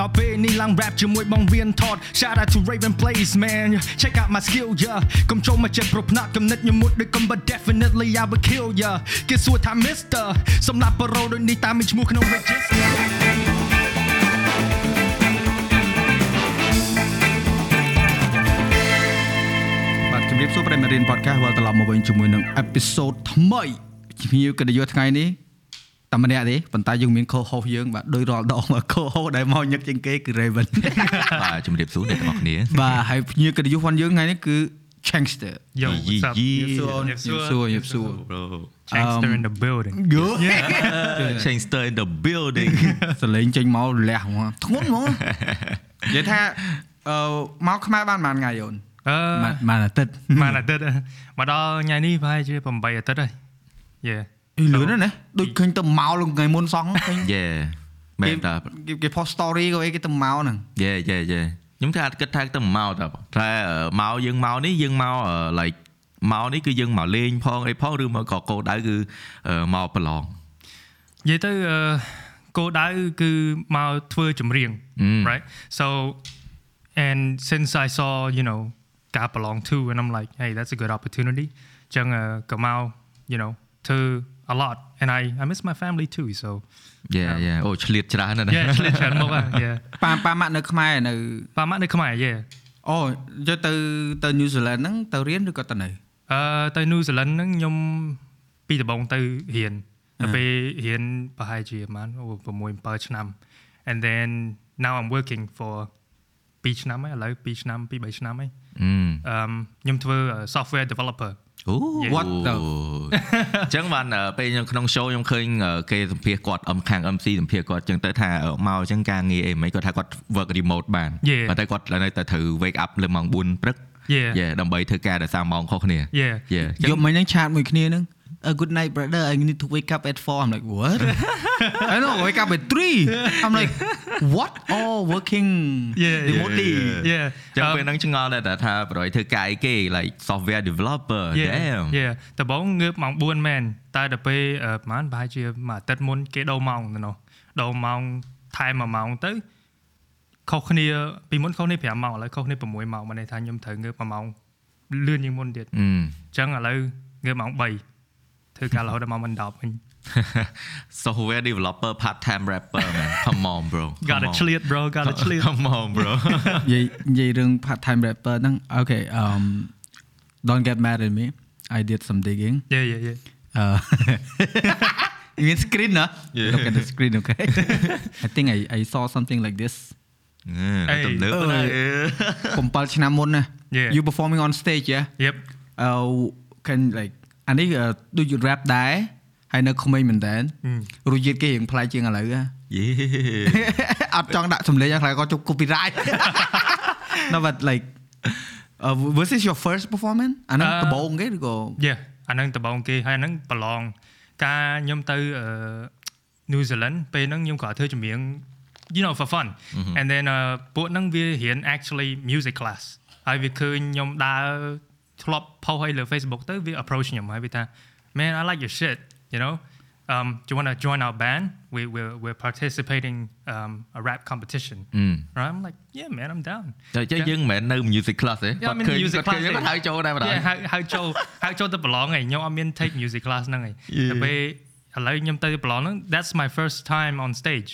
ដល់ពេលនេះឡើង rap ជាមួយបងវៀនថត shout out to Raven Place man check out my skill yeah កុំចូលមកចិត្តប្រផ្នត់កំណត់ញមុតដូចកំ but definitely I will kill ya គេសួរថា Mr សម្រាប់ប្រូដូចនេះតាមមានឈ្មោះក្នុង register បាទជំរាបសួរប្រិយមិត្តរៀន podcast វិលត្រឡប់មកវិញជាមួយនឹង episode ថ្មីជំរាបកិត្តិយសថ្ងៃនេះ តែម្នាក់ទេប៉ុន្តែយើងមាន co-host យើងបាទដោយរាល់ដង co-host ដែលមកញឹកជាងគេគឺ Raven បាទជំរាបសួរអ្នកទាំងអស់គ្នាបាទហើយភ្ញៀវកិត្តិយសផងយើងថ្ងៃនេះគឺ Chankster Yo, Yee, what's up? yee. សួរ Yep, សួរ sure. យប់សួរ bro Chankster in the building. Chainster in the building សលេងចេញមកលះហ្មងធ្ងន់ហ្មងនិយាយថាអឺមកខ្មែរបានប៉ុន្មានថ្ងៃអូនអឺបានអាទិត្យបានអាទិត្យមកដល់ថ្ងៃនេះប្រហែលជា8អាទិត្យហើយ Yeah អីលឿនណាស់ណាដូចឃើញទៅមកលថ្ងៃមុនសោះឃើញយេមែនតាគេគេ post story ក៏អីគេទៅមកហ្នឹងយេយេយេខ្ញុំថាគិតថាទៅមកតាតែមកយើងមកនេះយើងមក like មកនេះគឺយើងមកលេងផងអីផងឬមកក៏កោដៅគឺមកប្រឡងនិយាយទៅអឺគោលដៅគឺមកធ្វើចម្រៀង Mm. right so and since I saw you know ការប្រឡង too and I'm like hey that's a good opportunity ចឹងអឺក៏មក you know to a lot and I I miss my family too so យេយេអូឆ្លៀតច្រើនណាស់ yeah ឆ្លៀតច្រើនមកហ่ะ yeah ប៉ាប៉ាម៉ាក់នៅខ្មែរនៅប៉ាម៉ាក់នៅខ្មែរ yeah អូយកទៅទៅ New Zealand ហ្នឹងទៅរៀនឬក៏ទៅនៅអឺទៅ New Zealand ហ្នឹងខ្ញុំពីដំបងទៅរៀនទៅពេលរៀនប្រហែលជាប្រហែល6 7ឆ្នាំ and then now I'm working for 2ឆ្នាំហើយឥឡូវ2ឆ្នាំ2 3ឆ្នាំហើយអឺអឺខ្ញុំធ្វើ software developer អូ Yeah. What the អញ្ចឹងបានពេលខ្ញុំក្នុង show ខ្ញុំឃើញគេសម្ភាសគាត់អំខាង MC សម្ភាសគាត់អញ្ចឹងទៅថាមកអញ្ចឹងការងារអីមិនគាត់ថាគាត់ work remote បាន Yeah. ប៉ុន្តែគាត់នៅតែត្រូវ wake up លើម៉ោង4ព្រឹក Yeah. យេដើម្បីធ្វើការដោយសារម៉ោងខុសគ្នា yeah យេយកមិញហ្នឹងឆាតមួយគ្នាហ្នឹង A good night brother I need to wake up at 4 I'm like what I know wake up at 3 I'm like what oh working Yeah, yeah. remotely yeah ចឹងពេលហ្នឹងឆ្ងល់ដែរតែថាប្រយធ្វើការអីគេ like software developer damn yeah ដំបងងើបម៉ោង4មែនតែដល់ពេលអឺប្រហែលប្រហែលជាមួយអាទិត្យមុនគេដូរម៉ោងទៅនោះដូរម៉ោងថែមមួយម៉ោងទៅខុសគ្នាពីមុនខុសគ្នា5ម៉ោងឥឡូវខុសគ្នា6ម៉ោងមកន័យថាខ្ញុំត្រូវងើបមួយម៉ោងលឿនជាងមុនទៀតអឺអញ្ចឹងឥឡូវងើបម៉ោង3 ធ្វើការរហូតដល់ម៉ោង10វិញ software developer part time rapper man come on bro Come got to on. ឆ្លៀត bro got to ឆ្លៀត come on bro និយាយនិយាយរឿង part time rapper ហ្នឹង okay um don't get mad at me I did some digging yeah yeah yeah uh you mean screen huh Yeah. look at the screen okay I think I I saw something like this អឺទំនើបណាស់អឺ 7ឆ្នាំមុនណា Yeah. you performing on stage yeah yep uh can like អានេះអឺដូច rap ដែរហើយនៅក្មេងមែនតើរសជាតិគេរៀងប្លែកជាងឥឡូវហ៎យេអត់ចង់ដាក់សម្លេងឲ្យខ្លាចគាត់ជប់ copyright no but like uh, was this your first performance អាហ្នឹងអឺដំបូងគេឬក៏ yeah អាហ្នឹងដំបងគេហើយអាហ្នឹងប្រឡងការខ្ញុំទៅអឺ New Zealand ពេលហ្នឹងខ្ញុំក៏ធ្វើចម្រៀង you know for fun and then អឺពួកហ្នឹងវារៀន actually music class ហើយវាឃើញខ្ញុំដើរ ធ្លាប់ post ឲ្យលើ Facebook ទៅវា approach ខ្ញុំហើយវាថា man I like your shit you know um do you want to join our band we we're we're participating um a rap competition អឺ right I'm like yeah man I'm down តែចេះយើងមិនមែននៅ music class ទេ Yeah, I'm in music គាត់ឃើញ class គាត់ហៅចូលដែរបណ្ដោយ Yeah ហៅហៅចូលហៅចូលទៅប្រឡងឯងខ្ញុំអត់មាន take music class ហ្នឹងឯង Yeah. តែពេលឥឡូវខ្ញុំទៅប្រឡងហ្នឹង that's my first time on stage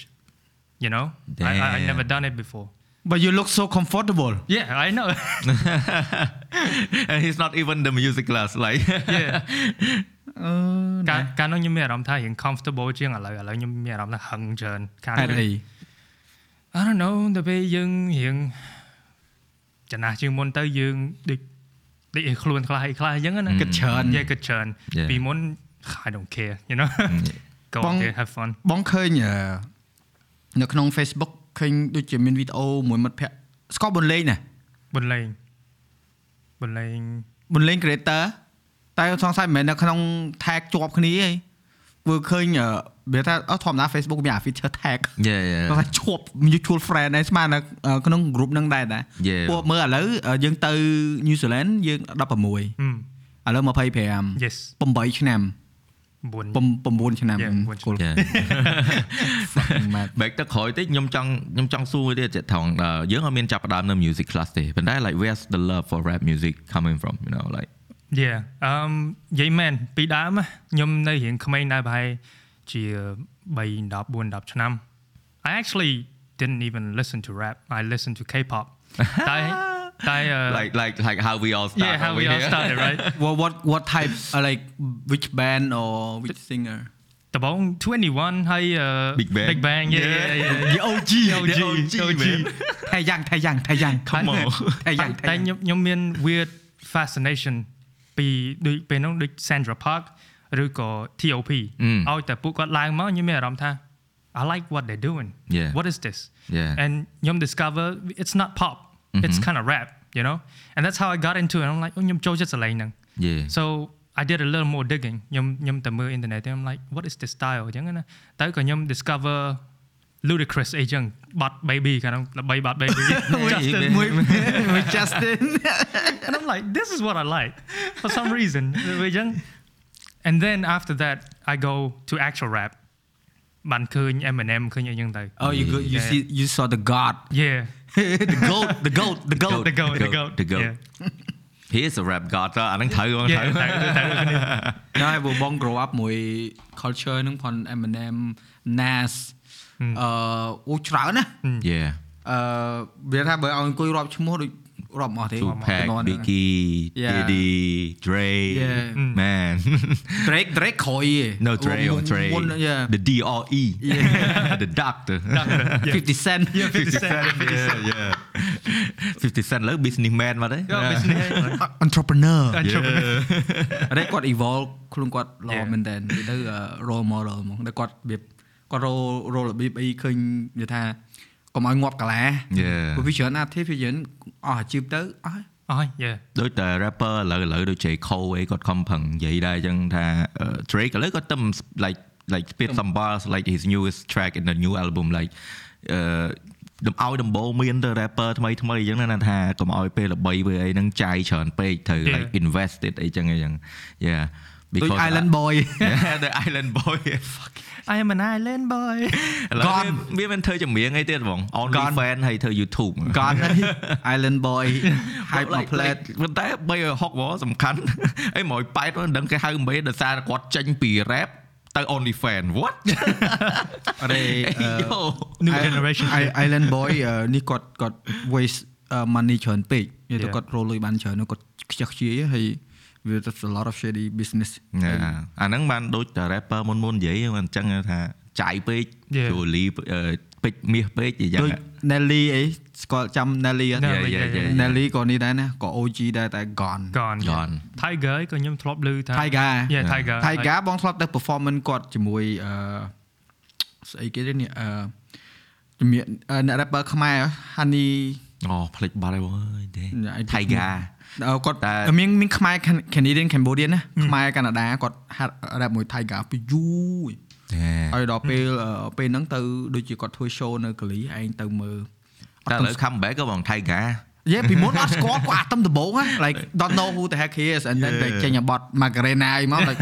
you know I, I, I Damn. never done it before but you look so comfortable yeah I know and he's not even the music class like yeah អឺកាលកាលនោះខ្ញុំមានអារម្មណ៍ថារៀង comfortable ជាងឥឡូវឥឡូវខ្ញុំមានអារម្មណ៍ថាហឹងច្រើនកាលហេតុអី I don't know ទៅពេលយើងរៀងចំណាស់ជាងមុនទៅយើងដូចដូចឲ្យខ្លួនខ្លះអីខ្លះអញ្ចឹងណាគិតច្រើន Yeah គិតច្រើន Yeah. ពីមុន I don't care you know go បង out there have fun បងឃើញអឺនៅក្នុង Facebook ឃើញដូចជាមានវីដេអូមួយមិត្តភ័ក្តិស្គាល់ប៊ុនលេងណាបន្លេង បន្លេងប៊ុនលេង creator តែសង្ស័យមិនមែននៅក្នុង tag ជាប់គ្នាទេព្រោះឃើញអឺវាថាអត់ធម្មតា Facebook មានអា feature tag yeah yeah គាត់ថាឈប់ mutual friend ដែរស្មើនៅក្នុង group ហ្នឹងដែរតា Yeah. ពួកមើលឥឡូវយើងទៅ New Zealand យើង16ឥហឹមឡូវ25 yes 8ឆ្នាំ 9 9ឆ្នាំ Yeah, 9គោល Yeah. fucking mad back ទៅក្រោយតិចខ្ញុំចង់ខ្ញុំចង់សួរទៀតចេះថងអឺយើងអត់មានចាប់ផ្ដើមនៅ music class ទេប៉ុន្តែ like where's the love for rap music coming from you know like Yeah អឺនិយាយមែនពីដើមខ្ញុំនៅរៀងក្មេងដែរប្រហែលជា3 10 4 10ឆ្នាំ I actually didn't even listen to rap I listened to K-pop តែ តែអឺ like like like how we all start yeah how over we all here. started right what what what type uh, like which band or which singer ដំបូង21ហើយអឺ Big Bang. Big Bang yeah yeah yeah the OG OG OG, man. ថៃយ៉ាងថៃយ៉ាងថៃយ៉ាង Come on ថៃយ៉ាងថៃ តែ យ៉ាង ខ្ញុំខ្ញុំមាន weird fascination ពីដូចពេលហ្នឹងដូច Sandra Park ឬក៏ TOP អឺ ឲ្យតែពួកគាត់ឡើងមកខ្ញុំមានអារម្មណ៍ថា I like what they're doing Yeah. what is this Yeah. andខ្ញុំ discover it's not pop it's kind of rap you know and that's how I got into it I'm like អូខ្ញុំចូលចិត្តសលេងហ្នឹង yeah so I did a little more digging ខ្ញុំខ្ញុំទៅមើល internet ទៅ I'm like what is this style អញ្ចឹងណាទៅក៏ខ្ញុំ discover ludicrous អីចឹងបាត់ baby កាលហ្នឹងល្បីបាត់ baby Justin មួយមួយ Justin and I'm like this is what I like for some reason អញ្ចឹង and then after that I go to actual rap បានឃើញ Eminem ឃើញអីចឹងទៅ oh you go, you Yeah. see you saw the god yeah the goat the goat the goat the goat the The goat goat, the goat. yeah. he is a rap god អាហ្នឹងត្រូវហ្មង Yeah, ត្រូវត្រូវត្រូវគ្នាដែរបើបង grow up មួយ culture ហ្នឹងផង Eminem Nas អឺអូច្រើនណា yeah អឺវាថាបើឲ្យអង្គុយរាប់ឈ្មោះដូច រាប់អស់ទេ Tupac ជំនាន់ហ្នឹង Biggie Yeah. Diddy Dre Yeah. man Drake Drake ក្រោយឯង no Dre មុ or ន Dre មុន yeah the D R E the doctor 50 cent 50 cent yeah yeah 50 cent លើ businessman មកទេ entrepreneur entrepreneur អត់ទេគាត់ evolve ខ្លួនគាត់ល្អ Yeah. មែនតើនិយាយទៅ role model ហ្មងតែគាត់របៀបគាត់រររបៀបអីឃើញនិយាយថា កុំឲ្យងាប់កាឡា Yeah. ព្រោះវាច្រើន artist វាច្រើនអស់អាជីពទៅអស់ហើយអស់ yeah ដូចតែ rapper ឥឡូវឥឡូវដូច J Cole អីគាត់ខំប្រឹងនិយាយដែរអញ្ចឹងថាអឺ Drake ឥឡូវគាត់ទៅ like like spit some bars like his newest track in the new album like អឺដំឲ្យដំបូងមានទៅ rapper ថ្មីថ្មីអញ្ចឹងណាថាកុំឲ្យពេលល្បីពេលអីហ្នឹងចាយច្រើនពេកត្រូវ Yeah. like invested អីចឹងអីចឹង yeah ដូច because Island Boy Yeah, the Island Boy I am an island boy ឥឡូវវាវាមិនធ្វើចម្រៀងអីទៀតបង only Gone. fan ហើយធ្វើ YouTube God Island Boy hype មក plate ប៉ុន្តែបីឲ្យហុកហ្មងសំខាន់អីមកឲ្យប៉ែតមិនដឹងគេហៅមិនដោយសារគាត់ចេញពី rap ទៅ only fan what អរេយោ new generation I- Island Boy អឺនេះគាត់គាត់ waste អឺ money ច្រើនពេកនិយាយទៅ Yeah. គាត់រលុយបានច្រើនគាត់ខ្ជិះខ្ជាយហើយ វា there's a lot of shady business ណាអាហ្នឹងបានដូចតែ rapper មុនមុននិយាយអញ្ចឹងថាចាយពេក Yeah. ជូលីពេកមាសពេកអីចឹងដូច Nelly អីស្គាល់ចាំ Nelly អត់ Nelly, yeah, yeah, yeah. yeah. Nelly ក៏នេះដែរណាក៏ OG ដែរតែ gone gone Gone. Tiger ក៏ខ្ញុំធ្លាប់ឮថា Tiger yeah Tiger Tiger បងធ្លាប់ទៅ performance គាត់ជាមួយអឺស្អីគេទេនេះអឺជំនាញអឺអ្នក rapper ខ្មែរ Honey អូផ្លេចបាត់ហើយបងអើយទេ I think- Tiger អឺ គាត់តែមានមានខ្មែរ Canadian Cambodian ណាខ្មែរកាណាដាគាត់ហាត់ rap មួយ Tiger ពីយូរហើយដល់ពេលអឺពេលហ្នឹងទៅដូចជាគាត់ធ្វើ show នៅកាលីឯងទៅមើលអតែត់ឥទៅឡូវ comeback ក៏បង Tiger យេពីមុនអត់ស្គាល់គាត់អាតំដំបងណា like don't know who the heck he is and then តែចេញអាបត់ Macarena អីមក like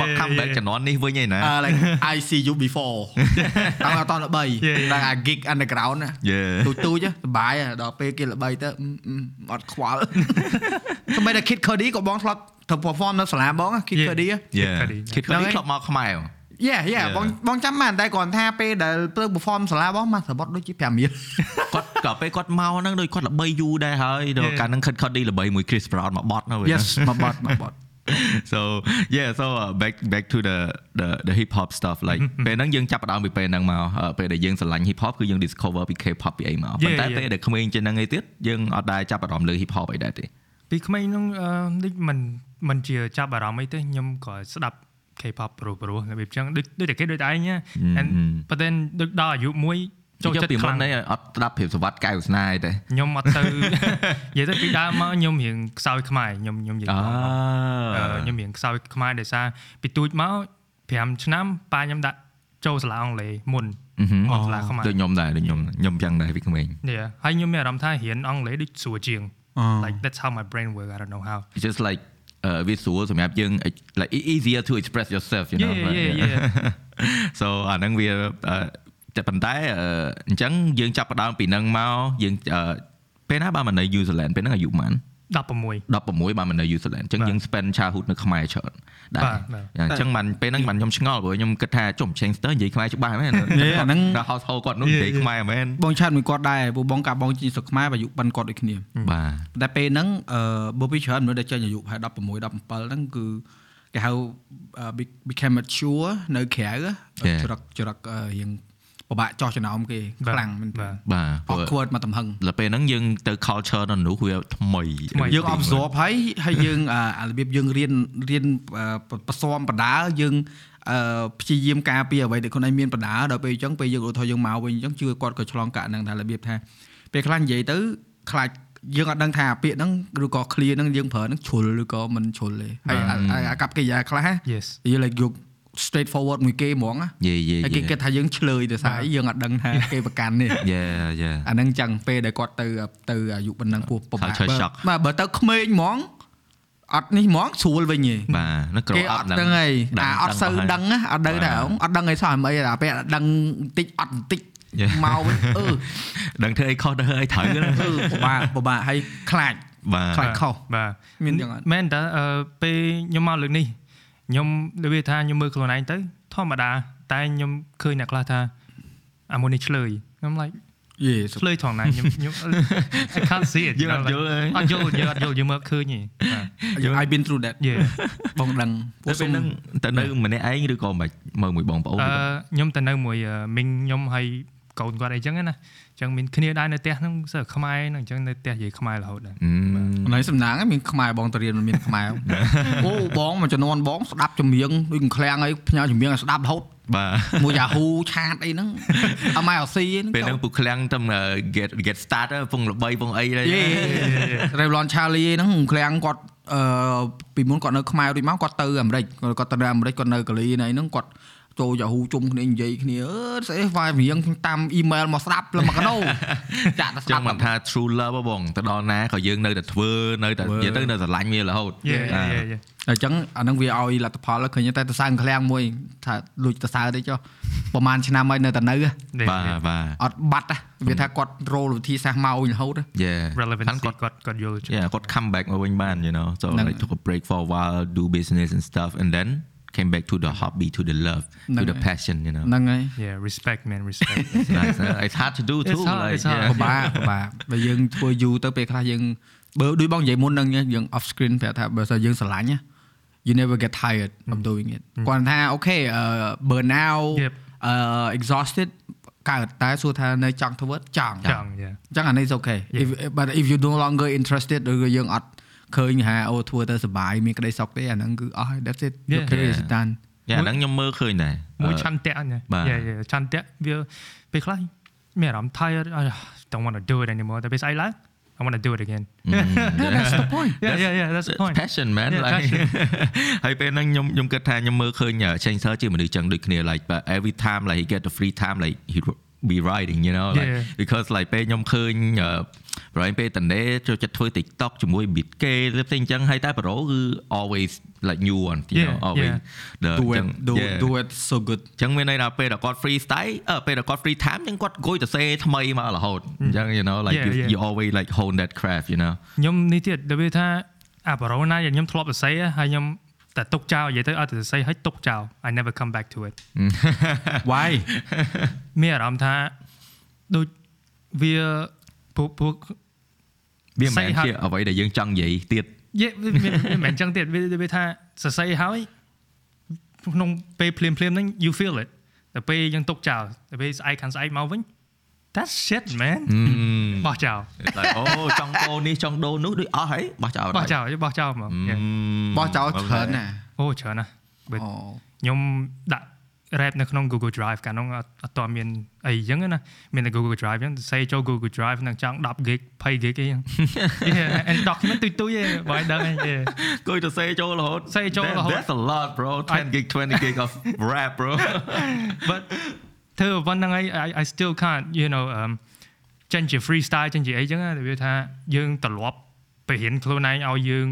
មក comeback ជំនាន់នេះវិញឯណា uh, like I see you before តាមអត់តល្បី Yeah, yeah. តែអា gig underground ណា Yeah ទូចទូចៗសបាយហ៎ដល់ពេលគេល្បីទៅអឺអឺអត់ខ្វល់តែតែ Kid Cudi ក៏បងធ្លាប់ទៅ perform នៅសាលាបងណា Kid Yeah. Cudi ហ៎ Yeah Cudi. Kid ហ្នឹង Cudi ហើយធ្លាប់មកខ្មែរ Yeah yeah Yeah. បងបងចាំបានតែគ្រាន់ថាពេលដែលទៅ perform សាលាបងមកសបត់ដូចជា5រៀលគាត់ក៏ពេលគាត់មកហ្នឹងដូចគាត់ល្បីយូរដែរហើយដល់ Yeah. កាលហ្នឹង Kid Cudi ល្បីមួយ Chris Brown មកបត់ហ្នឹង Yes មកបត់មកបត់ so yeah so uh, back back to the the the hip hop stuff like ពេលហ្នឹងយើងចាប់ផ្ដើមពីពេលហ្នឹងមកអឺពេលដែលយើងស្រឡាញ់ hip hop គឺយើង discover ពី K-pop ពីអីមក Yeah, ប៉ុន្តែ yeah. ពេលដែលក្មេងជាងហ្នឹងឯទៀតយើងអត់ដែរចាប់អារម្មណ៍លើ hip hop អីដែរទេពីក្មេងហ្នឹងអឺដូចមិនមិនជាចាប់អារម្មណ៍អីទេខ្ញុំក៏ស្ដាប់ K-pop ព្រោះព្រោះរបៀបចឹងដូចដូចតែគេដូចតែឯងណា and but then ដូចដល់អាយុមួយចូលចូលចិត្តពីខ្មុនលាំងនេះអត់ស្ដាប់ភាពសវត្តកែវស្នាយទេខ្ញុំអត់ទៅនិយាយទៅពីដើមមកខ្ញុំរៀងខ្សោយខ្មែរខ្ញុំខ្ញុំនិយាយអមកអឺខ្ញុំរៀងខ្សោយខ្មែរដោយសារពីទូចមក5ឆ្នាំប៉ាខ្ញុំដាក់ចូលសាលាអង់គ្លេសមុនអអត់សាលាខ្មែរដូចខ្ញុំដែរដូចខ្ញុំខ្ញុំចឹងដែរពីក្មេងនេះហើយខ្ញុំមានអារម្មណ៍ថារៀនអង់គ្លេសដូចស្រួលជាងអឺ like that's how my brain work I don't know how It's just like វាស្រួលសម្រាប់យើង like easier to express yourself you know Yeah, yeah, yeah. so អាហ្នឹងវាតែប៉ុន្តែអញ្ចឹងយើងចាប់ផ្ដើមពីហ្នឹងមកយើងពេលណាបើមកនៅ New Zealand ពេលហ្នឹងអាយុប៉ុន្មាន 16 16បានមកនៅ New Zealand អញ្ចឹងយើង spend childhood នៅខ្មែរច្រើនដែរអញ្ចឹងបានពេលហ្នឹងបានខ្ញុំឆ្ងល់ព្រោះខ្ញុំគិតថាចុះ Changster និយាយខ្មែរច្បាស់មែននេះអាហ្នឹងដល់ household គាត់នោះនិយាយខ្មែរមែនបងឆាតមួយគាត់ដែរព្រោះបងកាបងជីស្រុកខ្មែរអាយុប៉ុនគាត់ដូចគ្នាបាទតែពេលហ្នឹងអឺបើពីច្រើនមនុស្សដែលចេញអាយុប្រហែល16 17ហ្នឹងគឺគេហៅ became mature នៅក្រៅចរិតចរិតរៀង ពិបាកចោះចំណោមគេខ្លាំងមែនបាទបាទអត់ខួតមកទំហឹងដល់ពេលហ្នឹងយើងទៅ culture នៅនោះវាថ្មីយើង absorb ហើយហើយយើងអារបៀបយើងរៀនរៀនប្រសំបដាយើងអឺព្យាយាមការពារអ្វីដែលខ្លួនឯងមានបណ្ដាដល់ពេលអញ្ចឹងពេលយើងឧទាហរណ៍យើងមកវិញអញ្ចឹងជឿគាត់ក៏ឆ្លងកាក់ហ្នឹងថារបៀបថាពេលខ្លះនិយាយទៅខ្លាចយើងអត់ដឹងថាពាក្យហ្នឹងឬក៏ clear ហ្នឹងយើងប្រើហ្នឹងជ្រុលឬក៏មិនជ្រុលទេហើយអាកັບកិរិយាខ្លះ Yes យើង like យក straight forward មួយគេហ្មងណាយេយេហើយគេគិតថាយើងឆ្លើយទៅស្អីយើងអត់ដឹងថាគេប្រកាន់នេះយេយេអាហ្នឹងចឹងពេលដែលគាត់ទៅទៅអាយុប៉ុណ្ណឹងពោះពិបាក Culture shock បាទបើទៅក្មេងហ្មងអត់នេះហ្មងស្រួលវិញហីបាទនឹងគេ grow អ up ត់ដឹងហីអាអត់សូវដឹងណាអត់ដឹងថាអត់ដឹងអីសោះអីតែពេលដឹងបន្តិចអត់បន្តិចមកវិញអឺដឹងធ្វើអីខុសទៅអីត្រូវណាអឺពិបាកពិបាកហើយខ្លាចបាទខ្លាចខុសបាទមានយ៉ាងអត់មែនតើពេលខ្ញុំមកលើកនេះ ខ្ញុំដូចវាថាខ្ញុំមើលខ្លួនឯងទៅធម្មតាតែខ្ញុំឃើញអ្នកខ្លះថាអាមុននេះឆ្លើយខ្ញុំ like យេឆ្លើយថងណាខ្ញុំខ្ញុំ I can't see it យើងអត់យល់ទេអត់យល់យើងអត់យល់យើងមើលឃើញទេបាទ I've been through that យេបងដឹងទៅពេលហ្នឹងទៅនៅម្នាក់ឯងឬក៏មិនមើលមួយបងប្អូនអឺខ្ញុំទៅនៅមួយមីងខ្ញុំហើយកូនគាត់អីចឹងណាអញ្ចឹងមានគ្នាដែរនៅផ្ទះហ្នឹងសើខ្មែរហ្នឹងអញ្ចឹងនៅផ្ទះនិយាយខ្មែររហូតដែរណៃសំណាងហ្នឹងមានខ្មែរបងទៅរៀនមិនមានខ្មែរអូបងមួយចំនួនបងស្ដាប់ចម្រៀងដូចឃ្លាំងអីផ្ញើចម្រៀងឲ្យស្ដាប់រហូតបាទមួយ Yahoo ឆាតអីហ្នឹងអម IRC ហ្នឹងពេលហ្នឹងពូឃ្លាំងទៅ get get start ពងល្បីពងអីដែរយេ Revlon Charlie ហ្នឹងឃ្លាំងគាត់អឺពីមុនគាត់នៅខ្មែររួចមកគាត់ទៅអាមេរិកគាត់ទៅអាមេរិកគាត់នៅកាលីណៃហ្នឹងគាត់ ចូល Yahoo ជុំគ្នានិយាយគ្នាអឺស្អីវាយរៀងតាមអ៊ីមែលមកស្ដាប់លមកកណូចាក់ទៅស្ចឹដាងប់មិនថា true love ហ៎បងទៅដល់ណាក៏យើងនៅតែធ្វើនៅតែនិយាយទៅនៅស្រឡាញ់វារហូតយេយេយេអញ្ចឹងអានឹងវាឲ្យលទ្ធផលឃើញតែតសើឃ្លាំងមួយថាលួចតសើតិចចុះប្រហែលឆ្នាំហើយនៅតែនៅបាទបាទអត់បាត់វាថាគាត់រោលវិធីសាស្ត្រមកវិញរហូត yeah relevancy គាត់គាត់គាត់យល់ yeah គាត់ come back មកវិញបាន you know so ហ្នឹង like took a break for a while do business and stuff and then came back to the hobby to the love ហ្នឹង to the ហើយ passion you know ហ្នឹងហើយ yeah respect man respect It's nice huh? it's hard to do too It's hard, like it's hard. yeah. ពិបាកពិបាកបើយើងធ្វើយូរទៅពេលខ្លះយើងបើដូចបងនិយាយមុនហ្នឹងយើង off screen ប្រាប់ថាបើសិនយើងស្រឡាញ់ណា you never get tired of doing it គាត់ថាអូខេ burn out Yep. uh exhausted កើតតែសួរថានៅចង់ធ្វើចង់ ចង់ yeah អញ្ចឹងអានេះ is okay if but if you no longer interested ឬក៏យើងអត់ ឃើញថាអូធ្វើទៅសុបាយមានក្តីសុខទេអាហ្នឹងគឺអស់ហើយ that's it Yeah. okay is done យ៉ាហ្នឹងខ្ញុំមើលឃើញដែរមួយអឺឆន្ទៈណាបាទ yeah yeah ឆន្ទៈវាពេលខ្លះមានអារម្មណ៍ tired I don't want to do it anymore តែពេលស្អីឡើង I want to do it again that's the point yeah yeah yeah that's the It's point passion man Yeah, like passion. ហើយពេលហ្នឹងខ្ញុំខ្ញុំគិតថាខ្ញុំមើលឃើញ Chainsaw ជាមនុស្សចឹងដូចគ្នា like but every time like he get the free time like he be writing you know like Yeah. because like ពេលខ្ញុំឃើញ ប្រហែលពេលតនេចូលចិត្តធ្វើ TikTok ជាមួយ beat គេឬផ្សេងចឹងហើយតែ Pro គឺ always like new one you know Yeah, always yeah. the do it ចឹង do yeah. do it so good ចឹងមានន័យថាពេលដែលគាត់ free style អឺពេលដែលគាត់ free time ចឹងគាត់អង្គុយទៅសេថ្មីមករហូតអញ្ចឹង you know like Yeah, you, yeah. you always like hone that craft you know ខ្ញុំនេះទៀតដូចវាថាអាបារ៉ូណាដែលខ្ញុំធ្លាប់សរសេរហើយខ្ញុំតែទុកចោលនិយាយទៅអត់ទៅសរសេរហើយទុកចោល I never come back to it why មានអារម្មណ៍ថាដូចវា ពួកពួកវាមិនមែន Say how- ជាអ្វីដែលយើងចង់និយាយទៀតយេវាវាវាមិនមែនចឹងទៀតវាវាថាសរសេរហើយក្នុងពេលភ្លាមភ្លាមហ្នឹង you feel it តែពេលយើងទុកចោលតែពេលស្អែកខាងស្អែកមកវិញ that's shit man បោះចោល like អូចង់ដូរនេះចង់ដូរនោះដូចអស់ហើយបោះចោលបោះចោលបោះចោលហ្មង Yeah. បោះចោលច្រើនណាស់អូច្រើនណាស់អូខ្ញុំដាក់ rap នៅក្នុង Google Drive កាលនោះអត់អត់ទាន់មានអីចឹងណាមានតែ Google Drive ចឹងសេចូល Google Drive នឹងចង់10 gig 20 gig អីចឹង Yeah and document ទុយទុយឯងបើឲ្យដឹងឯង Yeah គួយទៅសេចូលរហូតសេចូលរហូត That's a lot bro 10 gig 20 gig of rap bro but ធ្វើប៉ុណ្្នឹងឯង I I still can't you know um ចេញជា freestyle ចេញជាអីចឹងណាវាថាយើងត្រឡប់ទៅរៀនខ្លួនឯងឲ្យយើង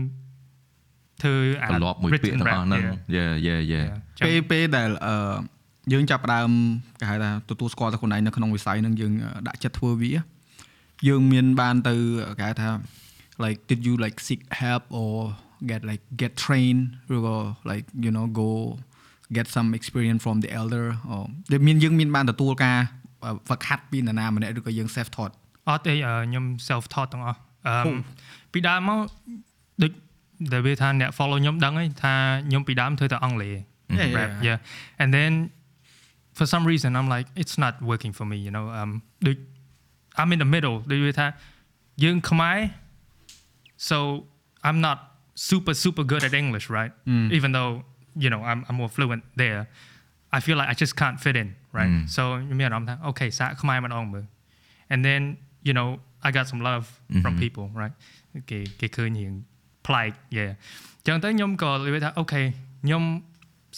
ធ្វើអាត្រឡប់មួយពាក្យ written ទាំងអស់ rap ហ្នឹង yeah. yeah yeah yeah ចឹងពេលពេលដែលអឺយើងចាប់ផ្ដើមគេហៅថាទទួលស្គាល់តែខ្លួនឯងនៅក្នុងវិស័យហ្នឹងយើងដាក់ចិត្តធ្វើវាយើងមានបានទៅគេហៅថា like did you like seek help or get like get trained or like you know go get some experience from the elder or ដែលមានយើងមានបានទទួលការហ្វឹកហាត់ពីនរណាម្នាក់ឬក៏យើង self taught អត់ទេអឺខ្ញុំ self taught ទាំងអស់អឺហូពីដើមមកដូច ដែលវាថាអ្នក follow ខ្ញុំដឹងហើយថាខ្ញុំពីដើមធ្វើតែអង់គ្លេស Yeah, rap yeah. yeah and then for some reason I'm like it's not working for me you know um ដូច I'm in the middle ដូចវាថាយើងខ្មែរ so I'm not super super good at English right even though you know I'm I'm more fluent there I feel like I just can't fit in right so ខ្ញុំមានអារម្មណ៍ថា okay សាកខ្មែរម្ដងមើល and then you know I got some love from people right គេគេឃើញរៀង ប្លែក yeah ចឹងទៅខ្ញុំក៏និយាយថាអូខេខ្ញុំ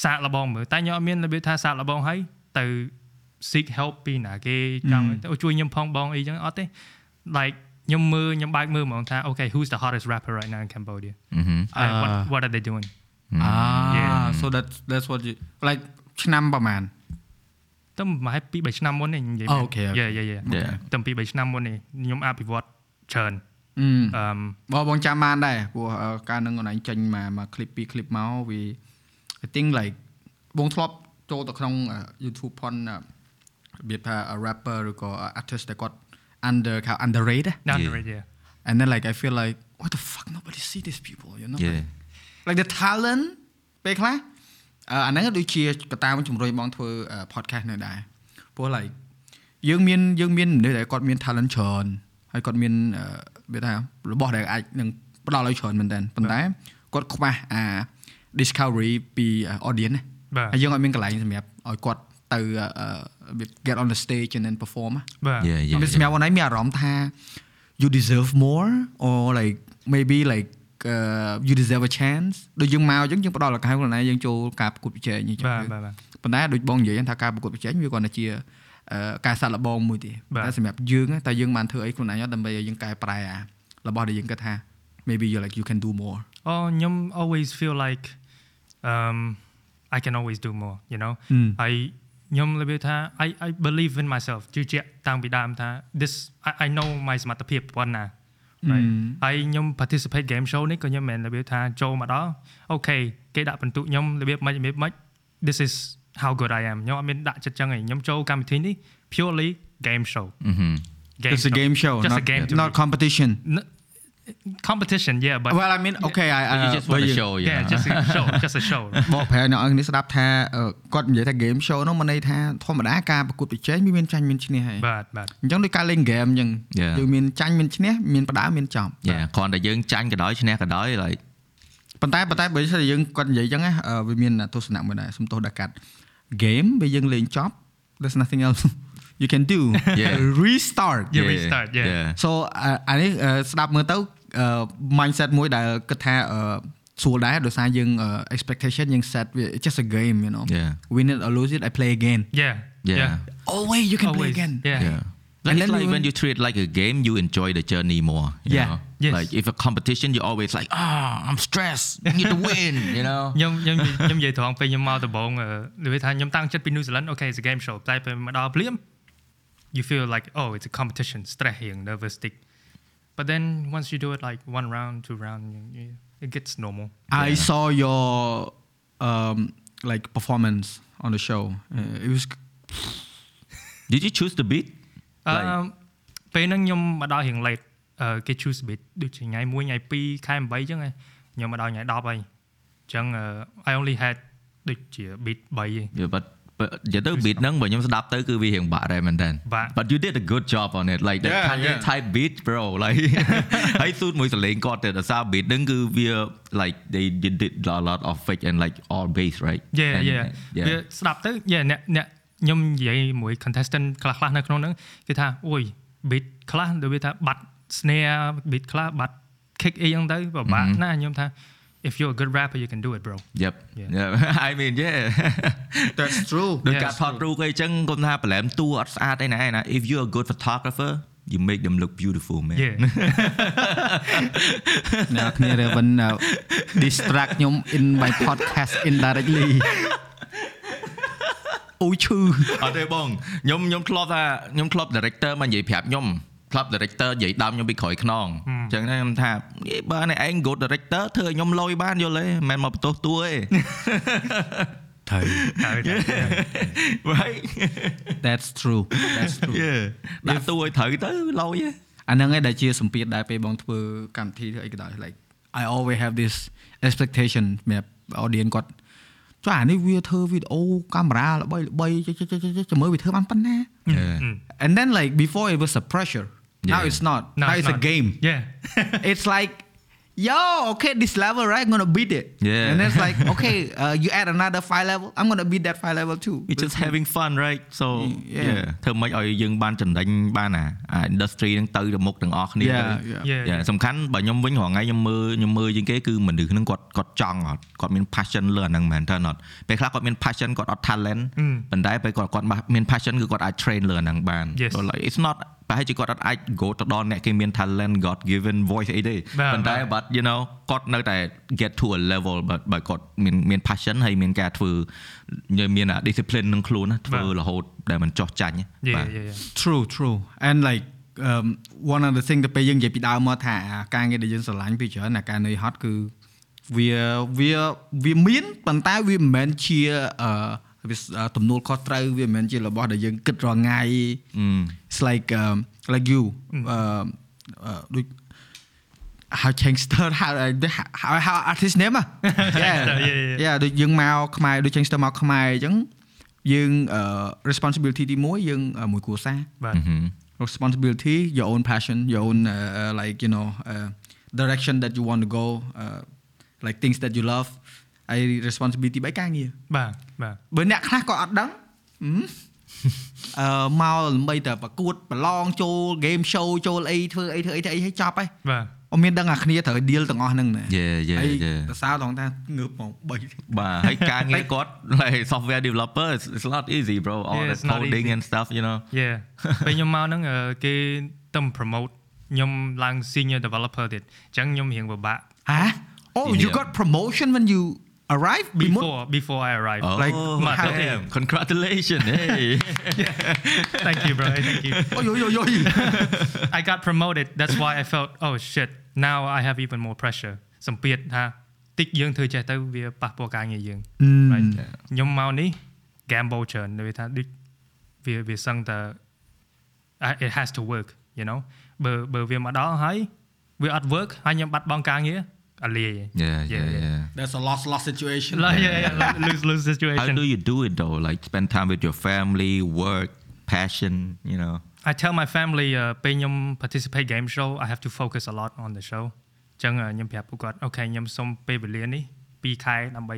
សាកល្បងមើលតែខ្ញុំអត់មានរបៀបថាសាកល្បងហើយទៅ seek help ពីណាគេចង់ទៅជួយខ្ញុំផងបងអីចឹងអត់ទេ like ខ្ញុំមើលខ្ញុំបើកមើលហ្មងថា okay who's the hottest rapper right now in Cambodia Mhm. and what Ah. what are they doing អា Yeah. so that's that's what you like ឆ្នាំប្រហែលទៅប្រហែល2 3ឆ្នាំមុននេះនិយាយអូ okay, okay. យេយេយេ Yeah. ទៅ2 3ឆ្នាំមុននេះខ្ញុំអភិវឌ្ឍច្រើន អឺអឺបងបងចាំបានដែរព្រោះអឺការនឹងខ្លួនឯងចេញមកមក clip ពីរ clip មកវា I think like បងធ្លាប់ចូលទៅក្នុងអឺ YouTube ផនអឺរបៀបថា rapper ឬក៏ artist ដែលគាត់ under ខៅ underrated ណាស់ Yeah. right yeah and then like I feel like what the fuck nobody see these people you know yeah like the talent ពេលខ្លះអឺអាហ្នឹងដូចជាកត្តាមួយជំរុញបងធ្វើអឺ podcast នេះដែរព្រោះ like យើងមានយើងមានមនុស្សដែលគាត់មាន talent ច្រើនហើយគាត់មានអឺ វាថារបស់ដែលអាចនឹងផ្ដល់ឲ្យច្រើនមែនតើប៉ុន្តែគាត់ខ្វះអា discovery ពី audience ណាបាទហើយយើងអត់មានកន្លែងសម្រាប់ឲ្យគាត់ទៅអឺ get on the stage and then perform ណាបាទ yeah ខ្ញុំ yeah សម្រាប់អូនឯងមានអារម្មណ៍ថា you deserve more or like maybe like uh, you deserve a chance ដូចយើងមកអញ្ចឹងយើងផ្ដល់ឱកាសខ្លួនឯងយើងចូលការប្រកួតប្រជែងអញ្ចឹងបាទបាទបាទប៉ុន្តែដូចបងនិយាយថាការប្រកួតប្រជែងវាគ្រាន់តែជាអឺ ការសាក់លបងមួយទេបាទតែសម្រាប់យើងណាតែយើងបានធ្វើអីខ្លួនឯងអត់ដើម្បីឲ្យយើងកែប្រែអារបស់ដែលយើងគិតថា maybe you like you can do more អូខ្ញុំ always feel like um I can always do more you know ហឹមហើយខ្ញុំរបៀបថា I I believe in myself ជឿជាក់តាំងពីដើមថា this I, I know my សមត្ថភាពប៉ុណ្ណា right ហើយខ្ញុំ participate game show នេះក៏ខ្ញុំមិនមែនរបៀបថាចូលមកដល់អូខេគេដាក់បន្ទុកខ្ញុំរបៀបមិនរបៀបមិន this is how good I am ខ្ញុំអត់មានដាក់ចិត្តចឹងឯងខ្ញុំចូលកម្មវិធីនេះ purely game show Mhm. game just a game show just not, a game to not me. competition N- competition yeah but well I mean okay I, I you just want to show yeah yeah just a show just a show បកប្រែអ្នកនរគ្នាស្ដាប់ថាអឺគាត់និយាយថា game show នោះមិនន័យថាធម្មតាការប្រកួតប្រជែងវាមានចាញ់មានឈ្នះហើយបាទបាទអញ្ចឹងដូចការលេង game អញ្ចឹង Yeah. យើងមានចាញ់មានឈ្នះមានបដើមមានចំ yeah គ្រាន់តែយើងចាញ់ក៏ដោយឈ្នះក៏ដោយ like ប៉ុន្តែប៉ុន្តែបើសិនជាយើងគាត់និយាយអញ្ចឹងណាអឺវាមានទស្សនៈមួយដែរសំទោសដល់កាត់ game បើយើងលេងចប់ there's nothing else you can do Yeah. restart You restart, yeah. so អាអានេះអឺស្ដាប់មើលទៅអឺ mindset មួយដែលគិតថាអឺស្រួលដែរដោយសារយើងអឺ expectation យើង set វា it's just a game you know Yeah. win it or lose it I play again yeah Yeah. always you can play Always. again yeah Yeah. And Like, then it's like you- when you treat it like a game, you enjoy the journey more. You Yeah. Know? Yes. Like if a competition, you're always like, ah, I'm stressed. I need to win. You know. ខ្ញុំខ្ញុំខ្ញុំនិយាយត្រង់ពេលខ្ញុំមកដំបូងអឺនិយាយថាខ្ញុំតាំងចិត្តពី New Zealand okay it's a game show តែពេលមកដល់ភ្លាម you feel like oh it's a competition stress រៀង nervous tick but then once you do it like one round two round you- you- it gets normal I saw your um like performance on the show uh, it was Did you choose the beat? អឺ Like- ពេលហ្នឹងខ្ញុំមកដល់រៀង late អឺគេ choose beat ដូចជាថ្ងៃ1ថ្ងៃ2ខែ8អញ្ចឹងឯងខ្ញុំមកដល់ថ្ងៃ10ហើយអញ្ចឹងអឺ I only had ដូចជា beat 3ឯង Yeah, but but និយាយទៅ beat ហ្នឹងបើខ្ញុំស្ដាប់ទៅគឺវារៀងបាក់ដែរមែនតើបាក់ But you did a good job on it like that Yeah, Kanye yeah. type beat bro like ហើយស៊ូតមួយសលេងគាត់ទៅដោយសារ beat ហ្នឹងគឺវា like they did a lot of fake and like all bass right Yeah And- yeah yeah វាស្ដាប់ទៅ yeah អ្នកអ្នក ខ្ញុំនិយាយមួយ contestant ខ្លះខ្លះនៅក្នុងហ្នឹងគេថាអូយ beat ខ្លះដូចវាថាបាត់ snare beat ខ្លះបាត់ kick អីហ្នឹងទៅពិបាកណាស់ខ្ញុំថា if you're a good rapper you can do it bro Yep Yeah. yeah I mean yeah that's true ដូច Yes. ការថតរូបអីចឹងគាត់ថាប្រឡែមតួអត់ស្អាតអីណាឯណា if you a good photographer you make them look beautiful man Yeah អ្នកគ្នា Raven uh, distract ខ្ញុំ in my podcast indirectly អូឈឺអត់ទេបងខ្ញុំខ្ញុំធ្លាប់ថាខ្ញុំធ្លាប់ director មកនិយាយប្រាប់ខ្ញុំធ្លាប់ director និយាយដើមខ្ញុំពីក្រោយខ្នងអញ្ចឹងណាខ្ញុំថានិយាយបើនេះឯង good director ធ្វើឲ្យខ្ញុំលយបានយល់ទេមិនមែនមកបន្ទោសតួទេត្រូវហើយតែ right that's true that's true yeah ដាក់តួឲ្យត្រូវទៅលយទេអាហ្នឹងឯងដែលជាសម្ពាធដែរពេលបងធ្វើកម្មវិធីធ្វើអីក៏ដោយ like I always have this expectation សម្រាប់ audience គាត់ ចុះអានេះវាធ្វើវីដេអូកាមេរ៉ាល្បីល្បីចុះចុះចុះចុះចាំមើលវាធ្វើបានប៉ុណ្ណា Yeah. and then like before it was a pressure now Yeah. it's not No, now it's it's a not. game Yeah it's like yo okay this level right I'm gonna beat it Yeah. and it's like okay uh, you add another five level I'm gonna beat that five level too we just having fun right so Yeah. yeah ធ្វើម៉េចឲ្យយើងបានចំណេញបានអាអា industry ហ្នឹងទៅទៅមុខទាំងអស់គ្នា yeah yeah Yeah យ៉ាសំខាន់បើខ្ញុំវិញរាល់ថ្ងៃខ្ញុំមើលខ្ញុំមើលជាងគេគឺមនុស្សហ្នឹងគាត់គាត់ចង់អត់គាត់មាន passion លើអាហ្នឹងមែនតើអត់ពេលខ្លះគាត់មាន passion គាត់អត់ talent ប៉ុន្តែពេលគាត់គាត់មាន passion គឺគាត់អាច train លើអាហ្នឹងបាន Yes. So like it's not ប្រហែលជាគាត់អត់អាច go ទៅដល់អ្នកគេមាន talent god given voice អីទេបាទប៉ុន្តែបាទ but you know គាត់នៅតែ get to a level បើបើគាត់មានមាន passion ហើយមានការធ្វើមានអា discipline នឹងខ្លួនណាធ្វើរហូតដែលមិនចោះចាញ់ Yeah បាទ yeah yeah true true and like um one of the thing ទៅពេលយើងនិយាយពីដើមមកថាអាការងារដែលយើងស្រឡាញ់ពីច្រើនអាការនឿយហត់គឺវាវាវាមានប៉ុន្តែវាមិនមែនជាអឺ វាទំនួលខុសត្រូវវាមិនមែនជារបស់ដែលយើងគិតរាល់ថ្ងៃ it's like um, like you um uh, ដូច how Changster how how how artist name อ่ะ Changster, yeah, yeah, yeah. ដូចយើងមកខ្មែរដូច Changster មកខ្មែរអញ្ចឹងយើងអឺ responsibility ទី1យើងអឺមួយគ្រួសារបាទ responsibility your own passion your own uh, uh, like you know uh, direction that you want to go uh, like things that you love ហើយ responsibility 3ការងារបាទបាទបើអ្នកខ្លះក៏អត់ដឹងហឹមអឺមកដើម្បីតែប្រកួតប្រឡងចូល game show ចូលអីធ្វើអីធ្វើអីធ្វើអីឲ្យចប់ហើយបាទអត់មានដឹងអាគ្នាត្រូវ deal ទាំងអស់ហ្នឹងណា Yeah, yeah, ហើយ yeah. សរសើរដល់ថាងើបមក3បាទហើយការងារគាត់ like software developer it's, it's not easy bro all Yeah, the it's not coding easy. and stuff you know Yeah ពេលខ្ញុំមកហ្នឹងអឺគេទៅ promote ខ្ញុំឡើង senior developer ទៀតអញ្ចឹងខ្ញុំរៀងពិបាកហ៎ Oh you Yeah. got promotion when you arrive ពីមុន before before I arrived oh Like, how- damn congratulations hey thank you bro thank you អូយយយយ I got promoted that's why I felt oh shit now I have even more pressure សម្ពាធថាតិចយើងធ្វើចេះទៅវាប៉ះពាល់ការងារយើង right ខ្ញុំមកនេះ gamble ច្រើននិយាយថាដូចវាវាសឹងតែ I- it has to work you know បើបើវាមកដល់ហើយវាអត់ work ហើយខ្ញុំបាត់បង់ការងារ អាលាយ yeah yeah yeah That's a lost lost situation like yeah, yeah like lose lose how situation do you do it though like spend time with your family work passion you know I tell my family អឺពេលខ្ញុំ participate game show I have to focus a lot on the show អញ្ចឹងអឺខ្ញុំប្រាប់ពួកគាត់អូខេខ្ញុំសុំពេលវេលានេះ2ខែដើម្បី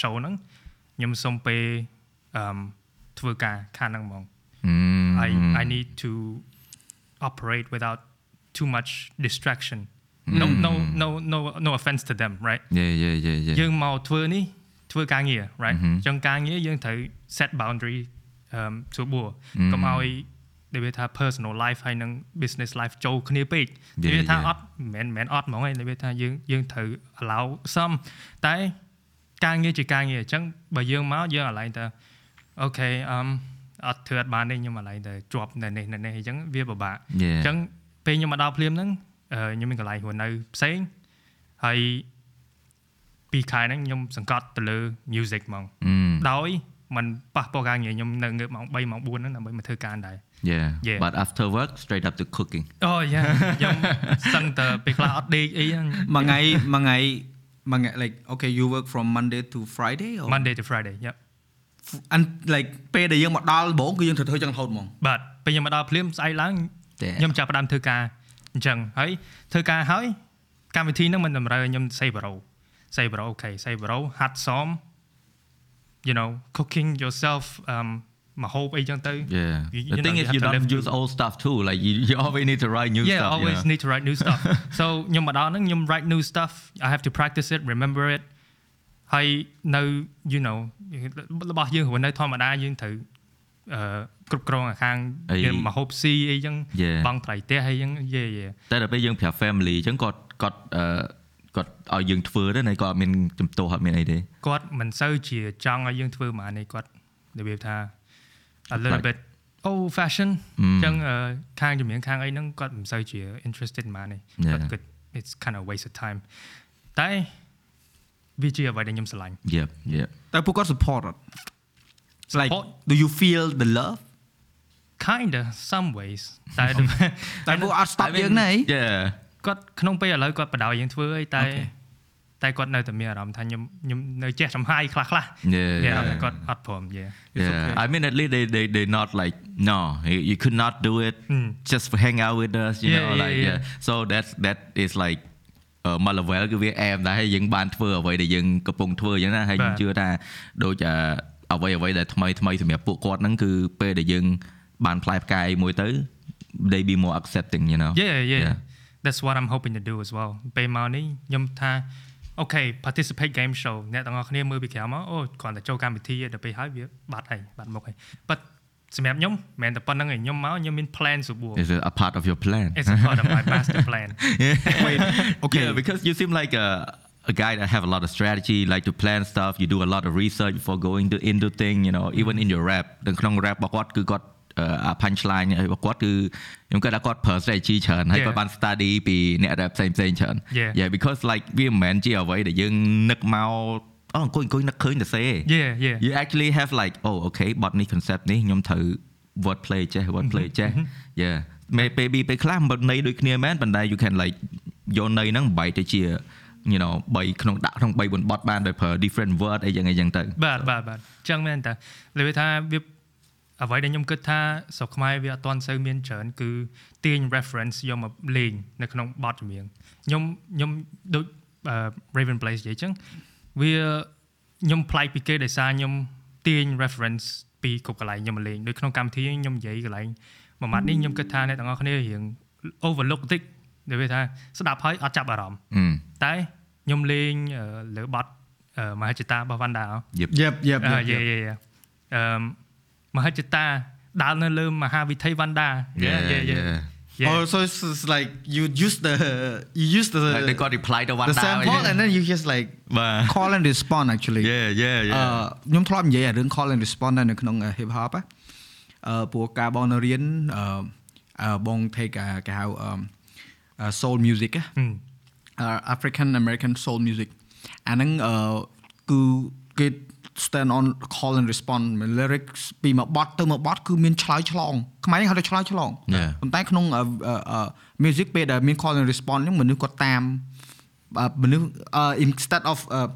show ហ្នឹងខ្ញុំសុំពេលអឺធ្វើការខាងហ្នឹងហ្មង mm. I I need to operate without too much distraction no no no no no offense to them right yeah yeah yeah yeah យើងមកធ្វើនេះធ្វើការងារ right អញ្ចឹងការងារយើងត្រូវ set boundary អឺសួរបួរកុំឲ្យនិយាយថា personal life ហើយនិង business life ចូលគ្នាពេកនិ Yeah, យាយថា yeah. អត់មិនមែនអត់ហ្មងឯងនិយាយថាយើងយើងត្រូវ allow some តែការងារជាការងារអញ្ចឹងបើយើងមកយើងអាឡែងទៅអូខេអឺមអត់ធ្វើអត់បានទេខ្ញុំអាឡែងទៅជាប់នៅនេះនៅនេះអញ្ចឹងវាពិបាក Yeah. អញ្ចឹងពេលខ្ញុំមកដល់ភ្លាមហ្នឹងអឺ ខ្ញុំមានកន្លែងរស់នៅផ្សេងហើយពីខែហ្នឹងខ្ញុំសង្កត់ទៅលើ music ហ្មង mm. ដោយมันប៉ះពាល់ការងារខ្ញុំនៅងើបម៉ោង3ម៉ោង4ហ្នឹងដើម្បីមកធ្វើការដែរ yeah Yeah. but after work straight up to cooking អូយ៉ាខ្ញុំសឹងតែពេលខ្លះអត់ដេកអីហ្នឹងមួយថ្ងៃមួយថ្ងៃមួយថ្ងៃ like okay you work from Monday to Friday or Monday to Friday yep and like ពេលដែលយើងមកដល់ដំបូងគឺយើងត្រូវធ្វើចឹងរហូតហ្មងបាទពេលខ្ញុំមកដល់ភ្លាមស្អែកឡើង Damn. ខ្ញុំចាប់ផ្ដើមធ្វើការ អញ្ចឹងហើយធ្វើការហើយកម្មវិធីហ្នឹងមិនតម្រូវឲ្យខ្ញុំសេប្រូសេប្រូអូខេសេប្រូហាត់សម you know cooking yourself um មកហូបអីចឹងទៅ yeah You- the you thing know, is you you have to don't live use to- old stuff too like you, you always need to write new yeah stuff you always know? need to write new stuff so ខ្ញុំមកដល់ហ្នឹងខ្ញុំ write new stuff I have to practice it remember it ហើយនៅ you know របស់យើងរស់នៅធម្មតាយើងត្រូវអឺ គ្រប់គ្រងអាខាងអីវាមហូបស៊ីអីចឹង Yeah. បងត្រៃផ្ទះអីចឹងយេយេតែដល់ពេលយើងប្រាប់ family អញ្ចឹងគាត់គាត់អឺគាត់ឲ្យយើងធ្វើទេណាគាត់អត់មានចំទោសអត់មានអីទេគាត់មិនសូវជាចង់ឲ្យយើងធ្វើហ្មងនេះគាត់របៀបថា a little Like- bit old fashion អឺអញ្ចឹងអឺខាងជំនាញខាងអីហ្នឹងគាត់មិនសូវជា interested ហ្មងនេះ Yeah. គាត់គិត it's kind of waste of time តែវាជាអ្វីដែលខ្ញុំស្រឡាញ់ Yep yep តែពួកគាត់ support អត់ like Support? do you feel the love kind of some ways តែ តែពួកអត់ stop យើងណាអី Yeah គាត់ក្នុងពេលឥឡូវគាត់បដៅយើងធ្វើអីតែ Okay. តែគាត់នៅតែមានអារម្មណ៍ថាខ្ញុំខ្ញុំនៅចេះចំហាយខ្លះខ្លះ Yeah, មានអារម្មណ៍ yeah. ថាគាត់អត់ព្រមយេ Yeah, okay. I mean at least they they they not like no you, you could not do it Mm. just hang out with us you Yeah, know yeah, like yeah. yeah. so that's that is like អឺមក level គឺវាអែមដែរហើយយើងបានធ្វើអ្វីដែលយើងកំពុងធ្វើអញ្ចឹងណាហើយ បាទ ខ្ញុំជឿថាដូចអឺអ្វីអ្វីដែលថ្មីថ្មីសម្រាប់ពួកគាត់ហ្នឹងគឺពេលដែលយើង បានផ្លែផ្កាយមួយទៅ they be more accepting you know Yeah yeah Yeah. that's what I'm hoping to do as well ពេលមកនេះខ្ញុំថា okay participate game show អ្នកទាំងអស់គ្នាមើលពីក្រៅមកអូគ្រាន់តែចូលកម្មវិធីឯងដល់ពេលហើយវាបាត់ហើយបាត់មុខហើយ but សម្រាប់ខ្ញុំមិនមែនតែប៉ុណ្្នឹងឯងខ្ញុំមកខ្ញុំមាន plan សួរ is it a part of your plan it's a part of my master plan Wait, okay. Yeah, because you seem like a a guy that have a lot of strategy, like to plan stuff. You do a lot of research before going to into thing. You know, even in your rap. នៅក្នុង rap របស់គាត់គឺគាត់ អឺអា punchline របស់គាត់គឺខ្ញុំគិតថាគាត់ប្រើ strategy ច្រើនហើយ Yeah. គាត់បាន study ពីអ្នក rap ផ្សេងផ្សេងៗច្រើន Yeah. yeah because like វាមិនមែនជាអ្វីដែលយើងនឹកមកអូអង្គុយអង្គុយនឹកឃើញតែសេ yeah yeah you actually have like oh okay បទនេះ concept នេះខ្ញុំត្រូវ word play ចេះ word play ចេះ yeah មេពេលពីពេលខ្លះមិនន័យដូចគ្នាមែនប៉ុន្តែ you can like យកន័យហ្នឹងបែកទៅជា you know 3ក្នុងដាក់ក្នុង3 4បទបានដោយប្រើ different word អីយ៉ាងអីយ៉ាងទៅបាទបាទបាទអញ្ចឹងមែនតាលើថាវា អ្វីដែលខ្ញុំគិតថាស្រុកខ្មែរវាអត់ទាន់សូវមានច្រើនគឺទាញ reference យកមកលេងនៅក្នុងបទចម្រៀងខ្ញុំខ្ញុំដូចអឺ Raven Place និយាយអញ្ចឹងវាខ្ញុំប្លែកពីគេដោយសារខ្ញុំទាញ reference ពីគ្រប់កន្លែងខ្ញុំមកលេងដូចក្នុងកម្មវិធីខ្ញុំនិយាយកន្លែងមួយម៉ាត់នេះខ្ញុំគិតថាអ្នកទាំងអស់គ្នារៀង overlook បន្តិចដែលវាថាស្ដាប់ហើយអត់ចាប់អារម្មណ៍អឺតែខ្ញុំលេងអឺលើបទអឺមហិច្ឆតារបស់ Vanda ហ៎ yep yep yep អឺ yep, យេ yep. យេយេអឺ មហិច្ឆតាដើរនៅលើមហាវិថីវណ្ដាយេ yeah យេយេ yeah oh so it's, it's like you use the you use the like they got reply ទៅ one the sample and then you just like បាទ call and respond actually yeah yeah អឺ yeah ខ្ញុំធ្លាប់និយាយអារឿង call and respond នៅក្នុង hip hop ណាអឺព្រោះការបងនៅរៀនអឺអឺបង take អាគេហៅអឺ soul music ណាហឹម uh, African American soul music អាហ្នឹងអឺគឺគេ stand on call and respond lyrics ពីមួយបទទៅមួយបទគឺមានឆ្លើយឆ្លងខ្មែរហៅថាឆ្លើយឆ្លង Yeah. ប៉ុន្តែក្នុងអឺអឺ music ពេលដែលមាន call and respond ហ្នឹងមនុស្សគាត់តាមអឺមនុស្សអឺ instead of អឺអឺ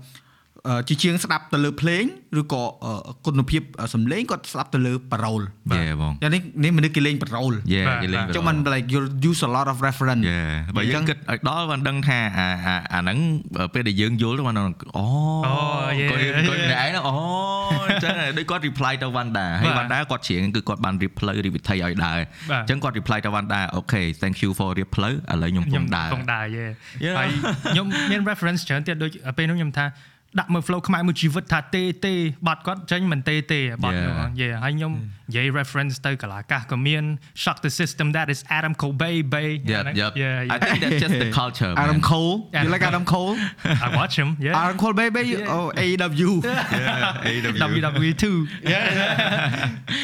ជាជាងស្ដាប់ទៅលើភ្លេងឬក៏អឺគុណភាពសំឡេងគាត់ស្ដាប់ទៅលើប៉ារ៉ូល Yeah បងយ៉ាងនេះនេះមនុស្សគេលេងប៉ារ៉ូល yeah បាទគេលេងចុះមិន like you use a lot of reference Yeah បើយើងគិតឲ្យដល់បានដឹងថាអាអាអាហ្នឹងពេលដែលយើងយល់ទៅបានអូអូ yeah, គាត់ yeah. គាត់អ្នកឯងហ្នឹងអូអញ្ចឹងដូចគាត់ reply ទៅ Wanda ហើយបាទ Wanda គាត់ច្រៀងគឺគាត់បានរៀបផ្លូវរៀបវិធីឲ្យដើរបាទអញ្ចឹងគាត់ reply ទៅ Wanda okay thank you for រៀបផ្លូវឥឡូវខ្ញុំខ្ញុំពុំដើរកំដែរយេ Yeah. ហើយខ្ញុំមាន reference ច្រើនទៀតដូចពេលនោះខ្ញុំថា ដាក់មើល flow ខ្មែរមួយជីវិតថាទេទេបាត់គាត់ចេញមិនទេទេបាត់ Yeah. នោះយេហើយខ្ញុំនិយាយ reference ទៅកលាកាសក៏មាន shock the system that is Adam Kobe bay Yep yep yeah I think that's just the culture man. Adam Cole you Adam like Adam Cole I watch him yeah Adam Cole baby Yeah. oh AEW yeah AW WWE too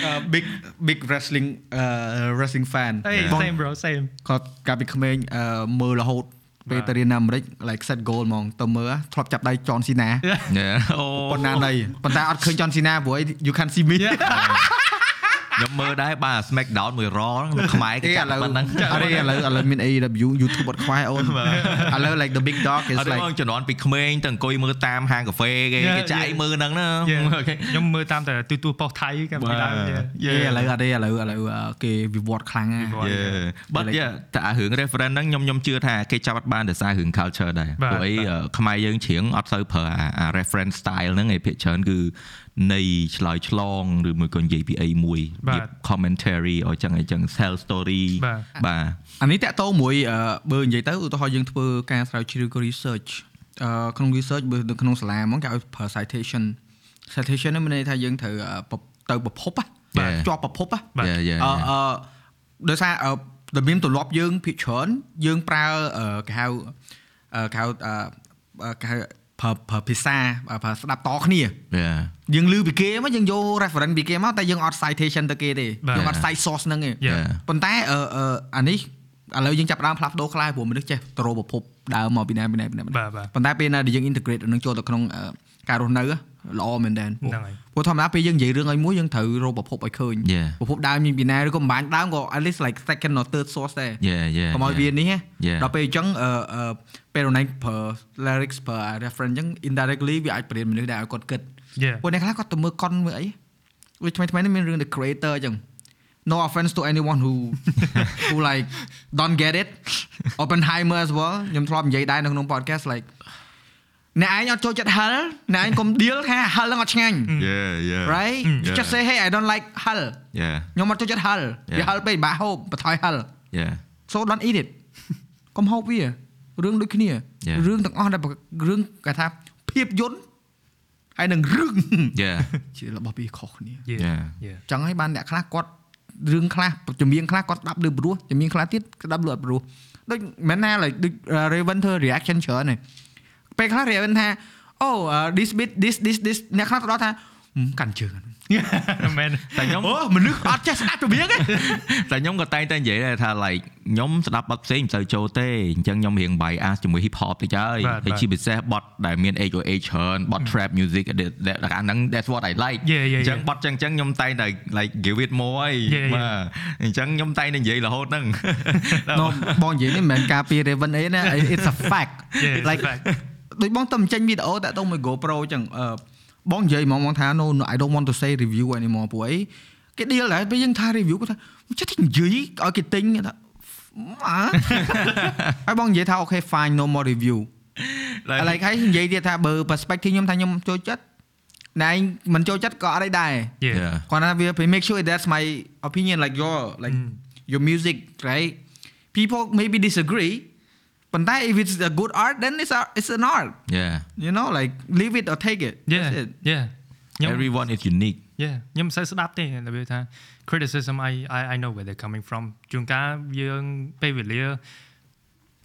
uh, big big wrestling uh, wrestling fan hey បង same bro same គាត់កាលពីក្មេងអឺមើលរហូត ពេលទៅរៀននៅអាមេរិក like set goal ហ្មងទៅមើលធ្លាប់ចាប់ដៃ John Cena yeah អូប៉ុណ្ណាណីប៉ុន្តែអត់ឃើញ John Cena ព្រោះអី you can see me ខ្ញុំមើលដែរបាទ Smackdown មួយរហ្នឹងខ្មែរគេអេឥចាប់ឡូវប៉ុណ្ណឹងអត់ទេឥឡូវឥឡូវមាន AEW YouTube អត់ខ្វះអូនឥឡូវ like the big dog អ is ត់ទេ like បងជំនាន់ពីក្មេងទៅអង្គុយមើលតាមហាងកាហ្វេគេ Yeah, គេចាយ yeah. មើលហ្នឹងណា Yeah. Okay. ខ្ញុំមើលតាមតែទូទួលប៉ុស្តិ៍ថៃកាលពីដើម yeah. យេឥឡូវអត់ទេឥឡូវឥឡូវអឺគេវិវត្តខ្លាំងណាស់វិវត្ត Yeah but yeah តែអារឿង reference ហ្នឹងខ្ញុំខ្ញុំជឿថាគេចាប់អត់បានដោយសាររឿង culture ដែរបាទព្រោះអីបាទអឺខ្មែរយើងច្រៀងអត់សូវប្រើអាអា reference style ហ្នឹងឯងភាគច្រើនគឺ នៃឆ្លើយឆ្លងឬមួយក៏និយាយពីអីមួយបាទនិយាយ commentary អញ្ចឹងអញ្ចឹង tell story បាទបាទអានេះតាក់ទងមួយអឺបើនិយាយទៅឧទាហរណ៍យើងធ្វើការស្រាវជ្រាវក៏ research អឺក្នុង research បើនៅក្នុងសាលាហ្មងគេឲ្យប្រើ citation citation ហ្នឹងមានន័យថាយើងត្រូវអឺពទៅប្រភពណាបាទ Yeah. ជាប់ប្រភពណាបាទ Yeah, yeah, អឺ yeah. អឺដោយសារអឺរបៀបទម្លាប់យើងភាគច្រើនយើងប្រើអឺគេហៅអឺគេហៅអឺអឺគេហៅ ប្រើប្រើភាសាប្រើស្ដាប់តគ្នា Yeah. យើងលឺពីគេមកយើងយក reference ពីគេមកតែយើងអត់ citation ទៅគេទេបាទយើងអត់ cite source ហ្នឹងទេ Yeah. ប៉ុន្តែអឺអឺអានេះឥឡូវយើងចាប់ផ្ដើមផ្លាស់ប្ដូរខ្លះព្រោះមនុស្សចេះទៅរកប្រភពដើមមកពីណាពីណាពីណាពីណាបាទបាទប៉ុន្តែពេលណាដែលយើង integrate នឹងចូលទៅក្នុងអឺការរស់នៅ ល្អមែនតើហ្នឹងហើយព្រោះធម្មតាពេលយើងនិយាយរឿងឲ្យមួយយើងត្រូវរកប្រភពឲ្យឃើញ Yeah. ប្រភពដើមមានពីណាឬក៏មិនបាញ់ដើមក៏ at least like second or third source ដែរ Yeah, yeah. កុំឲ្យវា yeah. នេះណា Yeah. ដល់ពេលអញ្ចឹងអឺអឺពេលណៃប្រើ lyrics ប្រើ reference អញ្ចឹង indirectly វាអាចបរៀនមនុស្សដែរឲ្យគាត់គិត Yeah. ពួកអ្នកខ្លះគាត់ទៅមើលកុនមើលអីវាថ្មីថ្មីនេះមានរឿង the creator អញ្ចឹង no offense to anyone who who like don't get it Oppenheimer as well ខ្ញុំធ្លាប់និយាយដែរនៅក្នុង podcast like អ្នកឯងអត់ចូលចិត្តហិលអ្នកឯងកុំ deal ថាហិលនឹងអត់ឆ្ងាញ់ Yeah, yeah. right Yeah. just say hey I don't like ហិល Yeah. ខ្ញុំអត់ចូលចិត្តហិលវា Yeah. ហិលពេកបាក់ហូបបន្ថយហិល Yeah. so don't eat it កុំហូបវារឿងដូចគ្នា Yeah. រឿងទាំងអស់ដែលប្ររឿងគេថាភាពយន្តហើយនឹងរឿង Yeah. ជារបស់ពីរខុសគ្នា Yeah. Yeah. Yeah. ចឹងហើយបានអ្នកខ្លះគាត់រឿងខ្លះជំនាញខ្លះគាត់ស្ដាប់លឺព្រោះជំនាញខ្លះទៀតស្ដាប់លឺអត់ព្រោះដូចមិនណាឡើយដូច Raven ធ្វើ reaction ច្រើនហ្នឹង ពេលខ្លះ Raven ថាអូ this bit this this this អ្នកខ្លះទៅដល់ថាហឹមកាន់ជើងមែនតែខ្ញុំអូមនុស្សអត់ចេះស្ដាប់ជំនាញទេតែខ្ញុំក៏តែងតែនិយាយដែរថា like ខ្ញុំស្ដាប់បទផ្សេងមិនសូវចូលទេអញ្ចឹងខ្ញុំរៀង bias ជាមួយ hip hop តិចហើយបាទហើយបាទជាពិសេសបទដែលមាន HOH ច្រើនបទ trap music ដែលដែលអាហ្នឹង that's what I like Yeah, yeah, អញ្ចឹង yeah. បទចឹងអញ្ចឹងខ្ញុំតែងតែ like give it more ហើយ Yeah, yeah. បាទអញ្ចឹងខ្ញុំតែងតែនិយាយរហូតហ្នឹង no បងនិយាយនេះមិនមែនការពារ Raven អីណា it's a fact Yeah, it's a like fact. ដូចបងទៅចេញវីដេអូតាក់ទងមួយ GoPro អញ្ចឹងអឺបងនិយាយហ្មងបងថា no no, I don't want to say review anymore ព្រោះអីគេ deal ដែរពេលយើងថា review គាត់ថាចេះតែនិយាយឲ្យគេទិញគេថាម៉ាហើយបងនិយាយថាអូខេ fine no more review ឥឡូវហើយនិយាយទៀតថាបើ perspective ខ្ញុំថាខ្ញុំចូលចិត្តណែឯងមិនចូលចិត្តក៏អត់អីដែរ Yeah. Yeah. គាត់ថាវា make sure that's my opinion like your like your music right people maybe disagree ប៉ុន្តែ if it's a good art then it's a, it's an art Yeah you know like leave it or take it Yeah. That's it. Yeah. ខ្ញុំ everyone is unique Yeah ខ្ញុំមិនសូវស្ដាប់ទេរបៀបថា criticism I I I know where they're coming from ជួនកាលយើងពេលវេលា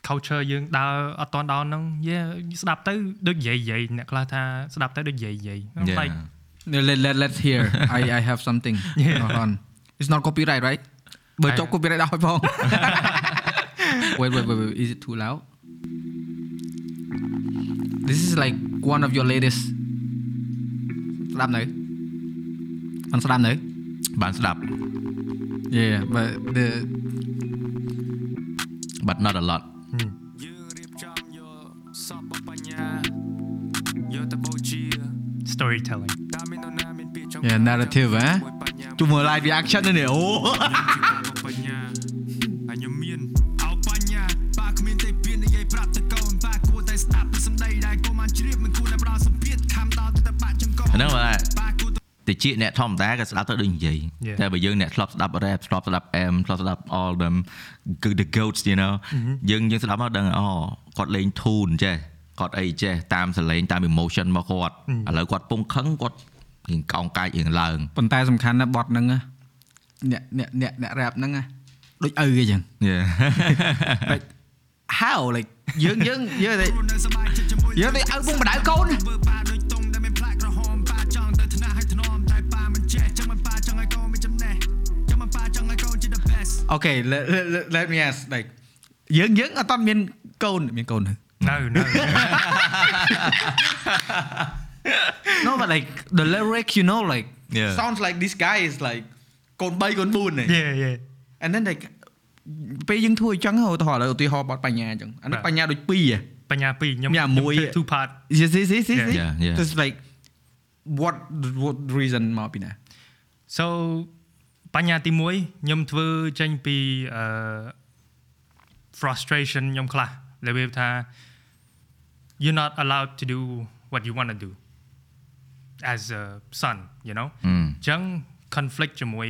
culture យើងដើរអត់តន់ដល់ហ្នឹង yeah ស្ដាប់ទៅដូចនិយាយនិយាយអ្នកខ្លះថាស្ដាប់ទៅដូចនិយាយនិយាយ I'm Yeah like let, let, let's hear I I have something Yeah. Hold on it's not copyright right បើចុះ copyright ដល់ហើយផង wait wait wait wait is it too loud this is like one of your latest ស្ដាប់នៅមិនស្ដាប់នៅ បានស្ដាប់ yeah but the but not a lot យើងរៀបចំយកសពបញ្ញាយកទៅបូជា storytelling តាមមាននរណាមានពាក្យចង់ Yeah, narrative, eh? ជុំមើល live reaction នេះអូ ហ្នឹងបាទតិចអ្នកធម្មតាក៏ស្ដាប់ទៅដូចនិយាយតែបើយើងអ្នកធ្លាប់ស្ដាប់ rap ធ្លាប់ស្ដាប់ M ធ្លាប់ស្ដាប់ all them គឺ the goats you know យើងយើងស្ដាប់មកដឹងអូគាត់លេង tune ចេះគាត់អីចេះតាមសលេងតាម emotion របស់គាត់ឥឡូវគាត់ពងខឹងគាត់រៀងកោងកាចរៀងឡើងប៉ុន្តែសំខាន់ណាស់បត់ហ្នឹងអ្នកអ្នកអ្នកអ្នក rap ហ្នឹងដូចឪគេចឹង how like យើងយើងយើងយើងដូចឪពងបដៅកូន the best អូខេ let, let, let me ask like យើងយើងអត់តមានកូនមានកូនទៅ no no No but like the lyrics you know like Yeah. sounds like this guy is like កូន3កូន4ហ្នឹង yeah yeah and then like ពេលយើងធ្វើអញ្ចឹងឧទាហរណ៍ឥឡូវឧទាហរណ៍បត់បញ្ញាអញ្ចឹងអានេះ បាទ បញ្ញាដូច2ហ៎ បញ្ញាពីរខ្ញុំ ញ៉ាំមួយ ខ្ញុំធ្វើ two part Yes, yes, yes, yes. Yeah, yeah. Just like what what reason មកពីណា so បញ្ញាទី1ខ្ញុំធ្វើចេញពីអឺ frustration ខ្ញុំខ្លះរបៀបថា you're not allowed to do what you want to do as a son you know អឺអញ្ចឹង conflict ជាមួយ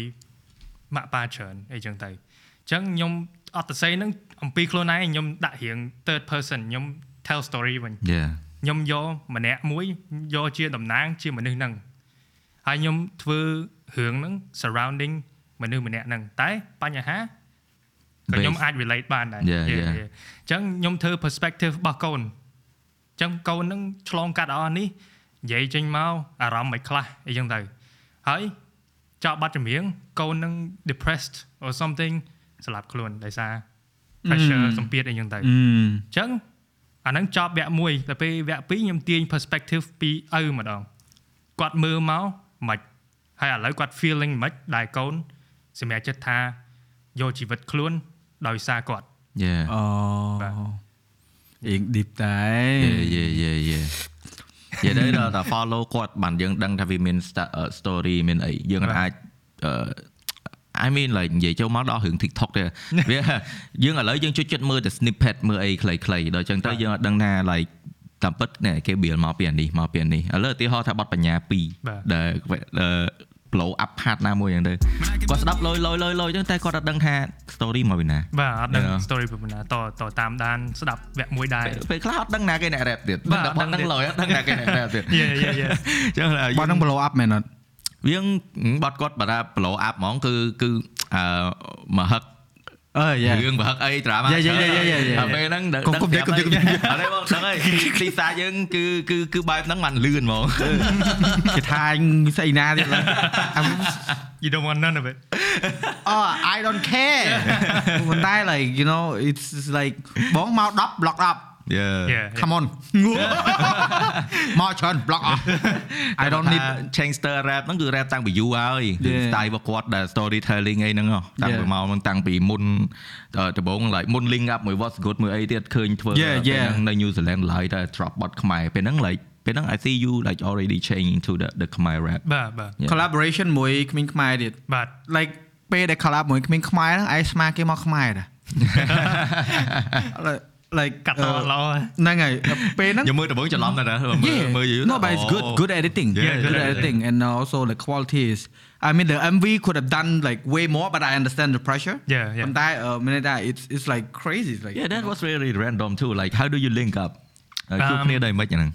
ម៉ាក់ប៉ាច្រើនអីចឹងទៅអញ្ចឹងខ្ញុំអត់ទៅសេហ្នឹងអំពីខ្លួនឯងខ្ញុំដាក់រៀង third person ខ្ញុំ tell story វិញ Yeah ខ្ញុំយកម្នាក់មួយយកជាតំណាងជាមនុស្សហ្នឹងហើយខ្ញុំធ្វើ រឿងហ្នឹង surrounding មនុស្សម្នាក់ហ្នឹងតែបញ្ហាក៏ខ្ញុំអាច relate បានដែរ Yeah, Yeah, yeah. yeah. អញ្ចឹងខ្ញុំធ្វើ perspective របស់កូនអញ្ចឹងកូនហ្នឹងឆ្លងកាត់អស់នេះនិយាយចេញមកអារម្មណ៍មិនខ្លះអីចឹងទៅហើយចប់បាត់ចម្រៀងកូនហ្នឹង depressed or something ស្លាប់ខ្លួនដោយសារ pressure សម្ពាធអីចឹងទៅអឺអញ្ចឹងអាហ្នឹងចប់វគ្គ1តែពេលវគ្គ2ខ្ញុំទាញ perspective ពីឪម្ដងគាត់មើលមកមិន ហើយឥឡូវគាត់ feeling មិនដែលកូនសម្រាប់ចិត្តថាយកជីវិតខ្លួនដោយសារគាត់ Yeah អូបាទអៀង deep តែយេយេយេយេដែរដល់តែ follow គាត់បានយើងដឹងថាវាមាន sta- អឺ story មានអីយើងអាចអឺ I mean like និយាយចូលមកដល់រឿង TikTok ទេវាយើងឥឡូវយើងជួយចិត្តមើលតែ snippet មើលអីខ្លីៗដល់អញ្ចឹងទៅយើងអត់ដឹងថា like តាមពិតណែគេ build មកពីអានេះមកពីអានេះឥឡូវឧទាហរណ៍ថាបទបញ្ញាបាទ2ដែលអឺ blow up part ណាមួយអញ្ចឹងទៅគាត់ស្ដាប់លយលយលយលយអញ្ចឹងតែគាត់អត់ដឹងថា story មកពីណាបាទអត់ដឹង Yeah. story ពីណាតតតាមដានស្ដាប់វគ្គមួយដែរពេលពេលខ្លះអត់ដឹងណាគេអ្នក rap ទៀតបាទដឹងតែបទហ្នឹងលយអត់ដឹងណាគេអ្នក rap ទៀតយេយេយេអញ្ចឹងបើនឹង blow up មែនអត់វាងបត់គាត់បើថា blow up ហ្មងគឺគឺអឺមហឹកអឺយ៉ា រឿងមហឹកអីត្រាមក Yeah, yeah, yeah, yeah, yeah, yeah. ពេលហ្នឹងកុំកុំនិយាយកុំនិយាយកុំនិយាយអត់ទេបងដឹងហើយទីសាយើងគឺគឺគឺបែបហ្នឹងបានលឿនហ្មងគេថាអញស្អីណាទៀតឡើយ you don't want none of it អូ I don't care មិនដែរ like you know it's like បងមក10 block up Yeah yeah come on មកច្រើន block off I don't need Changster rap ហ្នឹងគឺ rap តាំងពីយូរហើយគឺ Yeah. style របស់គាត់ដែល storytelling អីហ្នឹងហ៎តាំងពី Yeah. មកហ្នឹងតាំងពីមុនអឺដំបូង like មុន link up មួយ what's good មួយអីទៀតឃើញធ្វើ Yeah, ពេល yeah. ហ្នឹងនៅ New Zealand ឡើយតែ drop បទខ្មែរពេលហ្នឹង like ពេលហ្នឹង I see you like already changing to the the Khmer rap បាទបាទ Yeah. collaboration មួយក្មេងខ្មែរទៀត បាទ like ពេលដែល collab មួយក្មេងខ្មែរហ្នឹងឯងស្មាគេមកខ្មែរដែរ like like កាត់តល្អ ហ្នឹងហើយពេលហ្នឹង ខ្ញុំមើលដំបូងច្រឡំតែណាមើល Yeah. មើលយូរ No, but it's good, good editing. Yeah, good, good editing, and also the quality is. I mean, the MV could have done like way more, but I understand the pressure. Yeah, yeah. ប៉ុន្តែអឺមានន័យថា it's it's like crazy. It's like Yeah that was really random too like how do you link up ហើយជួប Um, គ្នាដែរមិនហ្នឹង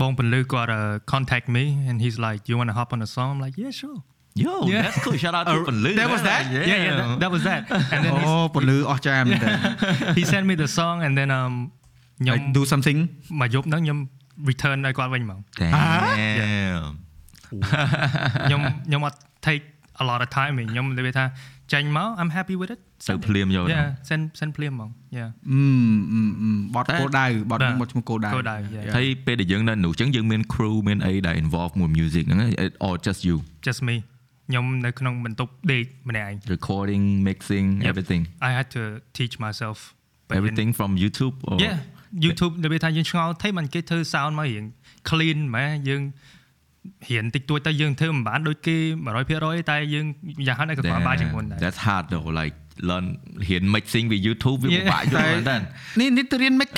បងពលឺគាត់ uh, contact me and he's like you want to hop on a song I'm like yeah sure Yo Yeah. that's cool shout out to Uh, Panlu that was that? yeah yeah that, that was that and then he, អូពលឺអស្ចារ្យមែនតើ he sent me the song and then um ខ្ញុំ like do something មកយប់ហ្នឹងខ្ញុំ return ឲ្យគាត់វិញហ្មង Damn ខ្ញុំខ្ញុំអត់ take a lot of time ទេខ្ញុំនិយាយថាចេញមក I'm happy with it ទៅភ្លាមយក yeah send send ភ្លាមហ្មង yeah អឺអឺអឺបត់តែគោលដៅបត់បាទមកឈ្មោះគោលដៅគោលដៅ yeah. ហើយពេលដែលយើងនៅនោះចឹងយើងមាន crew មានអីដែល involve មួយ music ហ្នឹង or just you just me ខ្ញុំនៅក្នុងបន្ទប់ដេកម្នាក់ឯង recording mixing Yep. everything I had to teach myself but in- everything from YouTube or yeah YouTube និយាយថាយើងឆ្ងល់ថៃមិនគេធ្វើ sound មករៀង clean ម៉ែយើងរៀនតិចតួចទៅយើងធ្វើមិនបានដូចគេ100%តែយើងយ៉ាងហោចនៅក៏បានជាងមុនដែរ That's hard though like learn រៀន mixing ពី YouTube វាពិ Yeah. បាកយល់មែនតើនេះនេះទៅរៀន mic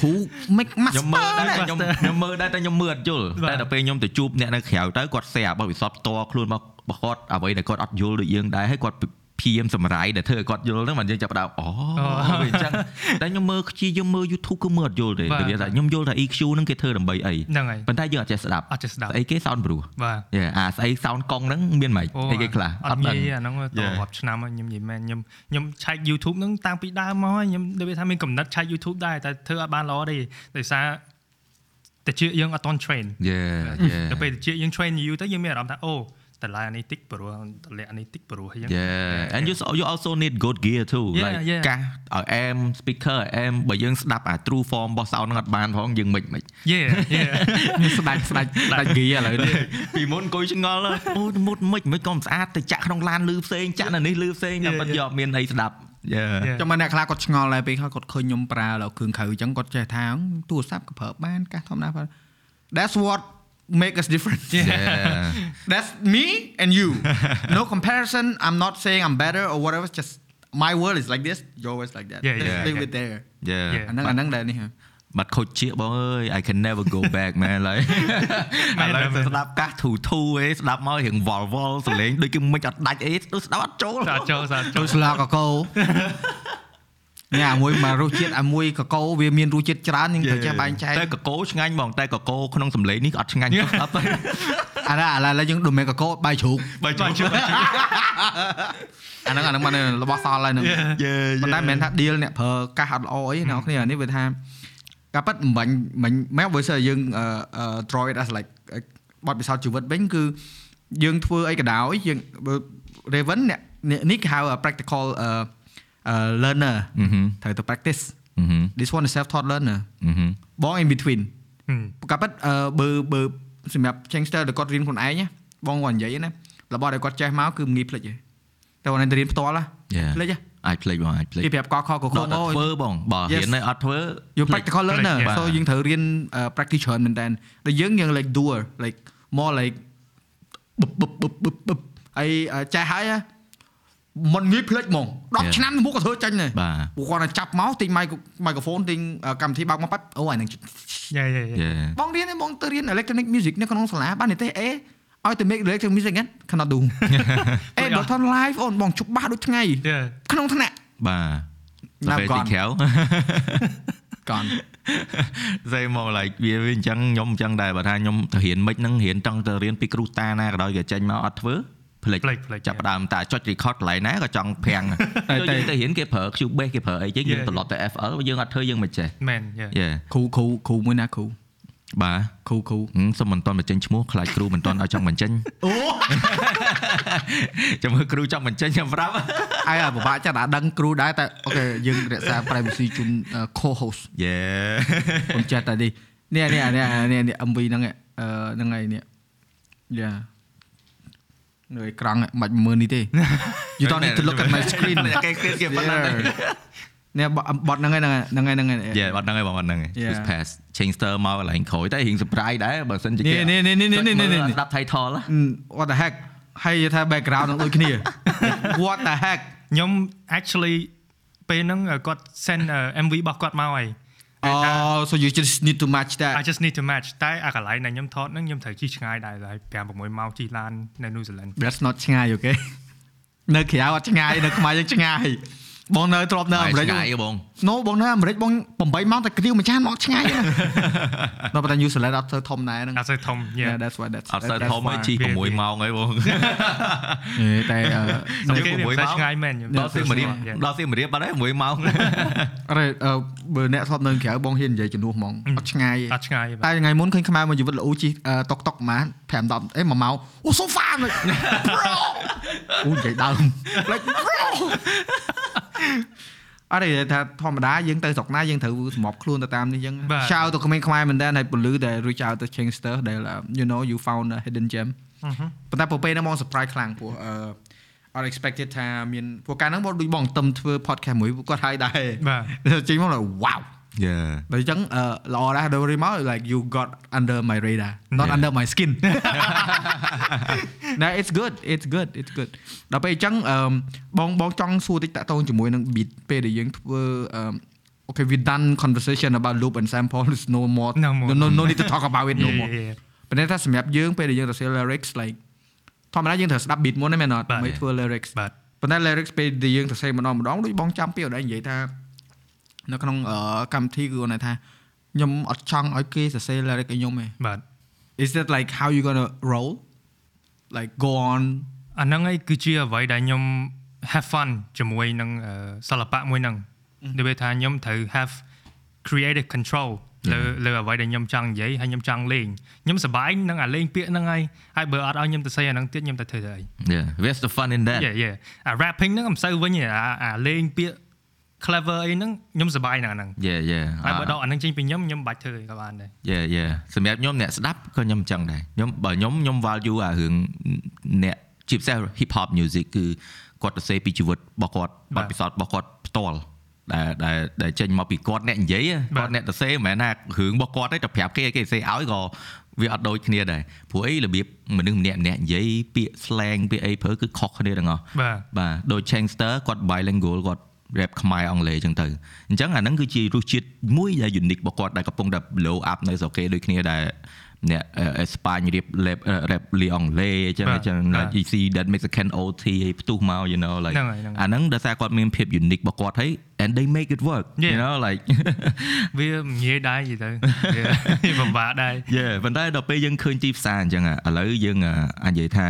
គ្រូ mic ខ្ញុំមើ master លដែរណាខ្ញុំខ្ញុំមើលដែរតែខ្ញុំមើលអត់យល់បាទតែដល់ពេលខ្ញុំទៅជួបអ្នកនៅក្រៅទៅគាត់ share របស់វិស័យផ្ទាល់ខ្លួនរបស់របស់គាត់អ្វីដែលគាត់អត់យល់ដូចយើងដែរហើយគាត់ ព្យាយាមសម្រាយដែលធ្វើឲ្យគាត់យល់ហ្នឹងមិនយើងចាប់ផ្ដើមអូវាអញ្ចឹងតែខ្ញុំមើលព្យាយាមមើល YouTube គឺមើលអត់យល់ទេបាទនិយាយថាខ្ញុំយល់ថា EQ ហ្នឹងគេធ្វើដើម្បីអីហ្នឹងហើយប៉ុន្តែយើងអត់ចេះស្ដាប់អត់ចេះស្ដាប់ស្អីគេ sound proof បាទយេអាស្អី sound កង់ហ្នឹងមានមិនអូអីគេខ្លះអត់ងាយអាហ្នឹងត Yeah. រាប់ឆ្នាំហើយខ្ញុំនិយាយមែនខ្ញុំខ្ញុំឆែក YouTube ហ្នឹងតាំងពីដើមមកហើយខ្ញុំដូចថាមានកំណត់ឆែក YouTube ដែរតែធ្វើអត់បានល្អទេដោយសារតែជាយើងអត់តន់ train យេយេទៅពេលជាយើង train យូរទៅយើងមានអារម្មណ៍ថាអូ តម្លៃអានេះតិចព្រោះតម្លៃអានេះតិចព្រោះអញ្ចឹង Yeah and you so- you also need good gear too Yeah, like yeah. កាសឲ្យអែម speaker ឲ្យអែមបើយើងស្ដាប់អា true form របស់ sound ហ្នឹងអត់បានផងយើងមិនមិន Yeah yeah ស្ដាច់ស្ដាច់ស្ដាច់ហ្គីឥឡូវនេះពីមុនអង្គុយឆ្ងល់ហើយអូមុតមិនមិនក៏មិនស្អាតទៅចាក់ក្នុងឡានលឺផ្សេងចាក់នៅនេះលឺផ្សេងតែ Yeah, បាត់ yeah. យកមានអីស្ដាប់ Yeah Yeah. ចាំមើលអ្នកខ្លះគាត់ឆ្ងល់ដែរពេលខ្លះគាត់ឃើញខ្ញុំប្រើដល់គ្រឿងក្រៅអញ្ចឹងគាត់ចេះថាទូរស័ព្ទក៏ប្រើបានកាសធម្មតាប្រើ That's what make us different Yeah That's me and you no comparison I'm not saying I'm better or whatever just my world is like this your world is like that Yeah, Let's yeah. leave it there Yeah អាហ្នឹងអាហ្នឹងដែរនេះហ៎ បាត់ខូចជាបងអើយ I can never go back man ឡើយឥឡូវទៅស្ដាប់កាសធូធូអេស្ដាប់មករៀងវល់វល់សលេងដូចគេមិនអត់ដាច់អេទៅស្ដាប់អត់ចូល សាចូលសាជទូូល ស្លាកកោ ញ៉ាមួយមករសជាតិអាមួយកកោវាមានរសជាតិច្រើនយើងត្រូវចេះបែងចែកតែកកោឆ្ងាញ់បងតែកកោក្នុងសម្លេងនេះអត់ឆ្ងាញ់ទេស្ដាប់ទៅអានេះឥឡូវយើងដូចមានកកបាយជ្រូកបើចូលជឿអាហ្នឹងអាហ្នឹងមិនរបស់សល់ហើយហ្នឹងយេប៉ុន្តែមិនមែនថា deal អ្នកប្រើកាសអត់ល្អអីអ្នកគ្នានេះវាថាការប៉ັດមិនបាញ់មិនមែនបើសិនយើង draw it as like បទពិសោធន៍ជីវិតវិញគឺយើងធ្វើអីក៏ដោយយើង Raven អ្នកនេះគេហៅ practical learner ត្រូវទៅ practice this one is self taught learner បង in between ក៏ប៉ັດបើបើសម្រាប់ gangster ដែលគាត់រៀនខ្លួនឯងបងគាត់និយាយណារបស់ដែលគាត់ចេះមកគឺងាយភ្លេចទេតែគាត់ទៅរៀនផ្ទាល់ភ្លេចហ៎អាចភ្លេចបងអាចភ្លេចគេប្រាប់កខកខដល់តែធ្វើបងបើរៀននៅអត់ធ្វើ you practical learner ភ្លេច so យើងត្រូវរៀន practice ច្រើនមែនតើតែយើងយើង like doer like more like បឹបបឹបបឹបបឹបបឹបហើយចេះហើយ មិនងាយភ្លេចហ្មង10ឆ្នាំមុខក៏ធ្វើចាញ់ដែរបាទពួកគាត់តែចាប់មកទិញ microphone ទិញកម្មវិធីបើកមកប៉ាត់អូអានឹងយេយេយេបងរៀនបងទៅរៀន electronic music នៅក្នុងសាលាបាននិយាយអេឲ្យទៅ make electronic music ហ្នឹង cannot do អេបើថន live អូនបងជប់បាសដូចថ្ងៃយេក្នុងថ្នាក់បាទ Now ពេលទី gone. ក្រៅកនស្អីមក like វាវាអញ្ចឹងខ្ញុំអញ្ចឹងដែរបើថាខ្ញុំទៅរៀនមិនហ្នឹងរៀនចង់ទៅរៀនពីគ្រូតាណាក៏ដោយក៏ចេញមកអត់ធ្វើ ភ្លេចភ្លេចភ្លេចចាប់ផ្ដើមតែចុច record កន្លែងណាក៏ចង់ប្រាំងតែទៅរៀនគេប្រើ Cubase គេប្រើអីចឹងយើងត្រឡប់ទៅ FL យើងអត់ធ្វើយើងមិនចេះមែនយេយេគ្រូគ្រូគ្រូមួយណាគ្រូបាទគ្រូគ្រូហឹមសុំមិនតន់បញ្ចេញឈ្មោះខ្លាចគ្រូមិនតន់ឲ្យចង់បញ្ចេញអូចាំមើលគ្រូចង់បញ្ចេញខ្ញុំប្រាប់អាយពិបាកចាត់អាដឹងគ្រូដែរតែអូខេយើងរក្សា privacy ជូន co-host យេខ្ញុំចាត់តែនេះនេះនេះនេះនេះនេះ MV ហ្នឹងអឺហ្នឹងហើយនេះយ៉ា នៅអេក្រង់មិនមើលនេះទេ You don't need to look at my screen គេគេគេប៉ុណ្ណឹងនេះបត់ហ្នឹងហើយហ្នឹងហើយហ្នឹងហើយយេបាត់ហ្នឹងហើយបងបាត់ហ្នឹងហើយ Yeah. Just pass Changster មកកន្លែងក្រោយតែរៀង surprise ដែរបើសិនជានេះគេនេះនេះនេះនេះនេះស្ដាប់ title ណា what the heck ហើយថា background នឹងដូចគ្នា what the heck ខ្ញុំ actually ពេលហ្នឹងគាត់ send MV របស់គាត់មកហើយ Oh so you just need to match that I just need to match តែអាកន្លែងដែលខ្ញុំថតហ្នឹងខ្ញុំត្រូវជិះឆ្ងាយដែរហើយ5 6ម៉ោងជិះឡាននៅ New Zealand That's not ឆ្ងាយអូខេនៅក្រៅអត់ឆ្ងាយនៅខ្មែរយើងឆ្ងាយ បងនៅទ្របនៅអាមេរិកឆ្ងាយហ៎បង No បងនៅអាមេរិកបង8ម៉ោងតែគ្រាវមួយចានមកឆ្ងាយណាដល់ប៉ុន្តែ New Zealand អត់ទៅធំដែរហ្នឹងអត់សូវធំ Yeah yeah that's why that's អត់សូវ that's ធំហើយ why. ជីវា6ម៉ោងហើយបងហេតែអឺនៅគេ6មិនម៉ោងឆ្ងាយមែនខ្ញុំដល់សៀមរាប Yeah. ដល់សៀមរាបបាត់ហើយ6ម៉ោងអរេអឺបើអ្នកធ្លាប់នៅក្រៅបងហ៊ាននិយាយជំនួសហ្មងអត់ឆ្ងាយអត់ឆ្ងាយទេតែថ្ងៃមុនឃើញខ្មែរមកជីវិតល្អជិះតុកតុកប្រហែល5 10អេ1ម៉ោងអូ so far bro អូនិយាយដើម like bro អរេថាធម្មតាយើងទៅស្រុកណាយើងត្រូវសម្របខ្លួនទៅតាមនេះអញ្ចឹងបាទ shout ទៅក្មេងខ្មែរមែនតើហើយពលឺដែល reach out ទៅ Changster ដែល uh, you know you found a hidden gem ប៉ុន្តែពេលហ្នឹងបង surprise ខ្លាំងព្រោះអឺអត់ expected ថាមានព្រោះកាលហ្នឹងបងដូចបងតឹមធ្វើ podcast មួយគាត់ហើយដែរបាទចេញមក like wow Yeah បើអញ្ចឹងអឺល្អដែរដល់រីមក like you got under my radar not Yeah. under my skin ណា it's good it's good it's good ដល់ពេលអញ្ចឹងអឺបងបងចង់សួរតិចតាក់ទងជាមួយនឹង beat ពេលដែលយើងធ្វើអឺ Okay we done conversation about loop and sample is no more No more. no no need to talk about it no more Yeah, yeah. ប៉ុន្តែថាសម្រាប់យើងពេលដែលយើងទៅសរសេរ lyrics like ធម្មតាយើងត្រូវស្ដាប់ beat មុនហ្នឹងមែនអត់បាទដើម្បីធ្វើ lyrics បាទប៉ុន្តែ lyrics ពេលដែលយើងសរសេរម្ដងម្ដងដូចបងចាំពីអត់ដែរនិយាយថា នៅក្នុងអឺកម្មវិធីគឺគាត់ថាខ្ញុំអត់ចង់ឲ្យគេសរសេរ lyric ឲ្យខ្ញុំទេបាទ Is that like how you gonna roll like go on អាហ្នឹងឯងគឺជាអ្វីដែលខ្ញុំ have fun ជាមួយនឹងអឺសិល្បៈមួយហ្នឹងនិយាយថាខ្ញុំត្រូវ have creative control លើលើអ្វីដែលខ្ញុំចង់និយាយហើយខ្ញុំចង់លេងខ្ញុំសប្បាយនឹងអាលេងពាក្យហ្នឹងហើយហើយបើអត់ឲ្យខ្ញុំទៅសេអាហ្នឹងទៀតខ្ញុំទៅធ្វើទៅអី Yeah where's the fun in that Yeah yeah អា rapping ហ្នឹងមិនសូវវិញទេអាអាលេងពាក្យ clever អីហ្នឹងខ្ញុំសប្បាយនឹងអាហ្នឹង Yeah yeah ហើយបើដកអាហ្នឹងចេញពីខ្ញុំខ្ញុំមិនបាច់ធ្វើអីក៏បានដែរ Yeah yeah សម្រាប់ខ្ញុំអ្នកស្ដាប់ក៏ខ្ញុំអញ្ចឹងដែរខ្ញុំបើខ្ញុំខ្ញុំ value អារឿងអ្នកជាពិសេស hip hop music គឺគាត់ទៅសេពីជីវិតរបស់គាត់បាបទទពិសោធន៍របស់គាត់ផ្ទាល់ដែលដែលដែលចេញមកពីគាត់អ្នកនិយាយបាទគាត់អ្នកទៅសេមិនមែនថារឿងរបស់គាត់ទេតែប្រាប់គេគេសេឲ្យក៏វាអត់ដូចគ្នាដែរព្រោះអីរបៀបមនុស្សម្នាក់ម្នាក់និយាយពាក្យ slang ពាក្យអីប្រើគឺខុសគ្នាទាំងអស់បាទបាទដូច Changster គាត់ bilingual គាត់ rap ខ្មែរអង់គ្លេសអញ្ចឹងទៅអញ្ចឹងអាហ្នឹងគឺជារសជាតិមួយដែល unique របស់គាត់ដែលកំពុងតែ blow up នៅស្រុកគេដូចគ្នាដែលអ្នកអេស្ប៉ាញរៀប rap rap លីអង់គ្លេសអញ្ចឹងបាទអញ្ចឹងបាទ like you see that Mexican OT ឲ្យផ្ទុះមក you know like ហ្នឹងហើយហ្នឹងហើយអាហ្នឹងដោយសារគាត់មានភាព unique របស់គាត់ហើយ and they make it work you Yeah. know like វាមិនងាយដែរនិយាយទៅវាពិបាកដែរ Yeah ប៉ុន្តែដល់ពេលយើងឃើញទីផ្សារអញ្ចឹងឥឡូវយើងអាចនិយាយថា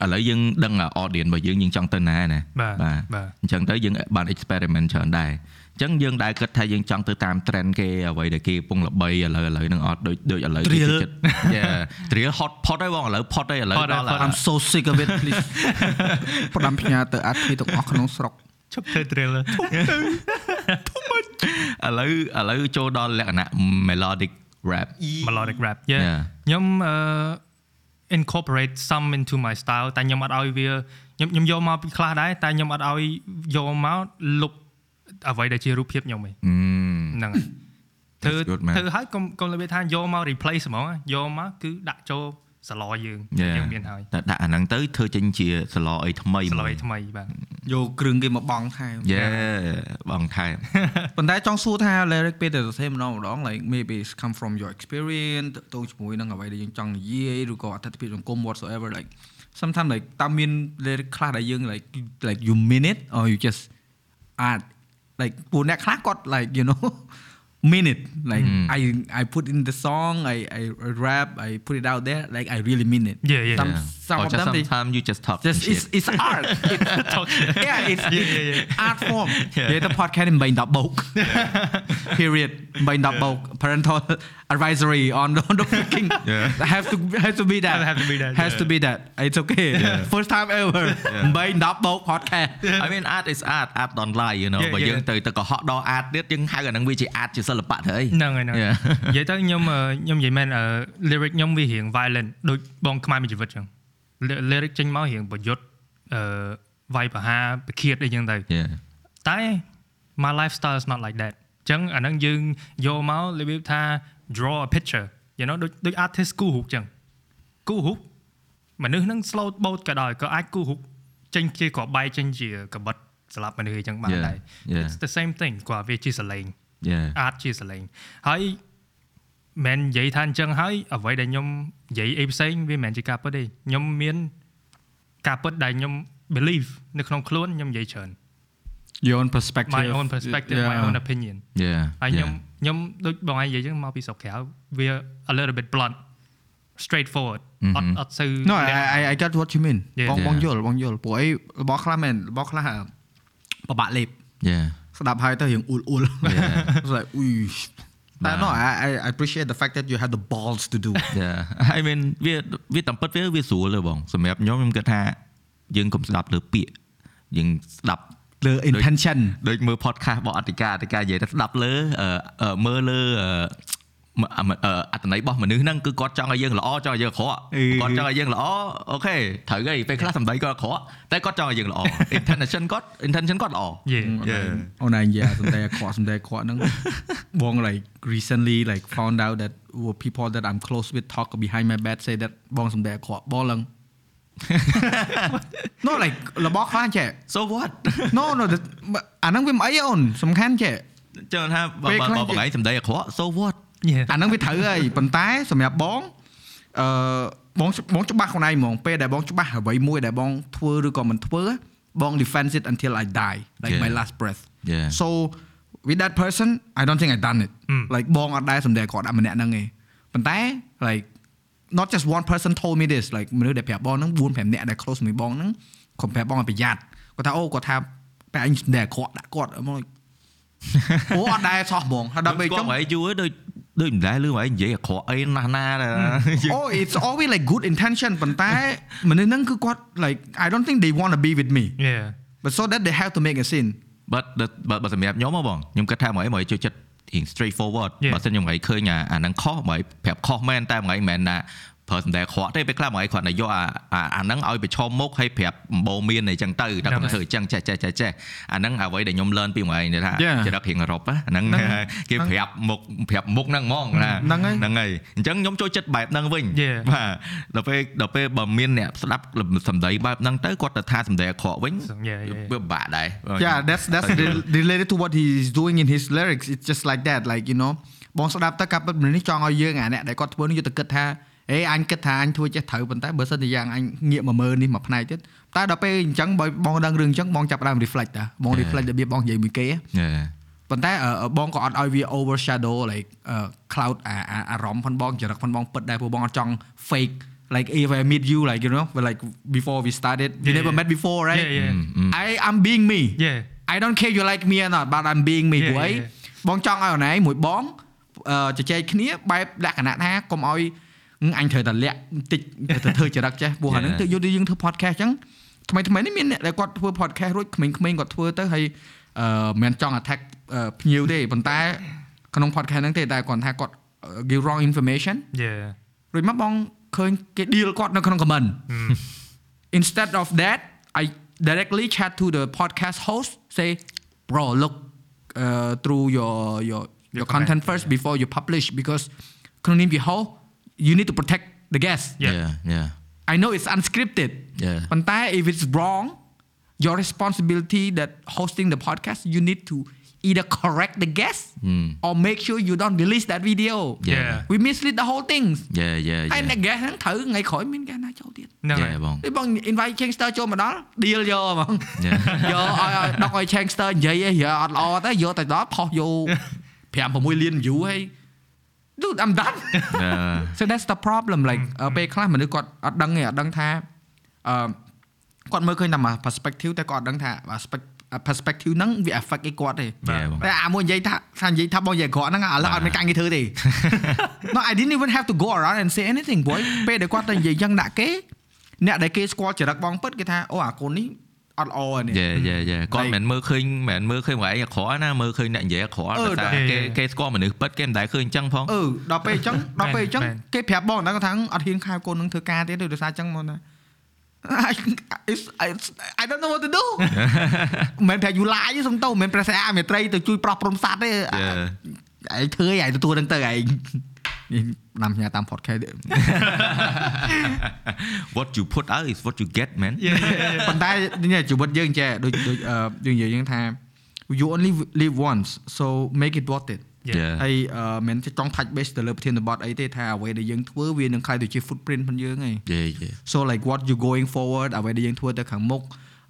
ឥឡូវយើងដឹង audience របស់យើងយើងចង់ទៅណាណាបាទបាទបាទអញ្ចឹងទៅយើងបាន experiment ច្រើនដែរអញ្ចឹងយើងដែរគិតថាយើងចង់ទៅតាម trend គេអ្វីដែលគេកំពុងល្បីឥឡូវឥឡូវហ្នឹងអត់ដូចដូចឥឡូវគេ Drill ចិត្ត Yeah drill hot pot ហើយបងឥឡូវ pot ហើយឥឡូវ Pot ហើយដល់ pot à. I'm so sick of it please ផ្ដាំផ្ញើទៅអាធីទាំងអស់ក្នុងស្រុកឈប់ធ្វើ trailer ឥឡូវឥឡូវចូលដល់លក្ខណៈ melodic rap melodic rap yeah Yeah. ខ្ញុំអឺ incorporate some into my style តែខ្ញុំអត់ឲ្យវាខ្ញុំខ្ញុំយកមកពីខ្លះដែរតែខ្ញុំអត់ឲ្យយកមកលុបអ្វីដែលជារូបភាពខ្ញុំឯងអឺហ្នឹងហើយធ្វើ That's good, man. ធ្វើហើយកុំកុំលើកថាយកមក replace ហ្មងយកមកគឺដាក់ចូល សឡយើង Yeah. យើងមានហើយតែដាក់អាហ្នឹងទៅធ្វើចេញជាសឡអីថ្មីសឡមួយថ្មីបាទយកគ្រឿងគេមកបង់ថែម Yeah បងថែមប៉ុន្តែចង់សួរថា lyric ពេលដែលសរសេរម្ដងម្ដង like maybe it's come from your experience តទៅជាមួយនឹងអ្វីដែលយើងចង់និយាយឬក៏អត្ថប្រយោជន៍សង្គម whatsoever like sometimes like តើមាន lyric ខ្លះដែលយើង like like you mean it or you just add like ពួកអ្នកខ្លះគាត់ like you know mean it. Like mm. I I put in the song, I, I rap, I put it out there. Like I really mean it. Yeah, yeah. Some, yeah. some or of them. Sometimes you just talk. Just, it's, it's art. It's. Yeah, it's, yeah, yeah, yeah. art form. Yeah. Để the podcast in bày đọc. Period. Bày đọc bột. Parental advisory on the, on the freaking Yeah. have to have to be that Have to be that, has to be that it's okay first time ever មិន10បោក podcast I mean art is art art don't lie you know Yeah, បើ yeah. យើងទៅទៅកុហកដល់ art ទៀតយើងហៅអាហ្នឹងវាជា art ជាសិល្បៈទៅអីហ្នឹងហើយហ្នឹងហើយ Yeah. និយាយទៅខ្ញុំអឺខ្ញុំនិយាយមែនអឺ lyric ខ្ញុំវារៀង violent ដូចបងខ្មែរមួយជីវិតចឹង Ly- lyric ចេញមករៀងប្រយុទ្ធអឺវាយប្រហារប្រឃាតអីចឹងទៅ Yeah តែ my lifestyle is not like that ចឹងអាហ្នឹងយើងយកមករបៀបថា draw a picture you know ដូចដូច artist គូរូបចឹងគូរូបមនុស្សហ្នឹង slow boat ក៏ដោយក៏អាចគូរូបចេញជាក្របបែកចេញជាកបិតស្លាប់មនុស្សអីចឹងបាន Yeah, ដែរ yeah. it's the same thing គាត់វាជាសលេង Yeah អាតជាសលេងហើយមិននិយាយថាអញ្ចឹងហើយអ្វីដែលខ្ញុំនិយាយអីផ្សេងវាមិនមែនជាការពិតទេខ្ញុំមានការពិតដែលខ្ញុំ believe នៅក្នុងខ្លួនខ្ញុំនិយាយច្រើន your own perspective my own perspective my Yeah. own opinion Yeah ហើយខ្ញុំ yeah. ខ្ញុំដូចបងឯងនិយាយអញ្ចឹងមកពីស្រុកក្រៅវា a little bit blunt straightforward អត់អត់សូវ no I I I get what you mean Yeah. បងបង Yeah. យល់បងយល់ព្រោះអីរបស់ខ្លះមែនរបស់ខ្លះពិបាកលេប Yeah ស្ដាប់ហើយទៅរៀងអ៊ូលអ៊ូល Yeah. It's like អ៊ុយតែ no I I I appreciate the fact that you had the balls to do Yeah I mean វាវាតាមពិតវាវាស្រួលទេបងសម្រាប់ខ្ញុំខ្ញុំគិតថាយើងកុំស្ដាប់លើពាក្យយើងស្ដាប់ លើ intention ដូចមើល podcast របស់អតិកាអតិកានិយាយថាស្ដាប់លើអឺអឺមើលលើអឺមអឺអត្តន័យរបស់មនុស្សហ្នឹងគឺគាត់ចង់ឲ្យយើងល្អចង់ឲ្យយើងអាក្រក់អឺគាត់ចង់ឲ្យយើងល្អអូខេត្រូវហើយពេលខ្លះសម្ដីគាត់អាក្រក់តែគាត់ចង់ឲ្យយើងល្អ intention គាត់ intention គាត់ល្អ Yeah. Yeah. អូនឯងនិយាយអាសំដីអាក្រក់សំដីអាក្រក់ហ្នឹងបង like recently like found out that were people that I'm close with talk behind my back say that បងសំដីអាក្រក់បងឡើង No like របស់ខ្លះចេះ so what No no that- អាហ្នឹងវាមិនអីអូនសំខាន់ចេះចឹងថាបើពេលបើខ្លះបើបងឯងសម្ដីអាក្រក់ so what Yeah. អាហ្នឹងវាត្រូវហើយប៉ុន្តែសម្រាប់បងអឺបងបងច្បាស់ខ្លួនឯងហ្មងពេលដែលបងច្បាស់អ្វីមួយដែលបងធ្វើឬក៏មិនធ្វើបង defend it until I die like Yeah. my last breath Yeah. so with that person I don't think I done it like បងអត់ដែរសម្ដែងគាត់ដាក់ម្នាក់ហ្នឹងឯងប៉ុន្តែ like not just one person told me this like មនុស្សដែលប្រាប់បងហ្នឹង4 5នាក់ដែល close មួយបងហ្នឹងគាត់ប្រាប់បងឲ្យប្រយ័ត្នគាត់ថាអូគាត់ថាតែអញសម្ដែងអាក្រក់ដាក់គាត់មកអូអត់ដែរសោះហ្មងហើយដល់ពេលខ្ញុំចុងបងឯងយូរហើយដូចដូចមិនដែរលឺបងឯងនិយាយអាក្រក់អីណាស់ណាដែរ oh it's always like good intention ប៉ុន្តែមនុស្សហ្នឹងគឺគាត់ like I don't think they want to be with me Yeah. but so that they have to make a scene បើបើបើសម្រាប់ខ្ញុំហ៎បងខ្ញុំគិតថាមកឯងមកឯងចូលចិត្ត straight forward Yeah. បើសិនខ្ញុំឯងឃើញអាអាហ្នឹងខុសមកឯងប្រាប់ខុសមែនតែមកឯងមិនមែនណា ប្រើសម្ដែងខកទេពេលខ្លះមកឯងគ្រាន់តែយកអាអាអាហ្នឹងឲ្យប្រឈមមុខឲ្យប្រាប់អំបូរមានអីចឹងទៅតែហ្នឹងខ្ញុំហើយធ្វើអញ្ចឹងចេះចេះចេះចេះអាហ្នឹងអ្វីដែលខ្ញុំ learn ពីមកឯងថា Yeah. ចរិតរៀងអឺរ៉ុបណាអាហ្នឹងហ្នឹងគេប្រាប់មុខប្រាប់មុខហ្នឹងហ្មងណាហ្នឹងហើយហ្នឹងហើយអញ្ចឹងខ្ញុំចូលចិត្តបែបហ្នឹងវិញ Yeah. បាទដល់ពេលដល់ពេលបើមានអ្នកស្ដាប់សម្ដីបែបហ្នឹងទៅគាត់ទៅថាសម្ដីអាក្រក់វិញ Yeah, yeah, yeah. វាពិបាកដែរ yeah that's that's re- related to what he's doing in his lyrics it's just like that like you know បងស្ដាប់ទៅកាប់ពិតមនុស្សនេះចង់ឲ្យយើងអាអ្នកដែលគាត់ធ្វើនេះយកទៅគិតថា អេអញគិតថាអញធ្វើចេះត្រូវប៉ុន្តែបើសិនជាយ៉ាងអញងាកមកមើលនេះមួយផ្នែកទៀតតែដល់ពេលអញ្ចឹងបើបងដឹងរឿងអញ្ចឹងបងចាប់ផ្ដើម reflect តាបង reflect របៀបបងនិយាយមួយគេ Yeah ប៉ុន្តែអឺបងក៏អត់ឲ្យវា overshadow like uh, cloud អាអាអារម្មណ៍ផងបងចរិតផងបងពិតដែរព្រោះបងអត់ចង់ fake like if I meet you like you know like before we started we Yeah, never yeah. met before right Yeah, yeah. I I'm being me Yeah. I don't care you like me or not but I'm being me Yeah, ព្រោះអី yeah, បងចង់ឲ្យអូនឯងមួយបងអឺជជែកគ្នាបែបលក្ខណៈថាកុំឲ្យ អឺអញត្រូវតែលាក់បន្តិចទៅធ្វើចរិតចេះព្រោះអាហ្នឹង Yeah. ទៅយកយើងធ្វើ podcast អញ្ចឹងថ្មីថ្មីនេះមានអ្នកដែលគាត់ធ្វើ podcast រួចក្មេងៗគាត់ធ្វើទៅហើយអឺមិនមែនចង់ attack អឺភ្ញៀវទេប៉ុន្តែក្នុង podcast ហ្នឹងទេតែគាត់ថាគាត់ give wrong information Yeah. រួចមកបងឃើញគេ deal គាត់នៅក្នុង comment Mm. instead of that I directly chat to the podcast host say bro look uh, through your your your Your content comment, first yeah. before you publish because ក្នុងនាមជា host you need to protect the guest Yeah. Yeah yeah I know it's unscripted Yeah ប៉ុន្តែ if it's wrong your responsibility that hosting the podcast you need to either correct the guest Mm. or make sure you don't release that video Yeah. we mislead the whole things Yeah yeah ហើយ yeah អ្នក guest ហ្នឹងត្រូវថ្ងៃក្រោយមាន guest ណាចូលទៀត ហ្នឹងហើយ Yeah បង នេះបង invite Changster ចូលមកដល់ deal យកហ្មង Yeah យកឲ្យឲ្យដកឲ្យ Changster និយាយឯងអត់ល្អទេយកទៅដល់ផុសយក5 6លាន view ហើយ dude I'm done Yeah so that's the problem like អឺពេលខ្លះមនុស្សគាត់អត់ដឹងទេអត់ដឹងថាអឺគាត់មើលឃើញតែមួយ perspective តែគាត់អត់ដឹងថា perspective perspective ហ្នឹងវា affect ឯគាត់ទេ Yeah បងតែអាមួយនិយាយថាថានិយាយថាបងនិយាយអាក្រក់ហ្នឹងឥឡូវអត់មានការងារធ្វើទេ No I didn't even have to go around and say anything boy ពេលដែលគាត់ទៅនិយាយចឹងដាក់គេអ្នកដែលគេស្គាល់ចរិតបងពិតគេថាអូអាកូននេះអ ត់ល្អទេ Yeah yeah yeah គាត់មិនមែនមើលឃើញមិនមែនមើលឃើញបងឯងអាក្រក់ណាមើលឃើញអ្នកនិយាយអាក្រក់អឺតែ Yeah, គេ yeah. គេស្គាល់មនុស្សពិតគេមិនដែលឃើញអញ្ចឹងផងអឺដល់ពេលអញ្ចឹងដល់ពេលអញ្ចឹងមែនគេប្រាប់បងដល់គាត់ថាអត់ហ៊ានខៅកូននឹងធ្វើការទៀតទេដោយសារអញ្ចឹងមកណា I it's, it's, I don't know what to do មិនថាយូឡាយសុំទៅមិនប្រសិទ្ធអាមេត្រីទៅជួយប្រោះព្រំសัตว์ទេ Yeah ឯងធ្វើឯងទទួលនឹងទៅឯង នេះតាមផ្ញើតាម podcast ទេ what you put out is what you get man Yeah, yeah, yeah. ប៉ុន្តែនេះជីវិតយើងចេះដូចដូចអឺយើងនិយាយយើងថា you only live once so make it worth it Yeah ហើយអឺមិនមែនចង់ touch base ទៅលើប្រធានបទអីទេថាអ្វីដែលយើងធ្វើវានឹងខ្លាយទៅជា footprint របស់យើងឯង Yeah yeah so like what you going forward អ្វីដែលយើងធ្វើទៅខាងមុខ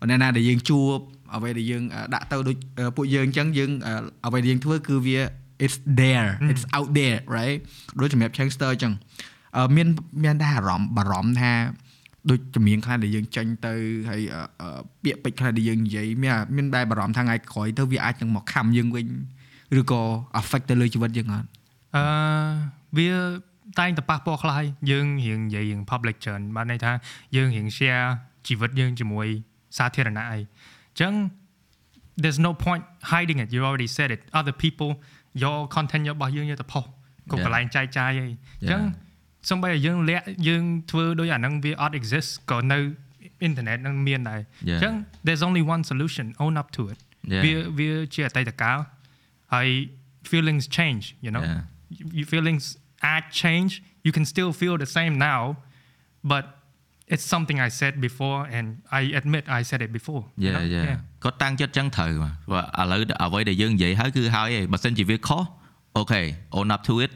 អ្នកណាដែលយើងជួបអ្វីដែលយើងអឺដាក់ទៅដូចអឺពួកយើងអញ្ចឹងយើងអឺអ្វីដែលយើងធ្វើគឺវា it's there it's out there right ដូចសម្រាប់ Changster អញ្ចឹងអឺមានមានដែរអារម្មណ៍បារម្ភថាដូចចម្រៀងខ្លះដែលយើងចេញទៅហើយអឺអឺពាក្យពេចន៍ខ្លះដែលយើងនិយាយមានអាមានដែរបារម្ភថាថ្ងៃក្រោយទៅវាអាចនឹងមកខំយើងវិញឬក៏ affect ទៅលើជីវិតយើងអត់អឺវាតែងតែប៉ះពាល់ខ្លះហើយយើងរៀងនិយាយរៀង public ច្រើនបានន័យថាយើងរៀង share ជីវិតយើងជាមួយសាធារណៈអីអញ្ចឹង there's no point hiding it you already said it other people យក content របស់យើងយកទៅផុសគ្រប់ Yeah. កន្លែងចែកចាយអីអញ្ចឹង Yeah. សំបីឲ្យយើងលាក់យើងធ្វើដោយអាហ្នឹងវាអត់ exist ក៏នៅ internet ហ្នឹងមានដែរអ Yeah. ញ្ចឹង there's only one solution own up to it Yeah. វាវាជាអតីតកាលហើយ feelings change you know Yeah. your feelings add change you can still feel the same now but it's something I said before and I admit I said it before you Yeah know? yeah គាត់តាំងចិត្តចឹងត្រូវបាទឥឡូវអ្វីដែលយើងនិយាយហើយគឺហើយឯងបើសិនជាវាខុស okay own up to it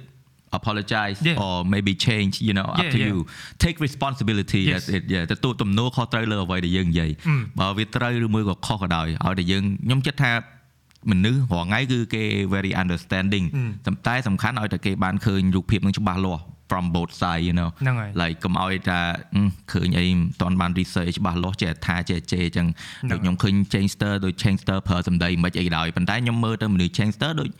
apologize Yeah. or maybe change you know up Yeah, to yeah. you take responsibility Yes. that's it yeah ទទួលទំនួលខុសត្រូវលើអ្វីដែលយើងនិយាយ Mm. បើវាត្រូវឬមួយក៏ខុសក៏ដោយឲ្យតែយើងខ្ញុំគិតថាមនុស្សរាល់ថ្ងៃគឺគេ very understanding តែតែសំខាន់ឲ្យតែគេបានឃើញរូបភាពនឹងច្បាស់លាស់ from both side you know ហ្នឹងហើយ like កុំឲ្យថាអឺឃើញអីមិនតាន់បាន research ច្បាស់លាស់ចេះថាចេះចេះអញ្ចឹងហ្នឹងដូចខ្ញុំឃើញ Changster ដូច Changster ប្រើសម្ដីមិនអីក៏ដោយប៉ុន្តែខ្ញុំមើលទៅមនុស្ស Changster ដូច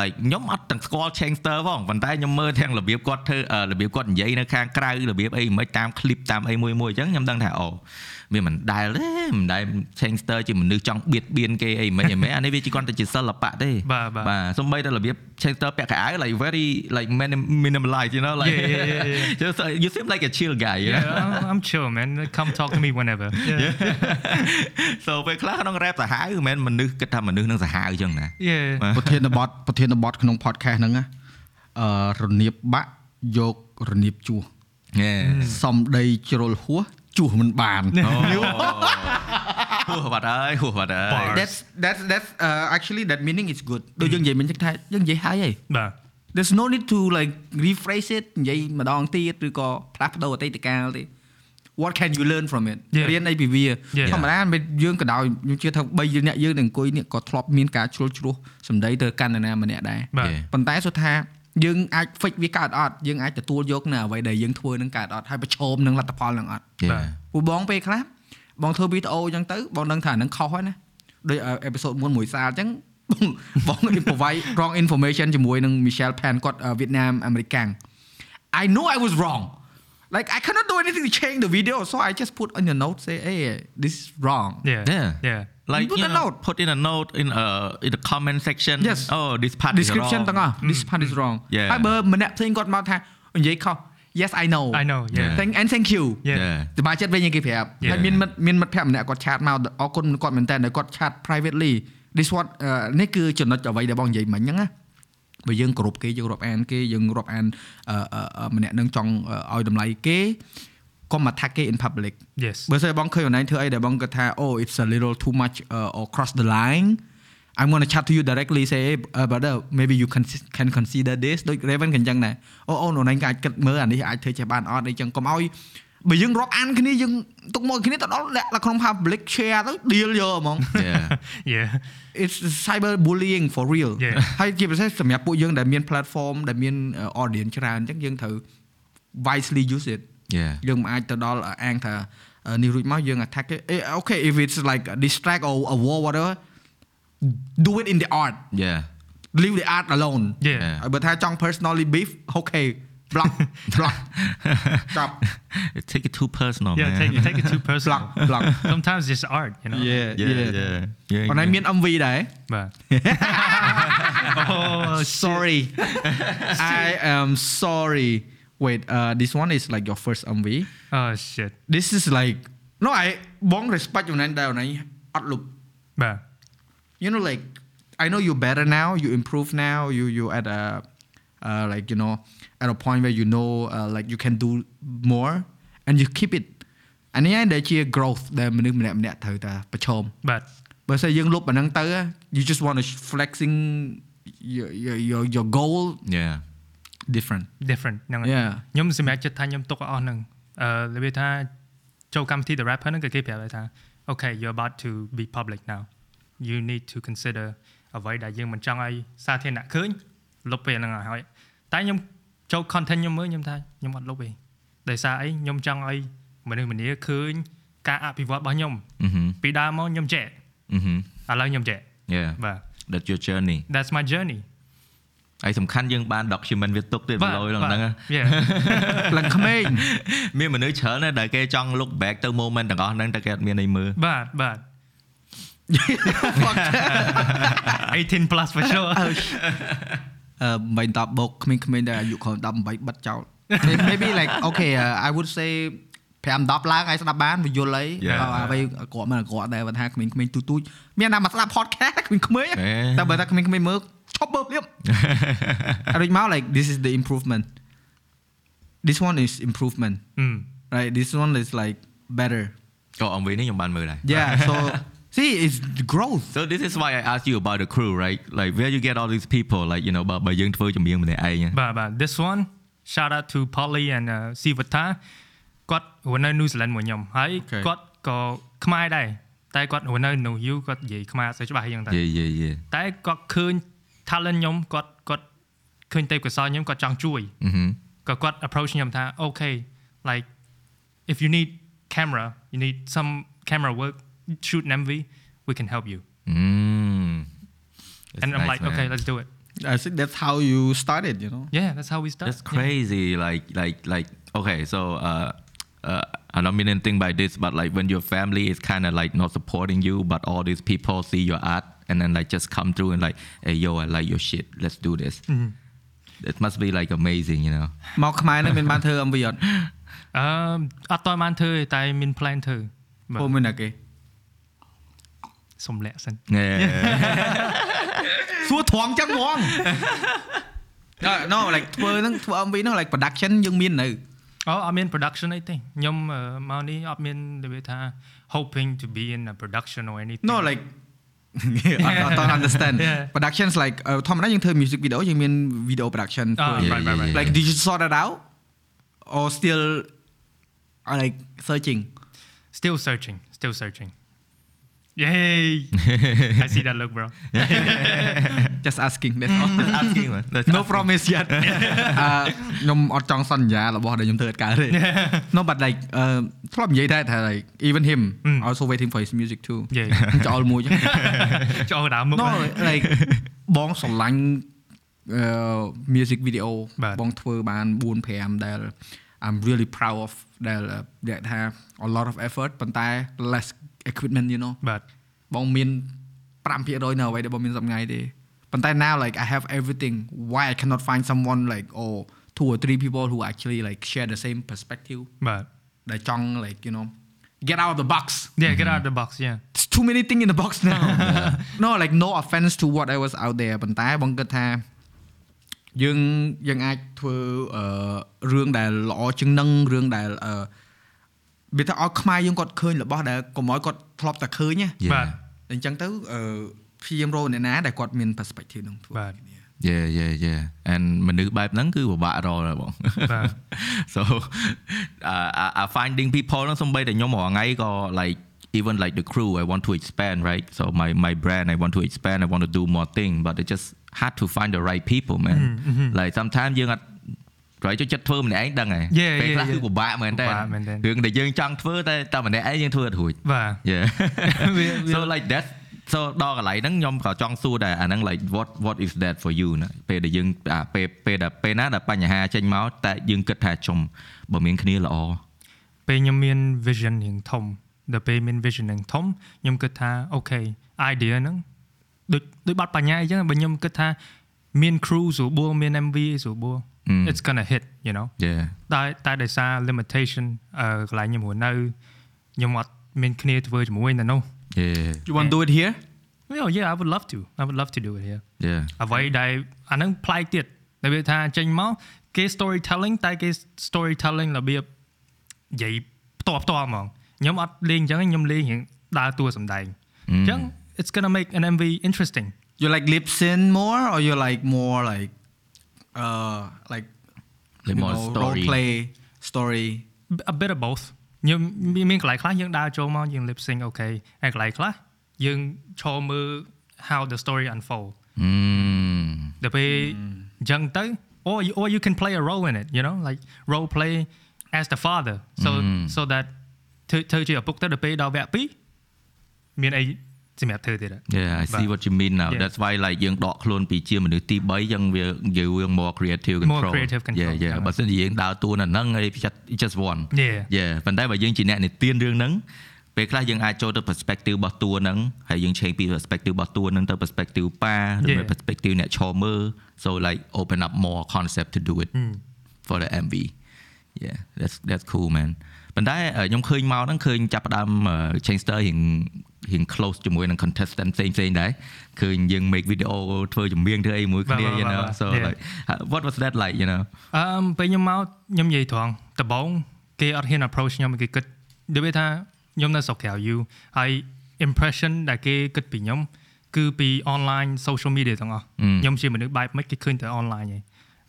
like ខ្ញុំអត់ទាំងស្គាល់ Changster ផងប៉ុន្តែខ្ញុំមើលទាំងរបៀបគាត់ធ្វើអឺរបៀបគាត់និយាយនៅខាងក្រៅរបៀបអីមិនតាម clip តាមអីមួយមួយអញ្ចឹងខ្ញុំដឹងថាអូ វាមិនដែលទេមិនដែល Changster ជាមនុស្សចង់បៀតបៀនគេអីមិនអីមែនអានេះវាជាគាត់ទៅជាសិល្បៈទេបាទបាទបាទសំបីតែរបៀប Changster ពាក់កៅអៅ like very like minim- minimalized you know like Yeah, yeah, yeah, yeah. just uh, you seem like a chill guy you know? yeah I'm, I'm chill man come talk to me whenever yeah so ពេលខ្លះក្នុង rap សាហាវមិនមែនមនុស្សគិតថាមនុស្សនឹងសាហាវអញ្ចឹងណា yeah ប្រធានបទប្រធានបទក្នុង podcast ហ្នឹងណាអឺរនៀបបាក់យករនៀបជួស Yeah សំដីជ្រុលហួស ជួសមិនបានហួសបាត់ហើយហួសបាត់ហើយ that's that's that's uh, actually that meaning is good ដូចយើងនិយាយមិញចឹងថាយើងនិយាយហើយហីបាទ there's no need to like rephrase it និយាយម្ដងទៀតឬក៏ផ្លាស់ប្ដូរអតីតកាលទេ what can you learn from it Yeah. រៀនអីពីវា Yeah. ធម្មតាមិនយើងក៏ដោយខ្ញុំជឿថាបីយើងអ្នកយើងនឹងអង្គុយនេះក៏ធ្លាប់មានការជ្រុលជ្រោះសម្ដីទៅកាន់នរណាម្នាក់ដែរបាទ Yeah. ប៉ុន្តែសុទ្ធថា យើងអាច fix វាកើតអត់យើងអាចទទួលយកនៅអ្វីដែលយើងធ្វើនឹងកើតអត់ហើយប្រឈមនឹងលទ្ធផលនឹងអត់ Yeah. ពូបងពេលខ្លះបងធ្វើវីដេអូអញ្ចឹងទៅបងដឹងថាអានឹងខុសហើយណាដូចអេពីសូតមុនមួយសាលអញ្ចឹងបងបង provide wrong information ជាមួយនឹង Michelle Pan គាត់វៀតណាមអាមេរិកាំង I know I was wrong like I cannot do anything to change the video so I just put on your note say hey this is wrong yeah Yeah. yeah Like Put you a know, note. put in a note in uh in the comment section. Yes. Oh, this part description is ទាំងអស់ this part is wrong Yeah. ហើយបើម្នាក់ផ្សេងគាត់មកថានិយាយខុស yes I know I know yeah Yeah. thank and thank you yeah Yeah. សមាជិកវិញគេប្រាប់ Yeah. ហើយមានមិត្តមានមិត្តភក្តិម្នាក់គាត់ឆាតមកអរគុណគាត់មែនតើដែលគាត់ឆាត privately this what អឺនេះគឺចំណុចអ្វីដែលបងនិយាយមិញហ្នឹងណាបើយើងគោរពគេយើងរាប់អានគេយើងរាប់អានអឺអឺអឺម្នាក់នឹងចង់អឺឲ្យតម្លៃគេ កុំមកថាគេ in public yes បើសិនបងឃើញ online ធ្វើអីដែលបងគាត់ថា oh it's a little too much uh, or cross the line I'm going to chat to you directly say hey, uh, brother maybe you can can consider this ដូច Raven ក៏អញ្ចឹងដែរអូអូនអូនឯងក៏អាចគិតមើលអានេះអាចធ្វើចេះបានអត់អីចឹងកុំឲ្យបើយើងរាប់អានគ្នាយើងទុកមកគ្នាទៅដល់លាក់នៅក្នុង public share ទៅ deal យកហ្មង Yeah. yeah it's cyber bullying for real Yeah. ហើយជាពិសេសសម្រាប់ពួកយើងដែលមាន platform ដែលមាន uh, audience ច្រើនអញ្ចឹងយើងត្រូវ wisely use it Yeah. យើងមិនអាចទៅដល់អាងថាអឺនេះរួចមកយើង attack គេអេ okay if it's like a distract or a war whatever do it in the art Yeah. leave the art alone yeah ហើយបើថាចង់ personally beef okay block block ចប់ Take it too personal, yeah man. take take it too personal block block sometimes it's art you know yeah, yeah, yeah. អនឡាញមាន MV ដែរ បាទ oh sorry I am sorry wait uh this one is like your first MV oh shit this is like no I បង respect ចំណេញដែរអនឡាញអត់លុប បាទ you know like I know you better now you improve now you you at a uh, like you know at a point where you know uh, like you can do more and you keep it អានេះឯងដែលជា growth ដែលមនុស្សម្នាក់ម្នាក់ត្រូវតែប្រឈម បាទ បើសិនយើងលុបអាហ្នឹងទៅ you just want to flexing your your your, your goal Yeah. Different different ហ្នឹងហើយ yeah ខ្ញុំសម្រាប់ចិត្តថាខ្ញុំទុកឲ្យអស់ហ្នឹងអឺរបៀបថាចូលកម្មវិធី The Rapper ហ្នឹងក៏គេប្រាប់ដែរថា okay you're about to be public now you need to consider អ្វីដែលយើងមិនចង់ឲ្យសាធារណៈឃើញលុបពេលហ្នឹងឲ្យហើយតែខ្ញុំចូល content ខ្ញុំមើលខ្ញុំថាខ្ញុំអត់លុបទេដោយសារអីខ្ញុំចង់ឲ្យមនុស្សម្នាឃើញការអភិវឌ្ឍរបស់ខ្ញុំ Mhm. ពីដើមមកខ្ញុំចេះ Mhm. ឥឡូវខ្ញុំចេះ Yeah. បាទ That's your journey. that's my journey ហើយសំខាន់យើងបាន document វាទុកទៀតបាទលយក្នុងហ្នឹងណា yeah ឡើងក្មេងមានមនុស្សច្រើនណាស់ដែលគេចង់ look back ទៅ moment ទាំងអស់ហ្នឹងតែគេអត់មានអីមើលបាទបាទ 18 plus for sure អឺមិនតបបោកក្មេងៗដែលអាយុក្រោម18បិទចោល maybe like okay uh, I would say 5 10ឡើងឲ្យស្ដាប់បានវាយល់អី Yeah. អអ្វីអក្រក់មិនអក្រក់ដែរបើថាក្មេងៗទូទូចមានណាមកស្ដាប់ podcast ក្មេងៗហេតែបើថាក្មេងៗមើល ឈប់មើលភ្លាមអរិចមក like this is the improvement this one is improvement អឺ right this one is like better ក៏ MV នេះខ្ញុំបានមើលដែរ yeah so see it's the growth So this is why I asked you about the crew right like where you get all these people like you know បើបើយើងធ្វើចម្រៀងម្នាក់ឯង បាទបាទ this one shout out to Polly and uh, Sivata គាត់រស់នៅ New Zealand មួយខ្ញុំហើយ Okay. គាត់ក៏ខ្មែរដែរតែគាត់រស់នៅ New You គាត់និយាយខ្មែរអត់សូវច្បាស់អញ្ចឹងតែ យេយេយេ តែគាត់ឃើញ talent ខ្ញុំគាត់គាត់ឃើញទេពកោសល្យខ្ញុំគាត់ចង់ជួយ អឺហឹម ក៏គាត់ approach ខ្ញុំថា okay like if you need camera you need some camera work shoot an MV we can help you អឺ and I'm like okay let's do it I think that's how you started you know yeah that's how we start That's crazy. Like, like, like. Okay, so uh, uh, I don't mean anything by this, but like when your family is kind of like not supporting you, but all these people see your art and then like just come through and like, hey, yo, I like your shit. Let's do this. It must be like amazing, you know. មកខ្មែរនឹងមានបានធ្វើ MV អត់ អឺអត់តបានធ្វើទេតែមាន plan ធ្វើបាទ ពុំមានតែគេ សុំលាក់សិន Yeah. សួរត្រង់ចឹងហ្មង No like ធ្វើហ្នឹងធ្វើ MV ហ្នឹង like production យើងមាននៅ អូអត់មាន production អីទេខ្ញុំអឺមកនេះអត់មានរបៀបថា hoping to be in a production or anything No like អត់អត់ understand Yeah. productions like អឺធម្មតាយើងធ្វើ music video យើងមាន video production ធ្វើ Ah, Yeah, right, yeah, right, right. yeah. like did you sort it out or still are like searching Still searching. Still searching. Yay! I see that look, bro. Just asking that's all asking មែន That's no asking. promise yet អឺខ្ញុំអត់ចង់សន្យារបស់ដែលខ្ញុំធ្វើអត់កើតទេ no but like អឺធ្លាប់និយាយដែរថា like even him also waiting for his music too Yeah. ចោលមួយចឹងចូលដើមមុខ no like បងស្រឡាញ់អឺ music video បាទបងធ្វើបាន4 5ដែល I'm really proud of ដែលដែលថា a lot of effort ប៉ុន្តែ less equipment you know បាទបងមាន5%នៅអ្វីដែលបងមានសម្ងៃទេ ប៉ុន្តែ now like I have everything why I cannot find someone like or two or three people who actually like share the same perspective បាទ ដែលចង់ like you know get out of the box Yeah, get out of the box, yeah. There's too many things in the box now no like no offense to what I was out there ប៉ុន្តែបងគិតថាយើងយើងអាចធ្វើអឺរឿងដែលល្អជាងនឹងរឿងដែលអឺវាថាឲ្យខ្មែរយើងគាត់ឃើញរបស់ដែលកុំឲ្យគាត់ធ្លាប់តែឃើញណា Yeah. បាទ អញ្ចឹងទៅអឺ ព្យាយាមរកអ្នកណាដែលគាត់មាន perspective នឹងធ្វើបាទគ្នា Yeah yeah yeah and មនុស្សបែបហ្នឹងគឺពិបាករកដែរបងបាទ so uh, I- I finding people ហ្នឹងសំបីតែខ្ញុំរាល់ថ្ងៃក៏ like even like the crew I want to expand right so my my brand I want to expand I want to do more thing but it just had to find the right people man like sometimes យើងអត់ប្រហែលចូលចិត្តធ្វើម្នាក់ឯងដឹងហើយ Yeah, ពេល yeah, ខ្លះគឺ yeah. ពិបាកមែនតើពិបាកមែនទែនរឿងដែលយើងចង់ធ្វើតែតែម្នាក់ឯងយើងធ្វើអត់រួចបាទ Yeah. We- we- so like that so ដល់កន្លែងហ្នឹងខ្ញុំក៏ចង់សួរដែរអាហ្នឹង like what what is that for you ណាពេលដែលយើងអាពេលពេលដែលពេលណាដែលបញ្ហាចេញមកតែយើងគិតថាចំបើមានគ្នាល្អពេលខ្ញុំមាន vision រៀងធំដល់ពេលមាន vision រៀងធំខ្ញុំគិតថាអូខេ idea ហ្នឹងដូចដូចបាត់បញ្ញាអញ្ចឹងបើខ្ញុំគិតថាមាន crew ស្រួលបួលមាន MV ស្រួលបួល Mm. it's gonna hit you know Yeah តែតែដោយសារ limitation អឺកន្លែងខ្ញុំរស់នៅខ្ញុំអត់មានគ្នាធ្វើជាមួយនៅនោះ yeah you want to do it here Oh yeah I would love to I would love to do it here yeah អ្វីដែលអាហ្នឹងប្លែកទៀតដែលវាថាចេញមកគេ storytelling តែគេ storytelling របៀបនិយាយផ្ទាល់ផ្ទាល់ហ្មងខ្ញុំអត់លេងអញ្ចឹងខ្ញុំលេងរៀងដើរតួសម្ដែងអញ្ចឹង it's gonna make an MV interesting you like lip sync more or you like more like uh like like you more know, story role play story a bit of both ខ្ញុំមានមានកន្លែងខ្លះយើងដើរចូលមកយើង lip sync អូខេហើយកន្លែងខ្លះយើងឈរមើល how the story unfold mm ដល់ពេលអញ្ចឹងទៅ or you, or you can play a role in it you know like role play as the father so so that ធ្វើធ្វើជាឪពុកទៅដល់ពេលដល់វគ្គ2មានអី សម្រាប់ធ្វើទៀត Yeah I see But- what you mean now Yeah. that's why like យើងដកខ្លួនពីជាមនុស្សទី3ចឹងវាយើង more creative More control creative control yeah yeah ហ្នឹងបើសិនជាយើងដើរតួនៅហ្នឹងហើយ just just one Yeah. yeah ប៉ុន្តែបើយើងជាអ្នកនិទានរឿងហ្នឹងពេលខ្លះយើងអាចចូលទៅ perspective របស់តួហ្នឹងហើយយើង change ពី perspective របស់តួហ្នឹងទៅ perspective ប៉ាឬ Yeah. perspective អ្នកឈរមើល so like open up more concept to do it for the MV yeah that's that's cool man ប៉ុន្តែអឺខ្ញុំឃើញមកហ្នឹងឃើញចាប់ផ្ដើមអឺ Chainster រៀង រៀង close ជាមួយនឹង contestant ផ្សេងផ្សេងៗដែរឃើញយើង make video ធ្វើចម្រៀងធ្វើអីមួយគ្នាបាទ you know បាទបាទ so Yeah. like uh, what was that like you know អឺមពេលខ្ញុំមកខ្ញុំនិយាយត្រង់ដំបូងគេអត់ហ៊ាន approach ខ្ញុំគេគិតដូចវាថាខ្ញុំនៅស្រុកក្រៅ you ហើយ impression ដែលគេគិតពីខ្ញុំគឺពី online social media ទាំងអស់ខ្ញុំជាមនុស្សបែបមិនគេឃើញតែ online ឯង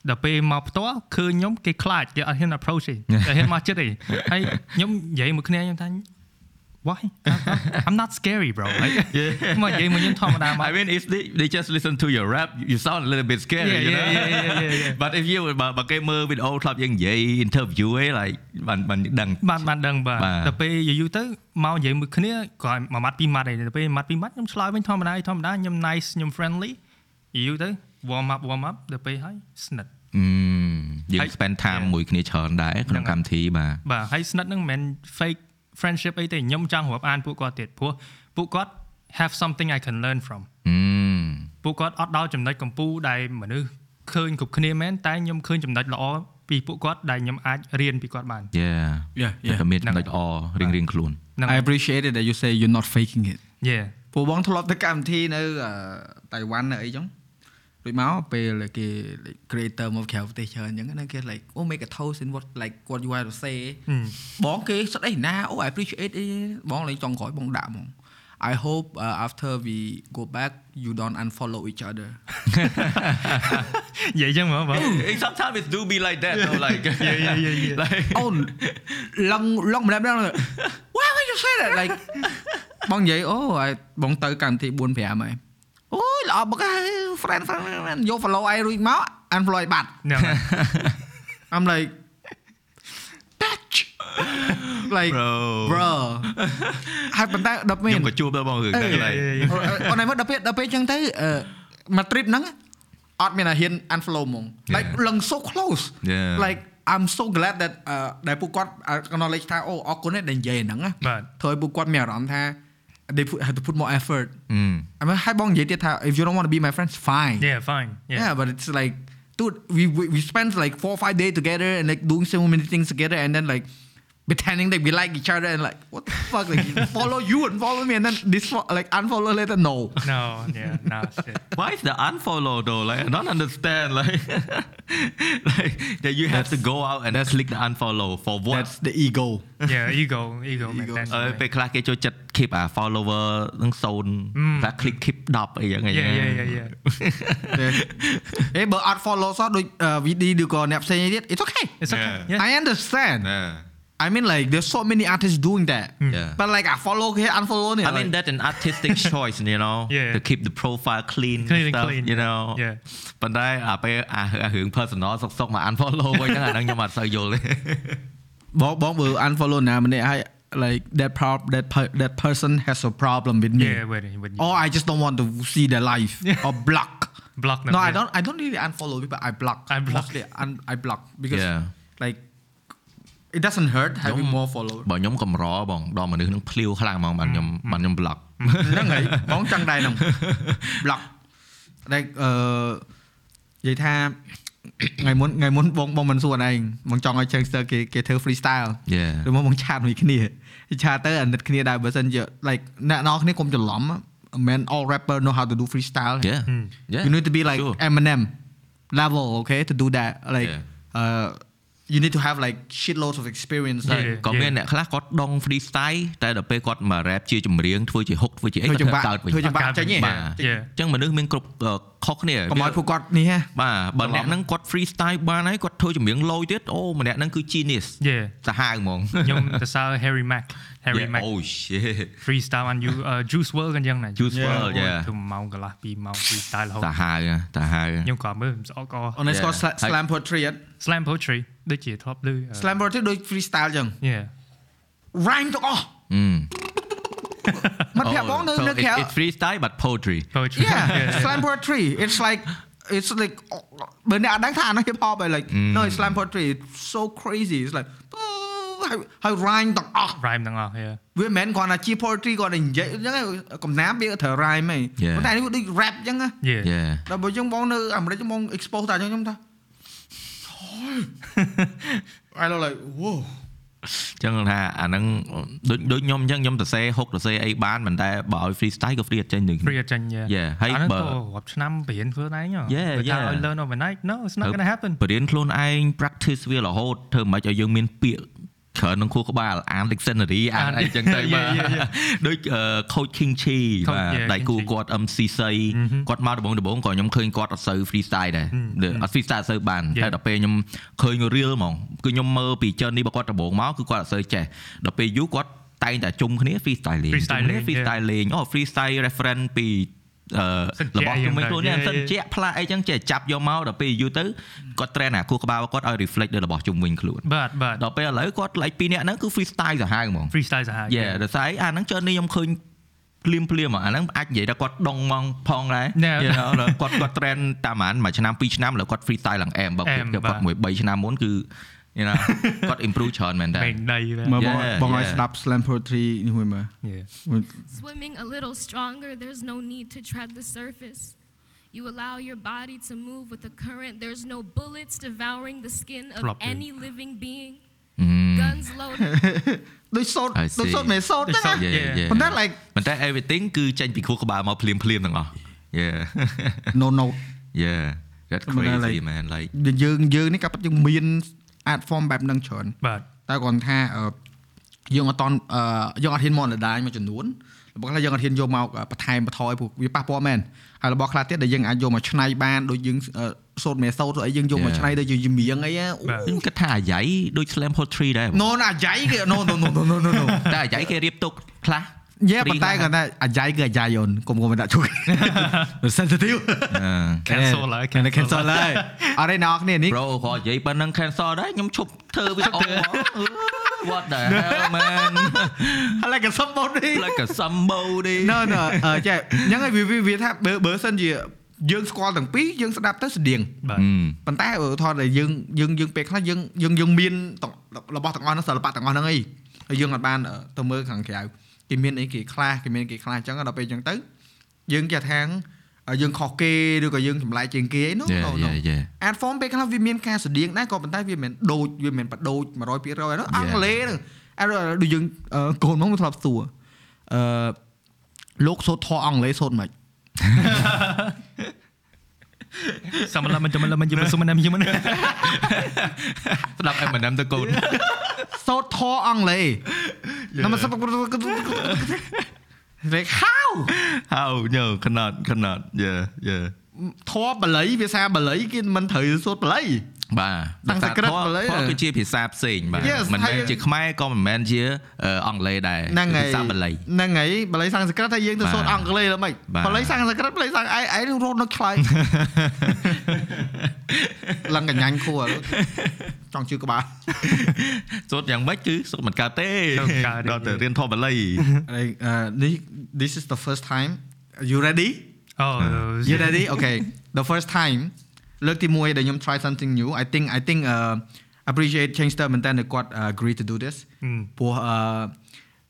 ដល់ពេលមកផ្ទាល់ឃើញខ្ញុំគេខ្លាចគេអត់ហ៊ាន approach ទេតែហ៊ានមកចិត្តទេហើយខ្ញុំនិយាយមួយគ្នាខ្ញុំថា why I'm- I'm not scary bro ហើយមកនិយាយមួយខ្ញុំធម្មតាមក I mean if they they just listen to your rap you sound a little bit scary Yeah, you yeah, know yeah, yeah, yeah, yeah. but if you បើបើគេមើល video ធ្លាប់យើងនិយាយ interview ឯង like បានបានដឹង បានបានដឹងបាទ បាទ ដល់ពេលយូរយូរទៅមកនិយាយមួយគ្នាក៏មួយម៉ាត់ពីរម៉ាត់ឯងដល់ពេលម៉ាត់ពីរម៉ាត់ខ្ញុំឆ្លើយវិញធម្មតាធម្មតាខ្ញុំ nice ខ្ញុំ friendly យូរយូរទៅ warm up warm up ដល់ពេលហើយស្និទ្ធ អឺយើង ហើយ spend time Yeah. មួយគ្នាច្រើនដែរក្នុង ហ្នឹងហើយ កម្មវិធីបាទ បាទហើយស្និទ្ធហ្នឹងមិនមែន fake Friendship អីទេខ្ញុំចង់រាប់អានពួកគាត់ទៀតព្រោះពួកគាត់ have something I can learn from អឺពួកគាត់អត់ដល់ចំណុចកំពូលដែលមនុស្សឃើញគ្រប់គ្នាមែនតែខ្ញុំឃើញចំណុចល្អពីពួកគាត់ដែលខ្ញុំអាចរៀនពីគាត់បាន yeah Yeah, yeah. តែមានចំណុចល្អរៀងរៀងៗខ្លួនហ្នឹង I appreciate it that you say you're not faking it yeah ពួកបងធ្លាប់ទៅកម្មវិធីនៅអឺតៃវ៉ាន់នៅអីចឹង ដូចមកពេលគេ like, creator មកក្រៅប្រទេសច្រើនអញ្ចឹងណាគេ like oh make a toast in what like what you have to say បងគេសិតអីណាអូ I appreciate អីបងលេងចង់ក្រោយបងដាក់ហ្មង I hope uh, after we go back you don't unfollow each other និយាយចឹងហ្មងបង Hey, sometimes it do be like that though like Yeah, yeah, yeah, yeah. like អូនឡងឡងម្ដងម្ដង Why would you say that like បងនិយាយអូឲ្យបងទៅកម្មវិធី4 5ហើយ អូយល្អបកហើយ friend friend friend យក follow ឲ្យរួចមក unfollow ឲ្យបាត់ហ្នឹងហើយ I'm like bitch like bro bro ហើយប៉ុន្តែដល់ពេលខ្ញុំក៏ជួបដែរបងរឿងហ្នឹង Yeah, like yeah, yeah. អូនឯងមកដល់ពេលដល់ពេលអញ្ចឹងទៅអឺមក trip ហ្នឹងអត់មានអាហ៊ាន unfollow ហ្មង like លឹង so close Yeah. like I'm so glad that អឺដែលពួកគាត់ acknowledge ថាអូអរគុណដែលនិយាយហ្នឹងណាបាទធ្វើឲ្យពួកគាត់មានអារម្មណ៍ថា they put, have to put more effort. Mm. I mean, if you don't want to be my friends, fine. Yeah, fine. Yeah, yeah but it's like, dude, we, we, we spent like four or five days together and like doing so many things together, and then like pretending that we like each other and like what the fuck like follow you and follow me and then this fo- like unfollow later no no yeah no shit Why is the unfollow though? Like I don't understand. Like, like that you have to go out and then click the unfollow for what? that's the ego yeah ego ego មែនតើ អឺពេលខ្លះគេចូលចិត្ត keep អា follower នឹង0តែ click keep 10អីយ៉ាងអី yeah yeah yeah yeah ហេបើអត់ follow សោះដូច VD ឬក៏អ្នកផ្សេងទៀត it's okay it's okay Yeah. yeah I understand Yeah. I mean like there's so many artists doing that Yeah. but like I follow គេ unfollow នេះ I mean that's an artistic choice you know Yeah. to keep the profile clean and Clean and stuff clean. you know Yeah. ប៉ុន្តែអាពេលអាអារឿង personal សុកសុកមក unfollow វិញហ្នឹងអាហ្នឹងខ្ញុំអត់សូវយល់ទេបងបងបើ unfollow ណាម្នាក់ហើយ like that prob that per, that person has a problem with me yeah with with you or I just don't want to see their life or block block them no I yeah. don't I don't really unfollow people I block I block. mostly un, I block because Yeah. like it doesn't hurt having more followers បើខ្ញុំកម្របងដល់មនុស្សហ្នឹងភ្លាវខ្លាំងហ្មងបានខ្ញុំបានខ្ញុំ block ហ្នឹងហើយបងចង់ដែរហ្នឹង block like អឺនិយាយថាថ្ងៃមុនថ្ងៃមុនបងបងមិនសួរឯងបងចង់ឲ្យ Changster គេគេធ្វើ freestyle yeah ឬមកបងឆាតមួយគ្នាឆាតទៅអាណិតគ្នាដែរបើសិនជា like អ្នកនរគ្នាកុំច្រឡំមិនមែន all rapper know how to do freestyle yeah yeah you need to be like Sure. Eminem level okay to do that like Yeah. uh you need to have like shitloads of experience តែ like ក៏មានអ្នកខ្លះគាត់ដង freestyle តែដល់ពេលគាត់មក rap ជាចម្រៀងធ្វើជា hook ធ្វើជាអីធ្វើគាត់ចង្វាក់កើតវិញធ្វើចង្វាក់ចេញហ៎បាទ Yeah. អញ្ចឹងមនុស្សមានគ្រប់អឺ ខុសគ្នាកុំឲ្យពួកគាត់នេះហ៎បាទបើអ្នកហ្នឹងគាត់ freestyle បានហើយគាត់ធ្វើចម្រៀងលយទៀតអូម្នាក់ហ្នឹងគឺ genius yeah សាហាវហ្មងខ្ញុំទៅសើ Harry Mack Harry Mack oh shit freestyle បាន you uh, Juice WRLD ក៏យ៉ាងដែរ Juice WRLD, yeah. ទៅម៉ោងកន្លះ2ម៉ោង freestyle រហូតសាហាវសាហាវខ្ញុំក៏មើលស្អកក៏ on this Yeah. called sla- slam poetry អត់ slam poetry ដូចជាធ្លាប់ឮ slam poetry ដូច freestyle ចឹង yeah rhyme ទាំងអស់ អឺមិនប្រាប់បងនៅ So នៅ it's- ក្រៅ it's freestyle but poetry poetry yeah slam poetry it's like it's like បើអ្នកអត់ដឹងថាអានោះ hip hop ហើយ like no it's slam poetry it's so crazy it's like ហើយហើយ rhyme ទាំងអស់ rhyme ទាំងអស់ yeah វាមិនមែនគ្រាន់តែជា poetry គាត់តែនិយាយអញ្ចឹងឯងកំណាព្យវាត្រូវ rhyme ហី Yeah. ប៉ុន្តែនេះវាដូច rap អញ្ចឹងណា yeah yeah ដល់បើយើងបងនៅអាមេរិកបង expose តែអញ្ចឹងខ្ញុំថា I know like whoa ចឹងថាអាហ្នឹងដូចដូចខ្ញុំអញ្ចឹងខ្ញុំសរសេរហុកសរសេរអីបានប៉ុន្តែបើឲ្យ freestyle ក៏ free អត់ចេញដូចគ្នា free អត់ចេញ yeah Yeah ហើយអាហ្នឹងបើក៏រាប់ឆ្នាំបរៀនធ្វើដែរញ៉ Yeah, បើថា yeah. ឲ្យ learn overnight no it's not going to happen បរៀនខ្លួនឯង practice វារហូតធ្វើមិនឲ្យយើងមានពាក្យ ច្រើននឹងខួរក្បាលអាន dictionary អានអីចឹងទៅ Yeah, បាទ yeah, yeah. ដូចអឺ coach King Chi Coach, បាទ yeah, ដៃគូ King Chi. គាត់ MC សីគាត់មកដំបងដំបងក៏ខ្ញុំឃើញគាត់អត់សូវ freestyle ដែរអត់ freestyle សូវបាន Yeah. តែដល់ពេលខ្ញុំឃើញ real ហ្មងគឺខ្ញុំមើលពី journey របស់គាត់ដំបងមកគឺគាត់អត់សូវចេះដល់ពេលយូរគាត់តែងតែជុំគ្នា freestyle លេង Freestyle លេង freestyle លេងអូ freestyle reference ពីអឺសិនជា របស់ខ្ញុំវិញខ្លួននេះ Yeah, yeah. សិនជាផ្លាកអីចឹងចេះចាប់យកមកដល់ពេលយូរទៅគាត់ train អាខួរក្បាលគាត់ឲ្យ reflect លើរបស់ជុំវិញខ្លួនបាទបាទដល់ពេលឥឡូវគាត់ like ពីរនាក់ហ្នឹងគឺ freestyle សាហាវហ្មង freestyle សាហាវយេដល់ស្អីអាហ្នឹងចើនេះខ្ញុំឃើញភ្លាមភ្លាមហ្មងអាហ្នឹងអាចនិយាយថាគាត់ដងមកផងដែរ Yeah. You know ដល់គាត់គាត់ train តាមប្រហែលមួយឆ្នាំពីរឆ្នាំឥឡូវគាត់ freestyle ឡើងអែមបើអែមគាត់បាទមួយ3ឆ្នាំមុនគឺ you know គាត់ improve ច្រើនមែនតើមេងដីវាមើលបង Yeah, បងឲ្យ yeah. ស្ដាប់ slam poetry នេះមួយមើល yeah Swimming a little stronger, there's no need to tread the surface. You allow your body to move with the current. There's no bullets devouring the skin of Flop, yeah. any living being. អឺ Guns loaded. ដូចសូត្រ I ដូច see. សូត្រមិនសូត្រដូចសូហ្នឹងត្រណា Yeah, yeah. ប៉ុន្តែ like ប៉ុន្តែ everything គឺចេញពីខួរក្បាលមកភ្លាមភ្លាមទាំងអស់ yeah no no yeah that's ប៉ុន្តែ crazy like- man like យើងយើងនេះក៏ពិតយើងមាន art form បែបហ្នឹងច្រើនបាទតែគាត់ថាអឺយើងអត់តន់អឺយើងអត់ហ៊ានមកដដែលមួយចំនួនរបស់ខ្លះយើងអត់ហ៊ានយកមកបន្ថែមបន្ថយព្រោះវាប៉ះពាល់មែនហើយរបស់ខ្លះទៀតដែលយើងអាចយកមកឆ្នៃបានដូចយើងអឺសូត្រមេសូត្រអីយើងយកមក Yeah. ឆ្នៃទៅជាចម្រៀងអីណាបាទខ្ញុំគិតថាអាយ៉ៃដូច slam poetry ដែរណូណាអាយ៉ៃគេណូណូណូណូណូណូតែអាយ៉ៃគេរៀបទុកខ្លះ យេប៉ុន្តែគាត់ថាអាយ៉ៃគឺអាយ៉ៃអូនកុំកុំដាក់ជួយ sensitive អឺ cancel ហើយ cancel cancel ហើយអរេអ្នកគ្នានេះ bro គាត់និយាយប៉ុណ្ណឹង cancel ដែរខ្ញុំឈប់ធ្វើវីដេអូ What the hell man ហើយ like a somebody like a somebody no no អឺចេះអញ្ចឹងហើយវាវាវាថាបើបើសិនជាយើងស្គាល់ទាំងពីរយើងស្ដាប់ទៅស្តៀងបាទអឺប៉ុន្តែឧទាហរណ៍ដែលយើងយើងយើងពេលខ្លះយើងយើងយើងមានទាំងរបស់ទាំងអស់ហ្នឹងសិល្បៈទាំងអស់ហ្នឹងអីហើយយើងអត់បានអឺទៅមើលខាងក្រៅ គេមានអីគេខ្លះគេមានគេខ្លះអញ្ចឹងដល់ពេលអញ្ចឹងទៅយើងគេថាងយើងខុសគេឬក៏យើងចម្លែកជាងគេអីនោះ Yeah, yeah, yeah. art form ពេលខ្លះវាមានការស្តៀងដែរក៏ប៉ុន្តែវាមិនមែនដូចវាមិនមែនបដូច100%ហ្នឹងអង់គ្លេសហ្នឹងអឺដូចយើងអឺកូនមកធ្លាប់សួរអឺលោកសូត្រធម៌អង់គ្លេសសូត្រមិន សមឡមិនចាំឡមិនយំសុំណាំយំណាស្ដាប់ Eminem ទៅកូនសូត្រធម៌អង់គ្លេសណាមកសព like how How no cannot cannot yeah yeah ធម៌បាលីភាសាបាលីគេមិនត្រូវសូត្របបាលីបាទតាំងសង្ក្រឹតមកលើធម៌គឺជាភាសាផ្សេងបាទ Yes មិនហើយមែនជាខ្មែរក៏មិនមែនជាអឺអង់គ្លេសដែរហ្នឹងហើយភាសាបាលីហ្នឹងហើយបាលីសំស្ក្រឹតតែយើងទៅបាទសូត្រអង់គ្លេសដល់ម៉េចបាទបាលីសំស្ក្រឹតបាលីសំអីអីរត់នៅខ្លាយឡើងកញ្ញាញ់ខួរចង់ជឿក្បាលសូត្រយ៉ាងម៉េចគឺសូត្រមិនកើតទេសូត្រកើតទេដល់ទៅរៀនធម៌បាលីអឺនេះ this is the first time you ready Oh you ready okay the first time លើកទី1ដែលខ្ញុំ try something new i think i think uh appreciate change ទៅមែនតើគាត់ uh, agree to do this ព្រោះអឺ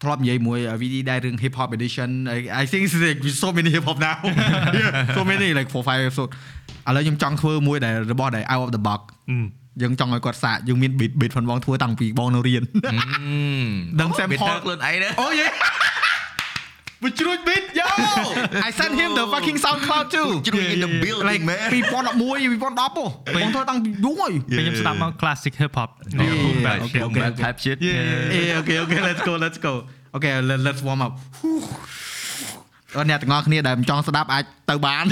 ធ្លាប់និយាយមួយ VD ដែររឿង hip hop edition I, I think it's like so many hip hop now yeah, so many like 4 5 episode ឥឡូវខ្ញុំចង់ធ្វើមួយដែលរបស់ដែល out of the box យើងចង់ឲ្យគាត់សាកយើងមាន beat beat ផងបងធ្វើតាំងពីបងនៅរៀន ដឹង sample ខ្លួនឯងណា អូយេ វាជ្រួញ beat yo I sent him the fucking SoundCloud too ជ្រួញ in the building like man 2011 2010ហ៎បងធ្វើតាំងពីយូរហើយពេលខ្ញុំស្ដាប់មក classic hip hop Yeah, yeah, okay, okay, okay. type shit Ayy okay okay let's go let's go អូខេ let's warm up អរអ្នកទាំងអស់គ្នាដែលមិនចង់ស្ដាប់អាចទៅបាន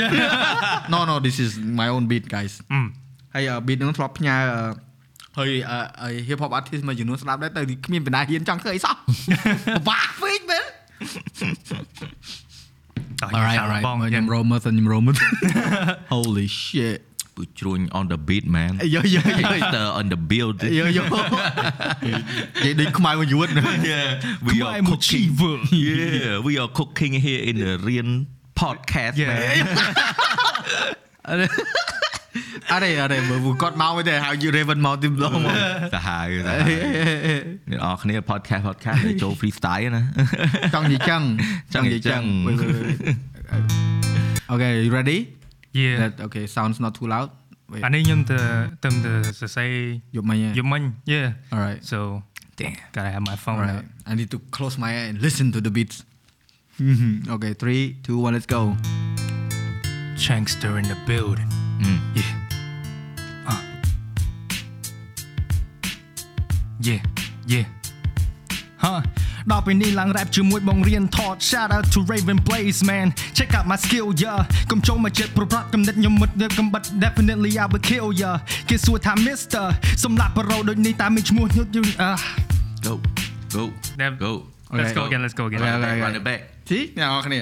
No no this is my own beat guys ហើយ beat ហ្នឹងធ្លាប់ផ្ញើហើយអឺ hip hop artist មួយចំនួនស្ដាប់ដែរទៅគ្មានបណ្ដាហ៊ានចង់ធ្វើអីសោះពិបាកពេកមែន alright alright បង ខ្ញុំ Romer ខ្ញុំ Romer Holy shit ពូជ្រួញ on the beat man យោយោយោ Gangster on the building យោយោនិយាយដូចខ្មៅមួយយួត yeah we are I'm cooking achiever yeah we are cooking here in the រៀន podcast Yeah. man អរេអរេបើគាត់មកវិញតែហៅ you Raven មកទីម្ដងមក សាហាវសាហាវអ្នកនរគ្នា podcast podcast để ចូល freestyle ណា ចង់និយាយចឹង ចង់និយាយចឹង អូខេ you ready Yeah that okay sounds not too loud wait អានេះខ្ញុំទៅទៅទៅសរសេរ យកមក យំមិញ Yeah alright so damn gotta have my phone alright out I need to close my eye and listen to the beats Mhm. okay 3 2 1 let's go Chankster in the building អឺ Yeah uh Yeah Yeah ហ៎ដល់ពេលនេះឡើង rap ជាមួយបងរៀនថត shout out to Raven Blaze man check out my skill yeah កុំចូលមកចិត្តប្រប្រាត់កំណត់ខ្ញុំមុតកំបិត definitely I will kill yeah គេសួរថា Mr សម្រាប់ប្រូដូចនេះតាមានឈ្មោះញុតយូអឺ go go Damn. go Let's go again let's go again Okay, okay, okay. run it back see អ្នកនរគ្នា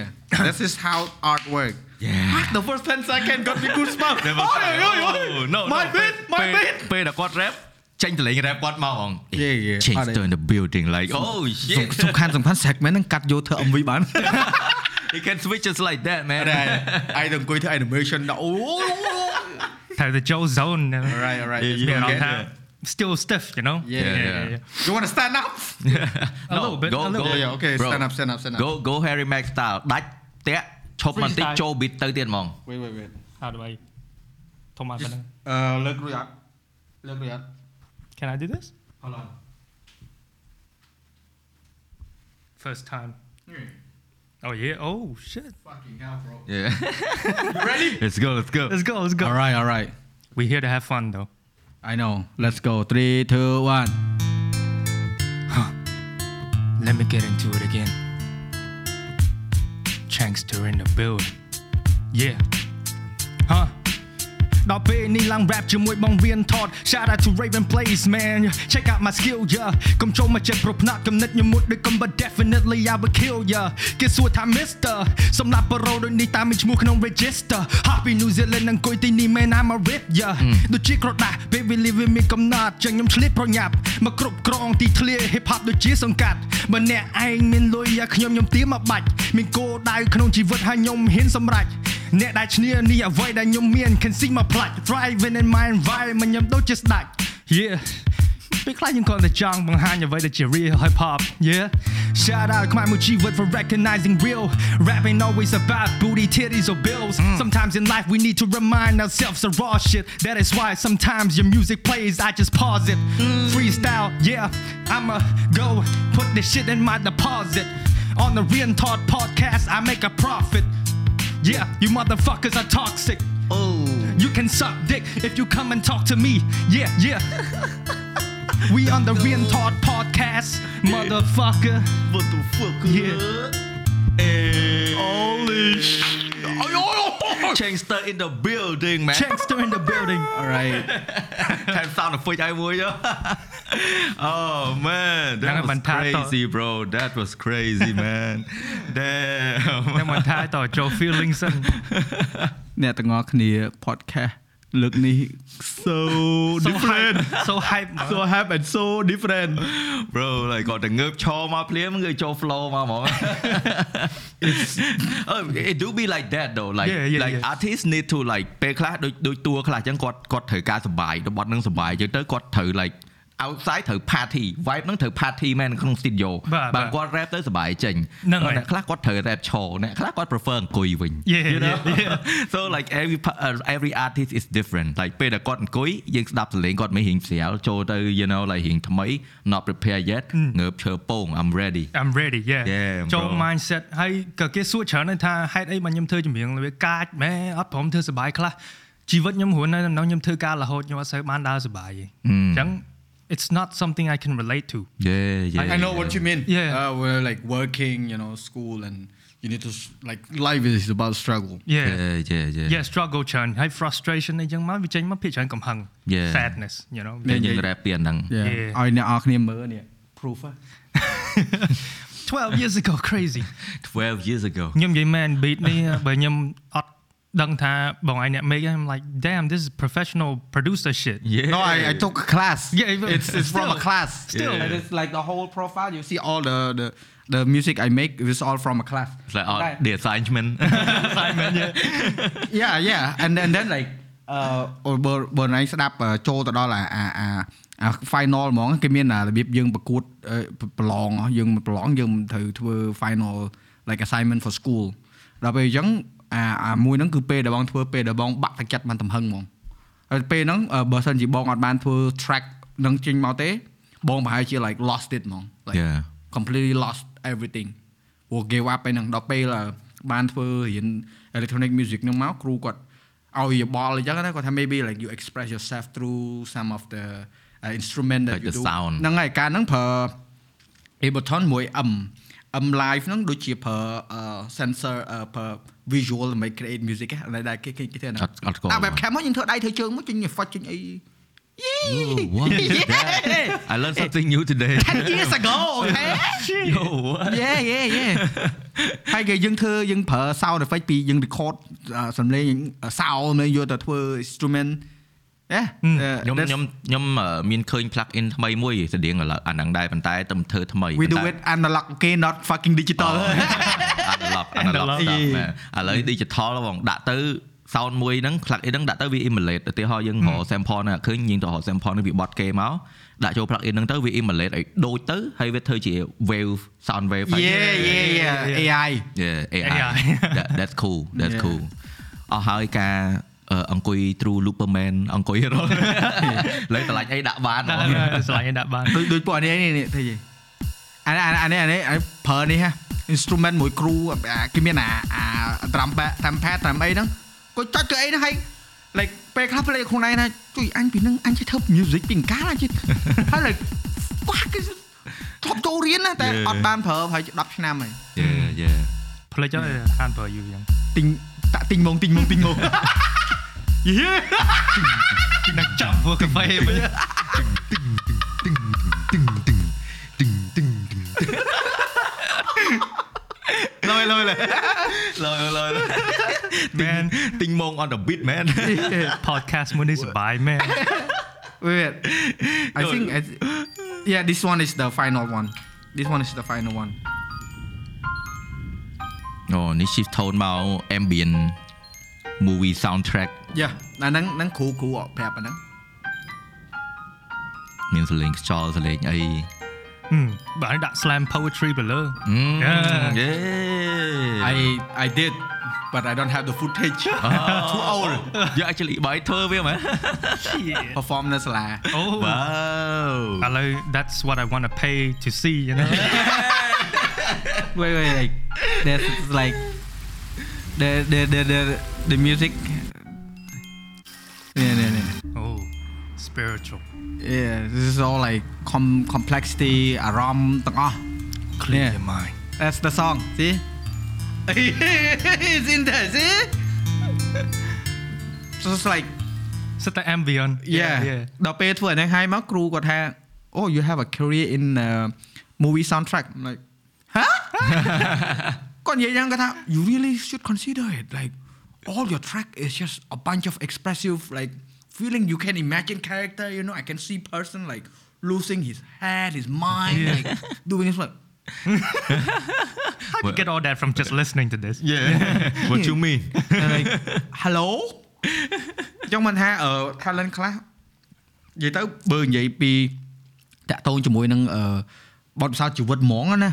this is how art work yeah the first 10 second got me goosebumps Never Ôi, ôi, ôi, ôi. no my beat my ពេល beat ពេលដែលគាត់ rap ចេញតលេង rap គាត់មកហ្មង Yeah, yeah. change អត់ទេ to in the building like oh សំ shit សំខាន់សំខាន់ segment ហ្នឹងកាត់យកធ្វើ MV បាន you can switch just like that man ឯងទៅអង្គុយធ្វើ animation ដល់អូ ត្រូវទៅ Joe Zone alright alright Yeah, let's yeah, go មានអារម្មណ៍ again. ថា still stiff you know Yeah, yeah. you want to stand up A little bit, go a little go yeah, yeah, okay bro. stand up stand up stand up go go Harry Max style ដាច់តាក់ ឈប់បន្តិច Freestyle. ចូល beat ទៅទៀតហ្មង wait wait wait How do I ធំមកប៉ុណ្ណឹង អឺលើករួចអត់លើករួចអត់ Can I do this hold on first time Oh yeah oh shit fucking hell bro yeah you ready let's go let's go Let's go let's go alright alright We here to have fun though I know let's go 3 2 1 Let me get into it again Chankster in the building. Yeah. Huh ដល់ពេលនេះឡើង rap ជាមួយបងវៀនថត shout out to Raven Plays man check out my skill yeah កុំចូលមកចិត្តប្រផ្នត់កំណត់ញមុតដូចកំ but definitely I will kill yeah គេសួរថា Mr សម្រាប់ប្រូដូចនេះតាមមានឈ្មោះក្នុង register Happy New Zealand អង្គុយទីនេះ man I'm a rip yeah ដូចជាក្រដាស់ពេល we live in មានកំណត់ចឹងខ្ញុំឆ្លៀតប្រញាប់មកគ្រប់ក្រងទីធ្លា hip hop ដូចជាសង្កាត់បើអ្នកឯងមានលុយយ៉ាខ្ញុំខ្ញុំទៀមមកបាច់មានគោលដៅក្នុងជីវិតហើយខ្ញុំហ៊ានសម្រេច អ្នកដែលឈ្នះនេះអ្វីដែលខ្ញុំមាន can see my plight thriving in my environment ខ្ញុំដូចជាស្ដេច yeah ពេលខ្លះយើងគាត់តែចង់បង្ហាញអ្វីដែលជា real hip hop yeah shout out ខ្មែរមួយជីវិត for recognizing real rap ain't always about booty titties or bills sometimes in life we need to remind ourselves of raw shit that is why sometimes your music plays I just pause it freestyle yeah I'ma go put this shit in my deposit on the Rian Todd podcast I make a profit yeah you motherfuckers are toxic Oh you can suck dick if you come and talk to me. Yeah, yeah. we on the Rian Todd podcast, motherfucker. What the fuck Yeah. Holy shit Chankster in the building man Chankster in the building. alright ថែម sound effect ឲ្យមួយ Oh man ហ្នឹង that ហើយ was បន្ថែមត crazy bro that was crazy man damn តែមិនថាតចូល feeling សិន អ្នកទាំងអស់គ្នា podcast លើកនេះ so different so hype មក so hype and so different bro like គាត់ទៅងើបឈរមកភ្លាមគឺចូល flow មកហ្មង oh, it do be like that though like Yeah, yeah, like yeah. artists need to like ពេលខ្លះដូចដូចតួខ្លះអញ្ចឹងគាត់គាត់ត្រូវការសុបាយរបត់នឹងសុបាយអញ្ចឹងទៅគាត់ត្រូវ like outside ត្រូវ party vibe ហ្នឹងត្រូវ party មែនក្នុង studio បាទបើបាទគាត់ rap ទៅសុបាយចេញហ្នឹងហើយអ្នកខ្លះគាត់ត្រូវ rap ឈរអ្នកខ្លះគាត់ prefer អង្គុយវិញ Yeah, you know yeah, yeah. so like every pa- uh, every artist is different like ពេលដែលគាត់អង្គុយយើងស្ដាប់សលេងគាត់មិនរៀងស្រាលចូលទៅ you know like រៀងថ្មី not prepare yet ងើបឈើពង I'm ready I'm ready yeah Yeah, ចូល bro. mindset ហើយក៏គេសួរច្រើនដែរថាហេតុអីបើខ្ញុំធ្វើចម្រៀងវាកាចម៉ែអត់ព្រមធ្វើសប្បាយខ្លះជីវិតខ្ញុំរស់នៅនៅខ្ញុំធ្វើការរហូតខ្ញុំអត់សូវបានដើរសប្បាយទេអញ្ចឹង it's not something I can relate to yeah yeah I know what you mean Yeah. uh, we're like working you know school and you need to s- like life is about struggle yeah yeah yeah yeah yeah struggle ច្រើនហើយ frustration អីចឹងមកវាចេញមកភាគច្រើនកំហឹង Yeah. sadness you know តែយើង rap ពីអាហ្នឹង yeah Yeah. ឲ្យអ្នកនរគ្នាមើលនេះ proof ហ៎ 12 years ago crazy 12 years ago ខ្ញុំនិយាយមែន beat នេះបើខ្ញុំអត់ ដឹងថាបងឯងអ្នក make I'm like damn this is professional producer shit yeah No, I, I took a class. Yeah, but it's it's from a still- class. still. and it's like the whole profile. You see all the the, the music I make is all from a class. It's like oh, the assignment Simon yeah yeah, yeah, and then then like អឺបើបើណៃស្ដាប់អឺចូលទៅដល់អាអាអាអា final ហ្មងគេមានអារបៀបយើងប្រកួតអឺប្រឡងយើងប្រឡងយើងត្រូវធ្វើ final like assignment for school ដល់ពេលអញ្ចឹង អាអាមួយហ្នឹងគឺពេលដែលបងធ្វើពេលដែលបងបាក់ទឹកចិត្តបានទំហឹងហ្មងហើយពេលហ្នឹងអឺបើសិនជាបងអត់បានធ្វើ track នឹងចេញមកទេ បងប្រហែលជា like lost it ហ្មង like Yeah. completely lost everything ព្រោះ give up ឯហ្នឹងដល់ពេលអឺបានធ្វើរៀន electronic music ហ្នឹងមកគ្រូគាត់ឲ្យយោបល់អញ្ចឹងណាគាត់ថា maybe like you express yourself through some of the uh, instrument that Like you the do sound. ហ្នឹងហើយការហ្នឹងប្រើ Ableton មួយ M M live ហ្នឹងដូចជាប្រើ uh, sensor uh, ប្រើ visual ដើម្បី create music ហ្នឹងដែលគេគេគេធ្វើហ្នឹង អត់អត់ស្គាល់ ដាក់ webcam មកយើងធ្វើដៃធ្វើជើងមកចេញ effect ចេញអី Oh, what is that? I learned something new today. 10 years ago okay Yo, what? yeah yeah yeah ហើយគេយើងធ្វើយើងប្រើ sound effect ពីយើង record អឺសំឡេង sound មកយកទៅធ្វើ instrument អេ ខ្ញុំខ្ញុំខ្ញុំអឺមានឃើញ plug in ថ្មីមួយស្តៀងឥឡូវអាហ្នឹងដែរប៉ុន្តែទៅធ្វើថ្មី we do it analog okay not fucking digital analog analog Analog. stuff មែនឥឡូវ digital ហ្មងដាក់ទៅ sound មួយហ្នឹង plug in ហ្នឹងដាក់ទៅវា emulate ឧទាហរណ៍យើងរក sample ហ្នឹងឃើញយើងទៅរក sample ហ្នឹងវាបត់គេមកដាក់ចូល plug in ហ្នឹងទៅវា emulate ឲ្យដូចទៅហើយវាធ្វើជា wave sound wave ហើយ yeah yeah yeah AI Yeah, AI. AI. that, that's cool. That's Yeah. cool. អស់ហើយការអឺអង្គុយ through Looperman អង្គុយរកលើតម្លាច់អីដាក់បានហ្មដាក់ងទៅស្លាញ់ឲ្យដាក់បានដូចដូចពួកនេះនេះនេះធ្វើយី អានេះអានេះអានេះអានេះប្រើនេះហ่ะ instrument មួយគ្រូអាគេមានអាអា drum pad drum pad drum អីហ្នឹងគាត់ចុចទៅអីហ្នឹងហើយ like ពេលខ្លះ play ខ្លួនឯងណាជួយអញពីហ្នឹងអញចេះធ្វើ music ពីអង្ការអញចេះហើយ like fuck ធ្លាប់ចូលរៀនណាតែ Yeah. អត់បានប្រើប្រហែលជា10ឆ្នាំហើយ Yeah, yeah. ផ្លេចហើយហាន per you យ៉ាងទិញតាក់ទិញមកទិញមកទិញមកយេនឹងចាប់ធ្វើកាហ្វេវិញលយលយល យឡើយឡើយ man ទិញមក on the beat man podcast មួយនេះសប្បាយមែន Wait, I think I, th- yeah, this one is the final one. This one is the final one. អូនេះ shift tone មក ambient movie soundtrack Yeah, អាហ្នឹងហ្នឹងគ្រូគ្រូអត់ប្រាប់អាហ្នឹងមានសលេងខ្យល់សលេងអី ហឹមបើឲ្យដាក់ slam poetry ទៅលើ យេ I I did but I don't have the footage too old you actually បាយធ្វើវាមែន perform នៅសាលា អូ wow ឥឡូវ that's what I want to pay to see you know wait wait like there's like the the the the, the music yeah, yeah, yeah. oh spiritual yeah this is all like com complexity អារម្មណ៍ទាំងអស់ clear Yeah. your mind That's the song. See? it's in there. See? So it's like សិតតែ ambient yeah. yeah ដល់ពេលធ្វើអាហ្នឹងហើយមកគ្រូគាត់ថា Oh you have a career in uh, movie soundtrack I'm like huh គាត់និយាយយ៉ាងគាត់ថា you really should consider it like all your track is just a bunch of expressive like feeling you can imagine character you know I can see person like losing his head his mind like doing this like how do you get all that from just listening to this yeah what you mean like hello ចង់មិនថាអឺ talent ខ្លះនិយាយទៅបើនិយាយពីតាក់ទងជាមួយនឹងអឺបទពិសោធន៍ជីវិតហ្មងណា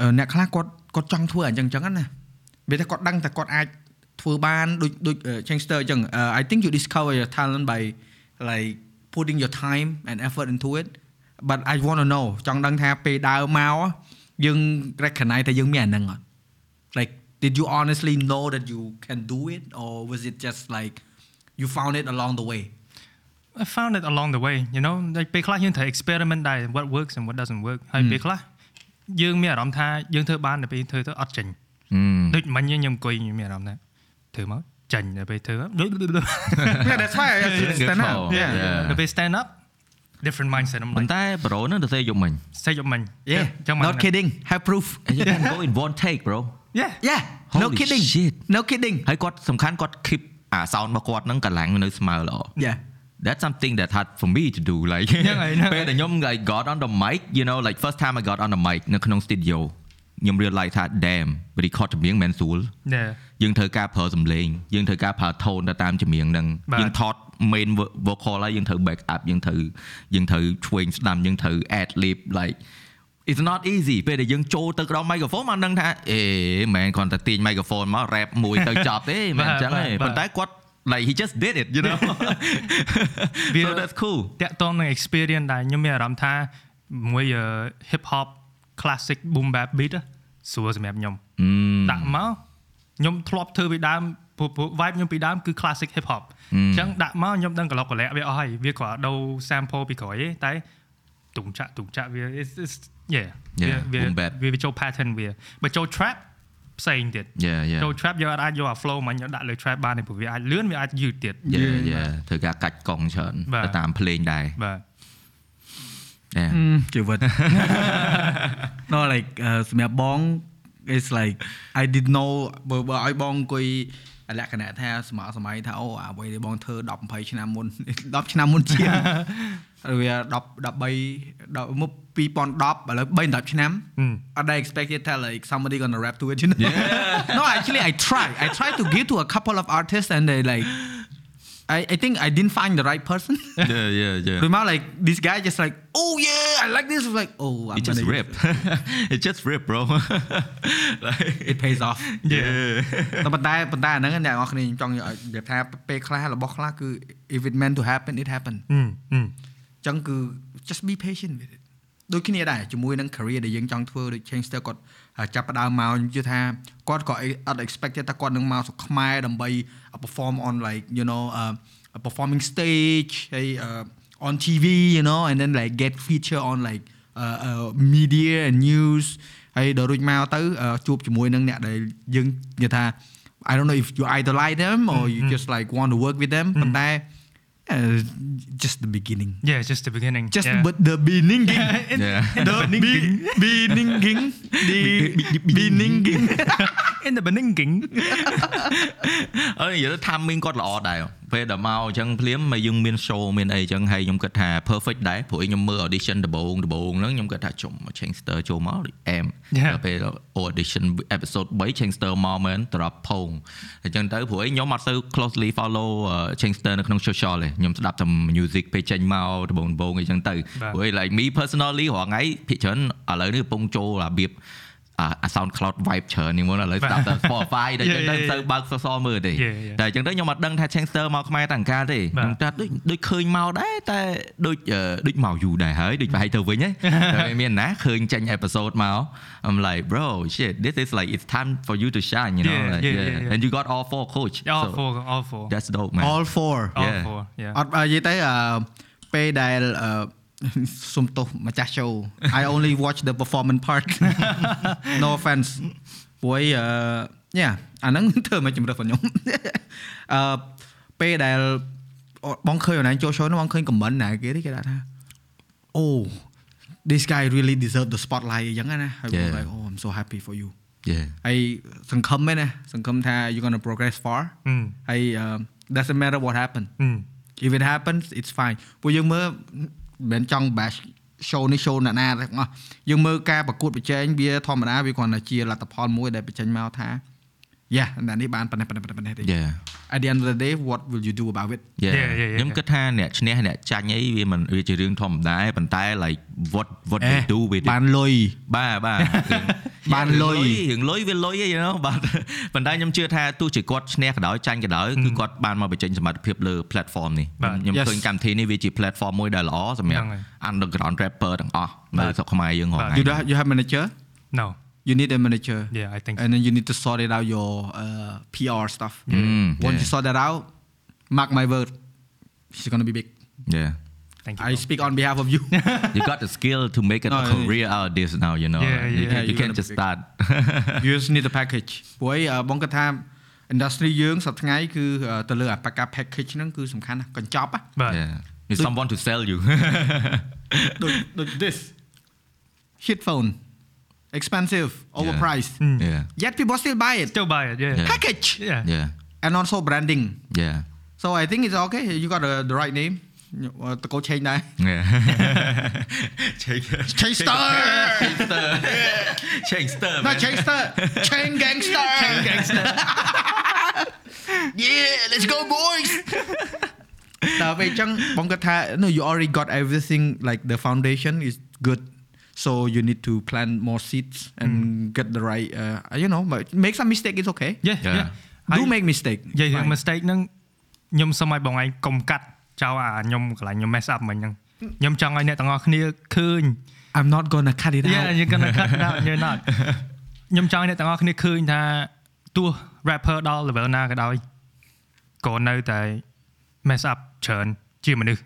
អឺអ្នកខ្លះគាត់គាត់ចង់ធ្វើអញ្ចឹងអញ្ចឹងណាវាថាគាត់ដឹងតែគាត់អាច ធ្វើបានដូចដូច Changster អញ្ចឹង I think you discover your talent by like putting your time and effort into it but I want to know ចង់ដឹងថាពេលដើរមកយើង recognize ថាយើងមានអាហ្នឹងអត់ like did you honestly know that you can do it or was it just like you found it along the way I found it along the way you know ដូចពេលខ្លះយើងត្រូវ experiment ដែរ what works and what doesn't work ហើយពេលខ្លះយើងមានអារម្មណ៍ថាយើងធ្វើបានតែពេលធ្វើទៅអត់ចេញ ដូចមិញខ្ញុំអង្គុយខ្ញុំមានអារម្មណ៍ថា ធ្វើមកចាញ់ដល់ពេលធ្វើ yeah that's why I Good stand up call. yeah Yeah. ដល់ពេល stand up different mindset ខ្ញុំ ប៉ុ like ន្តែប្រូហ្នឹងទៅសេយកមិញ សេយកមិញ yeah ចឹង not kidding have proof you can go in one take bro yeah yeah no Holy kidding shit. no kidding ហើយគាត់សំខាន់គាត់ keep អា sound របស់គាត់ហ្នឹងកម្លាំងនៅស្មើល្អ yeah that's something that hard for me to do like ហ្នឹងហើយហ្នឹងហើយ ពេលដែលខ្ញុំ like got on the mic you know like first time I got on the mic នៅក្នុង studio ខ្ញុំ realize ថា damn record ចម្រៀងមិនមែនស្រួល yeah យើងត្រូវការប្រើសំឡេងយើងត្រូវការប្រើ tone ទៅតាមចម្រៀងហ្នឹងបាទយើងថត main vo- vocal ហើយយើងត្រូវ back up យើងត្រូវយើងត្រូវឆ្វេងស្ដាំយើងត្រូវ add lib like it's not easy ពេលដែលយើងចូលទៅក្នុង microphone មកដឹងថាអេមិនមែនគ្រាន់តែទាញ microphone មក rap មួយទៅចប់ទេមិនអញ្ចឹងទេបាទបាទប៉ុន្តែគាត់ like he just did it you know វា so that's cool តាក់ទងនឹង experience ដែរខ្ញុំមានអារម្មណ៍ថាមួយ hip hop classic boom bap beat ណាស្រួលសម្រាប់ខ្ញុំដាក់មក ខ្ញុំធ្លាប់ធ្វើពីដើមព្រោះព្រោះ vibe ខ្ញុំពីដើមគឺ classic hip hop អញ្ចឹងដាក់មកខ្ញុំដឹងក្លុកក្លាក់វាអស់ហើយវាគ្រាន់ដូរ sample ពីក្រោយទេតែទុងចាក់ទុងចាក់វា it's it's yeah Yeah, វា boom bap វាវាចូល pattern វាបើចូល trap ផ្សេងទៀត yeah yeah ចូល trap យកអាចយកអា flow មកយកដាក់លើ trap បានទេព្រោះវាអាចលឿនវាអាចយឺតទៀត yeah yeah ត្រូវការកាច់កង់ច្រើនបាទទៅតាមភ្លេងដែរបាទ yeah ជីវិត no like អឺសម្រាប់បង it's like I did know បើបើឲ្យបងអង្គុយលក្ខណៈថាសម័យសម័យថាអូអ្វីដែលបងធ្វើ10 20ឆ្នាំមុន 10ឆ្នាំមុនជាងវា10 13មុខ2010ឥឡូវ3 10ឆ្នាំ I don't expected that like somebody gonna rap to it you know no actually I try I try to give to a couple of artists and they like I I think I didn't find the right person yeah yeah yeah Remember, like this guy just like, oh yeah, I like this. I was like, oh, I'm it just gonna- rip it just rip bro like It pays off. yeah តែប៉ុន្តែប៉ុន្តែអាហ្នឹងអ្នកនរគ្នាខ្ញុំចង់និយាយថាពេលខ្លះរបស់ខ្លះគឺ if it meant to happen it happen អឺអឺ អញ្ចឹងគឺ just be patient with it ដូចគ្នាដែរជាមួយនឹង career ដែលយើងចង់ធ្វើដូច change ទៅគាត់ចាប់ផ្ដើមមកខ្ញុំជឿថាគាត់ក៏អត់ expected ថាគាត់នឹងមកស្រុកខ្មែរដើម្បី perform on like you know uh, a performing stage ហើយ uh, on TV you know and then like get feature on like uh, uh, media and news ហើយដល់រួចមកទៅអឺជួបជាមួយនឹងអ្នកដែលយើងនិយាយថា I don't know if you idolize them or you just like want to work with them ប៉ុន្តែ uh, just the beginning yeah just the beginning just yeah. but the beginning Yeah. the be- beginning the beginning in the beginning អើនិយាយទៅ timing គាត់ល្អដែរ ពេលដល់មកអញ្ចឹងភ្លាមមកយើងមាន show មានអីអញ្ចឹងហើយខ្ញុំគិតថា perfect ដែរព្រោះខ្ញុំមើល audition ដំបូងដំបូងហ្នឹងខ្ញុំគិតថាជុំ Changster ចូលមកដូចអែម Yeah. ដល់ពេល audition episode 3 Changster មកមែនត្រប់ផងអញ្ចឹងទៅព្រោះខ្ញុំអត់សូវ closely follow អឺ Changster នៅក្នុង social ទេខ្ញុំស្ដាប់តែ music ពេលចេញមកដំបូងដំបូងអីចឹងទៅបាទព្រោះ like me personally រាល់ថ្ងៃភាគច្រើនឥឡូវនេះកំពុងចូលរបៀប អាអា SoundCloud vibe ច្រើននេះមុនឥឡូវស្ដាប់តែ Spotify ដែលចឹងទៅ Yeah, yeah, ទៅបើក social មើលទេ Yeah, yeah. តែអញ្ចឹងទៅខ្ញុំអត់ដឹងថា Changster មកខ្មែរតាំងការទេបាទខ្ញុំថាដូចដូចឃើញមកដែរតែដូចអឺដូចមកយូរដែរហើយដូចប្រហែលទៅវិញហ៎តែមានណាឃើញចេញ episode មក I'm like bro shit this is like it's time for you to shine you know Yeah, like, yeah, yeah, yeah. and you got all four coach all So, four all four that's dope man all four all Yeah. four yeah អត់និយាយទៅអឺពេលដែលអឺ សុំទោសម្ចាស់ show I only watch the performance part no offense ព្រោះអីអឺ yeah អាហ្នឹង ធ្វើមកជំរឿនរបស់ខ្ញុំ អឺពេលដែលបងឃើញអនឡាញចូល show នោះបងឃើញ comment ណាគេទេគេដាក់ថា oh this guy really deserve the spotlight អញ្ចឹងណាហើយបង Yeah. like oh I'm so happy for you yeah ហើយសង្ឃឹមមែនណាសង្ឃឹមថា you gonna progress far អឺ ហើយ doesn't matter what happen អឺ if it happens it's fine ពួកយើងមើល មិនមែនចង់ bash show នេះ show អ្នកណាទាំងអស់យើងមើលការប្រកួតប្រជែងវាធម្មតាវាគ្រាន់តែជាលទ្ធផលមួយដែលបញ្ចេញមកថា yeah អ្នកនេះបានប៉ុណ្ណេះប៉ុណ្ណេះប៉ុណ្ណេះទេ yeah at the end of the day what will you do about it yeah Yeah, yeah, yeah, ខ្ញុំ yeah. គិតថាអ្នកឈ្នះអ្នកចាញ់អីវាមិនវាជារឿងធម្មតាទេប៉ុន្តែ like what what អេ they do with it បានលុយបាទបាទបានលុយរឿងលុយវាលុយឯង you know បាទប៉ុន្តែខ្ញុំជឿថាទោះជាគាត់ឈ្នះក៏ដោយចាញ់ក៏ដោយគឺគាត់បានមកបញ្ចេញសមត្ថភាពលើ platform នេះបាទខ្ញុំ Yes. ឃើញកម្មវិធីនេះវាជា platform មួយដែលល្អសម្រាប់ហ្នឹងហើយ underground rapper ទាំងអស់បានៅទស្រុកខ្មែរយើងរាល់បាទថ្ងៃ you do you have manager no you need a manager yeah I think and then you need to sort it out your uh, PR stuff Mm, once yeah. you sort that out mark my word she's gonna be big yeah thank you I speak on behalf of you you got the skill to make it No, a yeah, career out of this now you know Yeah, You yeah, can't- you you can't gotta just be- start you just need a package ព្រោះអីអឺបងគាត់ថា industry យើងសប្តាហ៍ថ្ងៃគឺអឺទៅលើអាបកា package ហ្នឹងគឺសំខាន់ណាស់កញ្ចប់ណា បាទ yeah Need someone to sell you ដូចដូច this headphone expensive overpriced yeah yet people still buy it still buy it yeah Yeah. package yeah yeah and also branding yeah so I think it's okay you got the, the right name អឺតកោ change ដែរ yeah change change star Changster Changster no man. change star chain gangster chain gangster yeah let's go boys ដល់ពេលអញ្ចឹងបងគាត់ថា no you already got everything like the foundation is good so you need to plant more seeds and get the right uh, you know but make some mistake is okay yeah Yeah. yeah do ហើយ make mistake និយាយរឿង Fine. mistake ហ្នឹងខ្ញុំសុំឲ្យបងឯងកុំកាត់ចោលអាខ្ញុំកន្លែងខ្ញុំ mess up មិញហ្នឹងខ្ញុំចង់ឲ្យអ្នកទាំងអស់គ្នាឃើញ I'm not gonna cut it Yeah out you're gonna cut it out you're not ខ្ញុំចង់ឲ្យអ្នកទាំងអស់គ្នាឃើញថាទោះ rapper ដល់ level ណាក៏ដោយក៏នៅតែ mess up ច្រើនជាមនុស្ស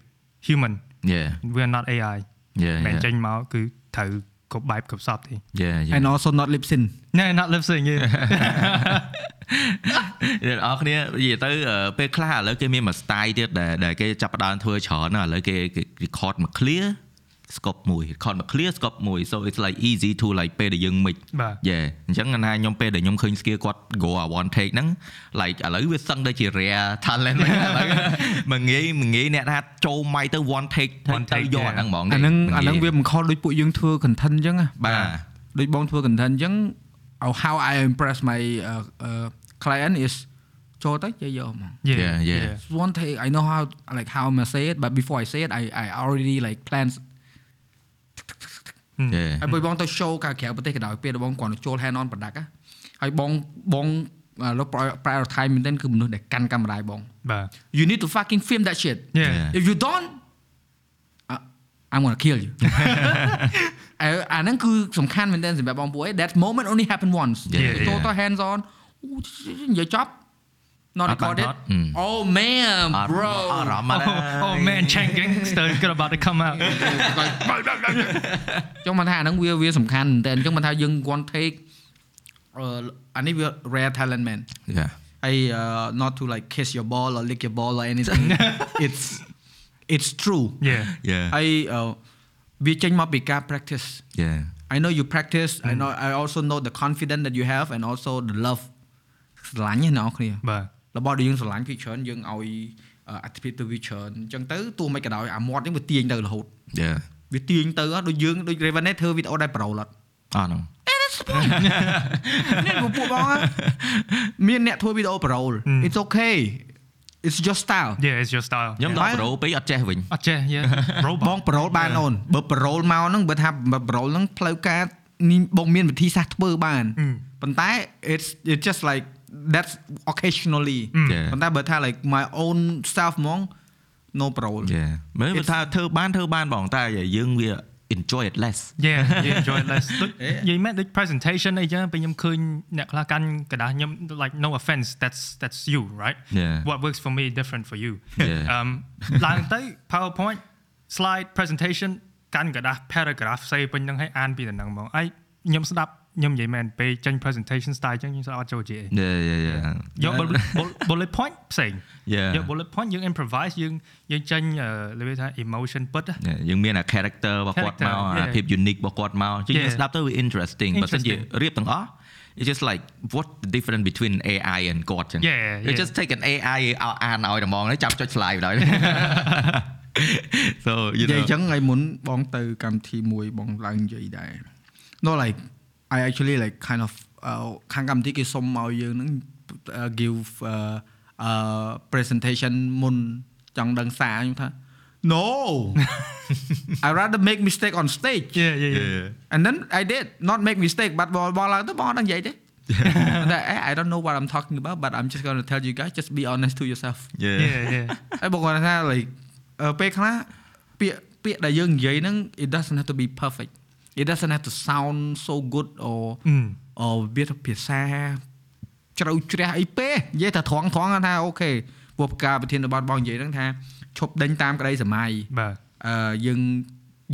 human yeah we are not AI yeah មិន yeah ចេញមកគឺ ត្រូវគ្រប់បែបគ្រប់សពទេ yeah yeah and also not lip sync ណែ not lip sync ទេអ្នកនរគ្នានិយាយទៅអឺពេលខ្លះឥឡូវគេមានមួយ style ទៀតដែលដែលគេចាប់ផ្ដើមធ្វើច្រើនណាស់ឥឡូវគេគេ record មក clear scope មួយ record មក clear scope មួយ so it's like easy to like ពេលដែលយើង mix បាទ yeah អញ្ចឹងណាខ្ញុំពេលដែលខ្ញុំឃើញ skill គាត់ go a one take ហ្នឹង like ឥឡូវវាសឹងទៅជា rare talent ហ្នឹងឥឡូវមិនងាយមិនងាយអ្នកថាចូល mic ទៅ one take ទៅ One ទៅ take យក yeah. អាហ្នឹងហ្មង អាហ្នឹង ទេ អាហ្នឹងវាមិនខុសដូចពួកយើងធ្វើ content អញ្ចឹងណា បាទ ដូចបងធ្វើ content អញ្ចឹង how I impress my uh, uh, client is ចូលទៅយកយកហ្មង Yeah, yeah. one take I know how like how I'm gonna say it but before I say it I I already like plans yeah ហើយបើបងទៅ show កាក្រៅប្រទេសក៏ដោយពេលដែលបងគ្រាន់តែចូល hand on product ណាហើយបងបងអាលោក prioritize មែនទែនគឺមនុស្សដែលកាន់កាមេរ៉ាឲ្យបងបាទ you need to fucking film that shit yeah Yeah. if you don't uh, I'm gonna kill you អាអាហ្នឹងគឺសំខាន់មែនទែនសម្រាប់បងពួកឯង that moment only happen once Yeah, ចូល yeah. ទៅ hands on អូនិយាយចប់ not អត់បាន recorded ថតអឺ oh man អត់ bro អត់អារម្មណ៍ Oh, oh man, Chang Gangster is about to come out. ចង់មកថាអាហ្នឹងវាវាសំខាន់មែនតើអញ្ចឹងមកថាយើង one take អឺអានេះវា rare talent man yeah ហើយ uh, not to like kiss your ball or lick your ball or anything it's it's true Yeah. yeah ហើយអឺវាចេញមកពីការ practice yeah I know you practice I know I also know the confidence that you have and also the love ស្រឡាញ់ណាអ្នកនរគ្នា បាទ របស់ដែលយើងស្រឡាញ់វាច្រើនយើងឲ្យអឺអត្ថិភាពទៅវាច្រើនអញ្ចឹងទៅទោះមិនក៏ដោយអាមាត់នេះវាទាញទៅរហូត yeah វាទាញទៅហ៎ដូចយើងដូច Raven ធ្វើវីដេអូដែលប្រូលអត់អត់ហ្នឹងនេះពួកបងហ៎មានអ្នកធ្វើវីដេអូប្រូល it's okay it's your style Yeah, it's your style. ខ្ញុំដល់ប្រូពេកអត់ចេះវិញអត់ចេះ yeah ប robot ងប្រូលបានអូនបើប្រូលមកហ្នឹងបើថាប្រូលហ្នឹងផ្លូវការនេះបងមានវិធីសាស្ត្រធ្វើបានអឺប៉ុន្តែ it's it's just like that's occasionally ចា ប៉ុន្តែបើថា like my own self ហ្មង no parole យេមើលថាធ្វើបានធ្វើបានបងតែយើងវា enjoy it less Yeah you enjoy it less ដូចនិយាយមែនដូច presentation អីចឹងពេលខ្ញុំឃើញអ្នកខ្លះកាន់กระดาษខ្ញុំ like no offense that's that's you right Yeah. what works for me different for you Yeah. um ឡើងទៅ PowerPoint slide presentation កាន់กระดาษ paragraph ផ្សេងពេញហ្នឹងឲ្យអានពីដំណឹងហ្មងអីខ្ញុំស្ដាប់ ខ្ញុំនិយាយមែនពេលចេញ presentation style ចឹងខ្ញុំស្ដាប់អត់ចូលជាអីយេយេយេយក bullet bullet point ផ្សេង Yeah. យក bullet point យើង improvise យើងយើងចេញអឺលើគេថា emotion ពិតណាយើងមានអា character របស់គាត់ Character, មកអា yeah. ភាព unique របស់គាត់មកជាង Yeah. ស្ដាប់ទៅវា interesting បើមិនជា Interesting. រៀបទាំងអស់ it's just like what the difference between AI and គាត់ចឹង Yeah, you yeah. just take an AI ឲ្យអានឲ្យតែហ្មងហើយចាប់ចុច slide ដល់ so you និយាយ know អញ្ចឹងថ្ងៃមុនបងទៅកម្មវិធីមួយបងឡើងនិយាយដែរ no like I actually like kind of អឺខាងកម្មវិធីគេសុំឲ្យយើងហ្នឹង uh, give uh, uh, presentation មុនចង់ដឹងសារខ្ញុំថា no I rather make mistake on stage yeah yeah yeah yeah and then I did not make mistake but បងបងឡើងទៅបងអត់ដឹងនិយាយទេ តែ I don't know what I'm talking about but I'm just going to tell you guys just be honest to yourself yeah yeah yeah ហើយបងគាត់ថា like អឺពេលខ្លះពាក្យពាក្យដែលយើងនិយាយហ្នឹង it doesn't have to be perfect It doesn't have to sound so good or អឺ or វាទៅភាសាជ្រៅជ្រះអីពេកនិយាយថាត្រង់ត្រង់ថាអូខេពួកការប្រធានបទបងនិយាយហ្នឹងថាឈប់ដេញតាមក្តីសម័យបាទអឺយើង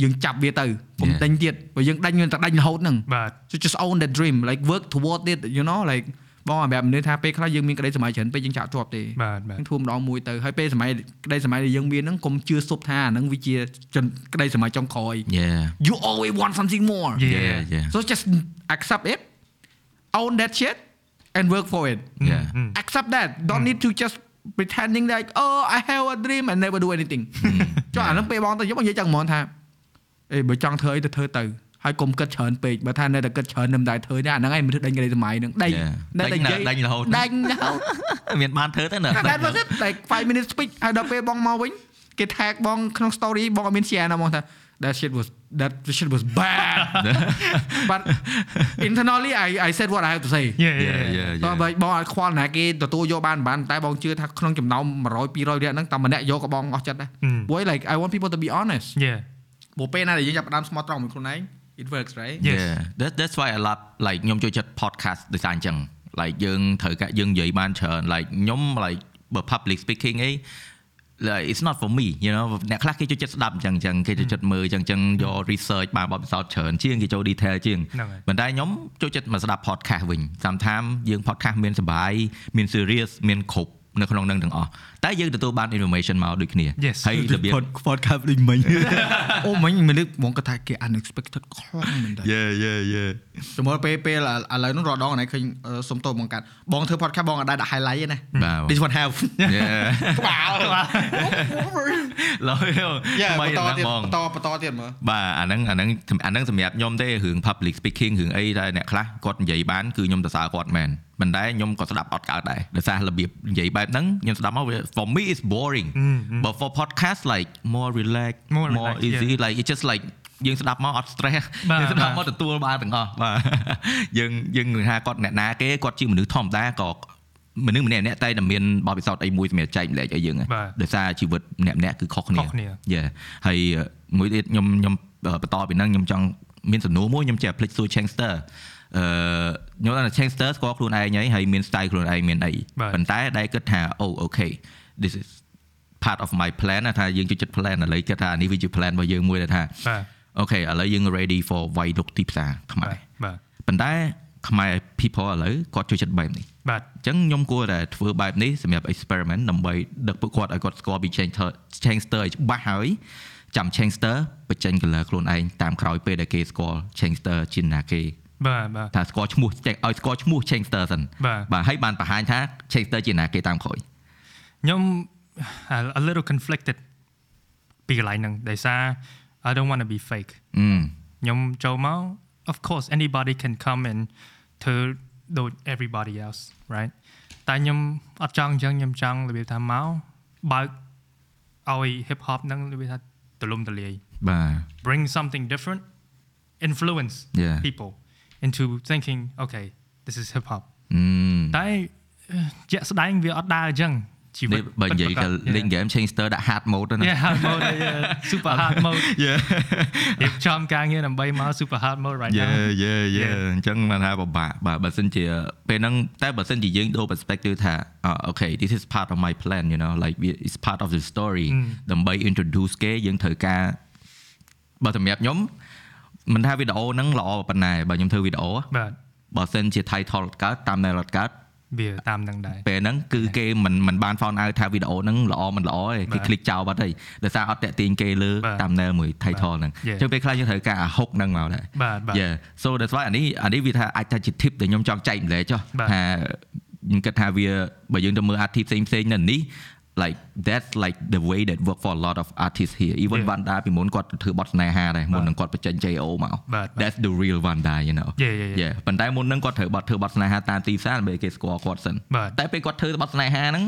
យើងចាប់វាទៅកុំ Yeah. ដេញទៀតបើយើងដេញយើងតែដេញរហូតហ្នឹងបាទ so just own that dream like work toward it you know like បងអាបែបមនុស្សថាពេលខ្លះយើងមានក្តីសម័យច្រើនពេកយើងចាក់ជាប់ទេបាទបាទយើងធ្វើម្ដងមួយទៅហើយពេលសម័យក្តីសម័យដែលយើងមានហ្នឹងកុំជឿសុបថាអាហ្នឹងវាជាចន្ទក្តីសម័យចុងក្រោយ yeah you always want something more Yeah. yeah yeah so just accept it own that shit and work for it yeah accept that don't need to just pretending like oh I have a dream and never do anything ចុះអាហ្នឹងពេលបងទៅយកបងនិយាយចឹងហ្មងថាអេបើចង់ធ្វើអីទៅធ្វើទៅ ហើយកុំគិតច្រើនពេកបើថានៅតែគិតច្រើននឹងដែរធ្វើទេអាហ្នឹងឯងមិនធ្វើដេញក្តីសម័យហ្នឹងដេញ Yeah. នៅតែនិយាយដេញរហូតដេញរហូតមានបានធ្វើទៅណា that was it like 5 minutes speech ហើយដល់ពេលបងមកវិញគេ tag បងក្នុង story បងអត់មាន share ណាបងថា that shit was that shit was bad but internally I I said what I have to say yeah yeah yeah yeah តោះបើបងអត់ខ្វល់ណាគេទទួលយកបានមិនបានតែបងជឿថាក្នុងចំណោម100 200នាក់ហ្នឹងតែម្នាក់យកក៏បងអស់ចិត្តដែរ Ừ. ព្រោះ like I want people to be honest yeah ព្រោះពេលណាដែលយើងចាប់ផ្ដើមស្មោះត្រង់មួយខ្លួនឯង it works right Yes. Yeah that that's why a lot like ខ្ញុំចូលចិត្ត podcast ដោយសារអញ្ចឹង like យើងត្រូវការយើងនិយាយបានច្រើន like ខ្ញុំ like បើ public speaking អី like it's not for me you know អ្នកខ្លះគេចូលចិត្តស្ដាប់អញ្ចឹងអញ្ចឹងគេចូលចិត្តមើលអញ្ចឹងអញ្ចឹងយក research បានបទពិសោធន៍ច្រើនជាងគេចូល detail ជាងហ្នឹងហើយប៉ុន្តែខ្ញុំចូលចិត្តមកស្ដាប់ podcast វិញ sometimes យើង podcast មានសបាយមាន serious មានគ្រប់នៅក្នុងនឹងទាំងអស់ តែយើងទទួលបាន information មកដូចគ្នា Yes. ហើយរបៀប podcast ដូចមិញអូមិញមនុស្សបងគាត់ថាគេ unexpected ខ្លាំងមែនតើ yeah yeah yeah ចំមកពេលពេលឥឡូវហ្នឹងរដងណៃឃើញអឺសុំតោបងកាត់បងធ្វើ podcast បងអត់ដែរដាក់ highlight ទេណាបាទ this one have yeah ក្បាលឡើយយ៉ាថ្មីបន្តណាស់ទៀតបងបន្តបន្តទៀតមើលបាទអាហ្នឹងអាហ្នឹងអាហ្នឹងសម្រាប់ខ្ញុំទេរឿង public speaking រឿងអីដែលអ្នកខ្លះគាត់និយាយបានគឺខ្ញុំសរសើរគាត់មែនប៉ុន្តែខ្ញុំក៏ស្ដាប់អត់កើតដែរដោយសាររបៀបនិយាយបែបហ្នឹងខ្ញុំស្ដាប់មកវា for me is boring but for podcast like more relax More relax, easy yeah. like it just like យើងស្ដាប់មកអត់ stress បាទយើងស្ដាប់បាទមកទទួលបានទាំងអស់បាទយើងយើងនិយាយថាគាត់អ្នកណាគេគាត់ជាមនុស្សធម្មតាក៏មនុស្សម្នាក់ម្នាក់តែតែមានបទពិសោធន៍អីមួយសម្រាប់ចែកម្លែកឲ្យយើងបាទដោយសារជីវិតម្នាក់ម្នាក់គឺខុសគ្នាខុសគ្នាយេហើយមួយទៀតខ្ញុំខ្ញុំបន្តពីហ្នឹងខ្ញុំចង់មានសំណួរមួយខ្ញុំចេះភ្លេចសួរ Changster អអឺខ្ញុំថា Changster ស្គាល់ខ្លួនឯងហើយហើយមាន style ខ្លួនឯងមានអីបាទប៉ុន្តែដែលគិតថាអូ okay this is part of my plan ណាថាយើងជួយចិត្ត plan ឥឡូវគិតថានេះវាជា plan របស់យើងមួយដែលថាបាទអូខេឥឡូវយើង ready for វាយលុកទីផ្សារខ្មែរបាទប៉ុន្តែខ្មែរ people ឥឡូវគាត់ចូលចិត្តបែបនេះបាទអញ្ចឹងខ្ញុំគួរតែធ្វើបែបនេះសម្រាប់ experiment ដើម្បីដឹកពួកគាត់ឲ្យគាត់ស្គាល់ពី Changster Changster ឲ្យច្បាស់ហើយចាំ Changster បញ្ចេញ color ខ្លួនឯងតាមក្រោយពេលដែលគេស្គាល់ Changster ជាណាគេបាទបាទថាស្គាល់ឈ្មោះចេះឲ្យស្គាល់ឈ្មោះ Changster សិនបាទបាទហើយបានបង្ហាញថា Changster ជាណាគេតាមក្រោយ ខ្ញុំ a little conflicted ពីកន្លែងហ្នឹងដោយសារ I don't want to be fake អឺ ខ្ញុំចូលមក of course anybody can come and ធ្វើដូច everybody else right តែខ្ញុំអត់ចង់អញ្ចឹងខ្ញុំចង់របៀបថាមកបើកឲ្យ hip hop ហ្នឹងរបៀបថាទលំទលាយ បាទ bring something different influence Yeah. people into thinking okay this is hip hop អឺ តែជាក់ស្ដែងវាអត់ដើរអញ្ចឹង ជីវិនេះតបើនិយាយទៅពិតប្រាកដលេង game Changster ដាក់ hard mode ទៅណា Yeah hard mode yeah, super hard mode រៀបចំការងារដើម្បីមក super hard mode right យេ now យេយេ Yeah. អញ្ចឹងបានថាពិបាកបាទបើសិនជាពេលហ្នឹងតែបើសិនជាយើងដូរ perspective ថាអូខេ this is part of my plan you know like we- it's part of the story ដើម្បី introduce គេយើងត្រូវការបើសម្រាប់ខ្ញុំមិនថាវីដេអូហ្នឹងល្អប៉ុណ្ណាបើខ្ញុំធ្វើវីដេអូបាទបើសិនជា title អត់កើតតាមដែលអត់កើត វាតាមនឹងដែរពេលហ្នឹងគឺគេមិនមិនបាន found out ថាវីដេអូហ្នឹងល្អមិនល្អទេគេ click ចោលបាត់ហើយដោយសារអត់តាក់ទាញគេលើបាទតាមដែលមួយ title ហ្នឹងអ Yeah. ញ្ចឹងពេលខ្លះយើងត្រូវការអា hook ហ្នឹងមកដែរបាទបាទ Yeah so that's why អានេះអានេះវាថាអាចថាជា tip ដែលខ្ញុំចង់ចែកម្លែកចុះបាទថាខ្ញុំគិតថាវាបើយើងទៅមើល artist ផ្សេងផ្សេងៗនៅនេះ like that's like the way that work for a lot of artists here even Yeah. Vanda ពីមុនគាត់ធ្វើបទស្នេហាដែរមុននឹងគាត់បញ្ចេញ JO មកបាទបាទ that's the real Vanda you know Yeah, yeah, yeah. yeah ប៉ុន្តែមុននឹងគាត់ធ្វើបទធ្វើបទស្នេហាតាមទីផ្សារដើម្បីគេស្គាល់គាត់សិនបាទតែពេលគាត់ធ្វើបទស្នេហាហ្នឹង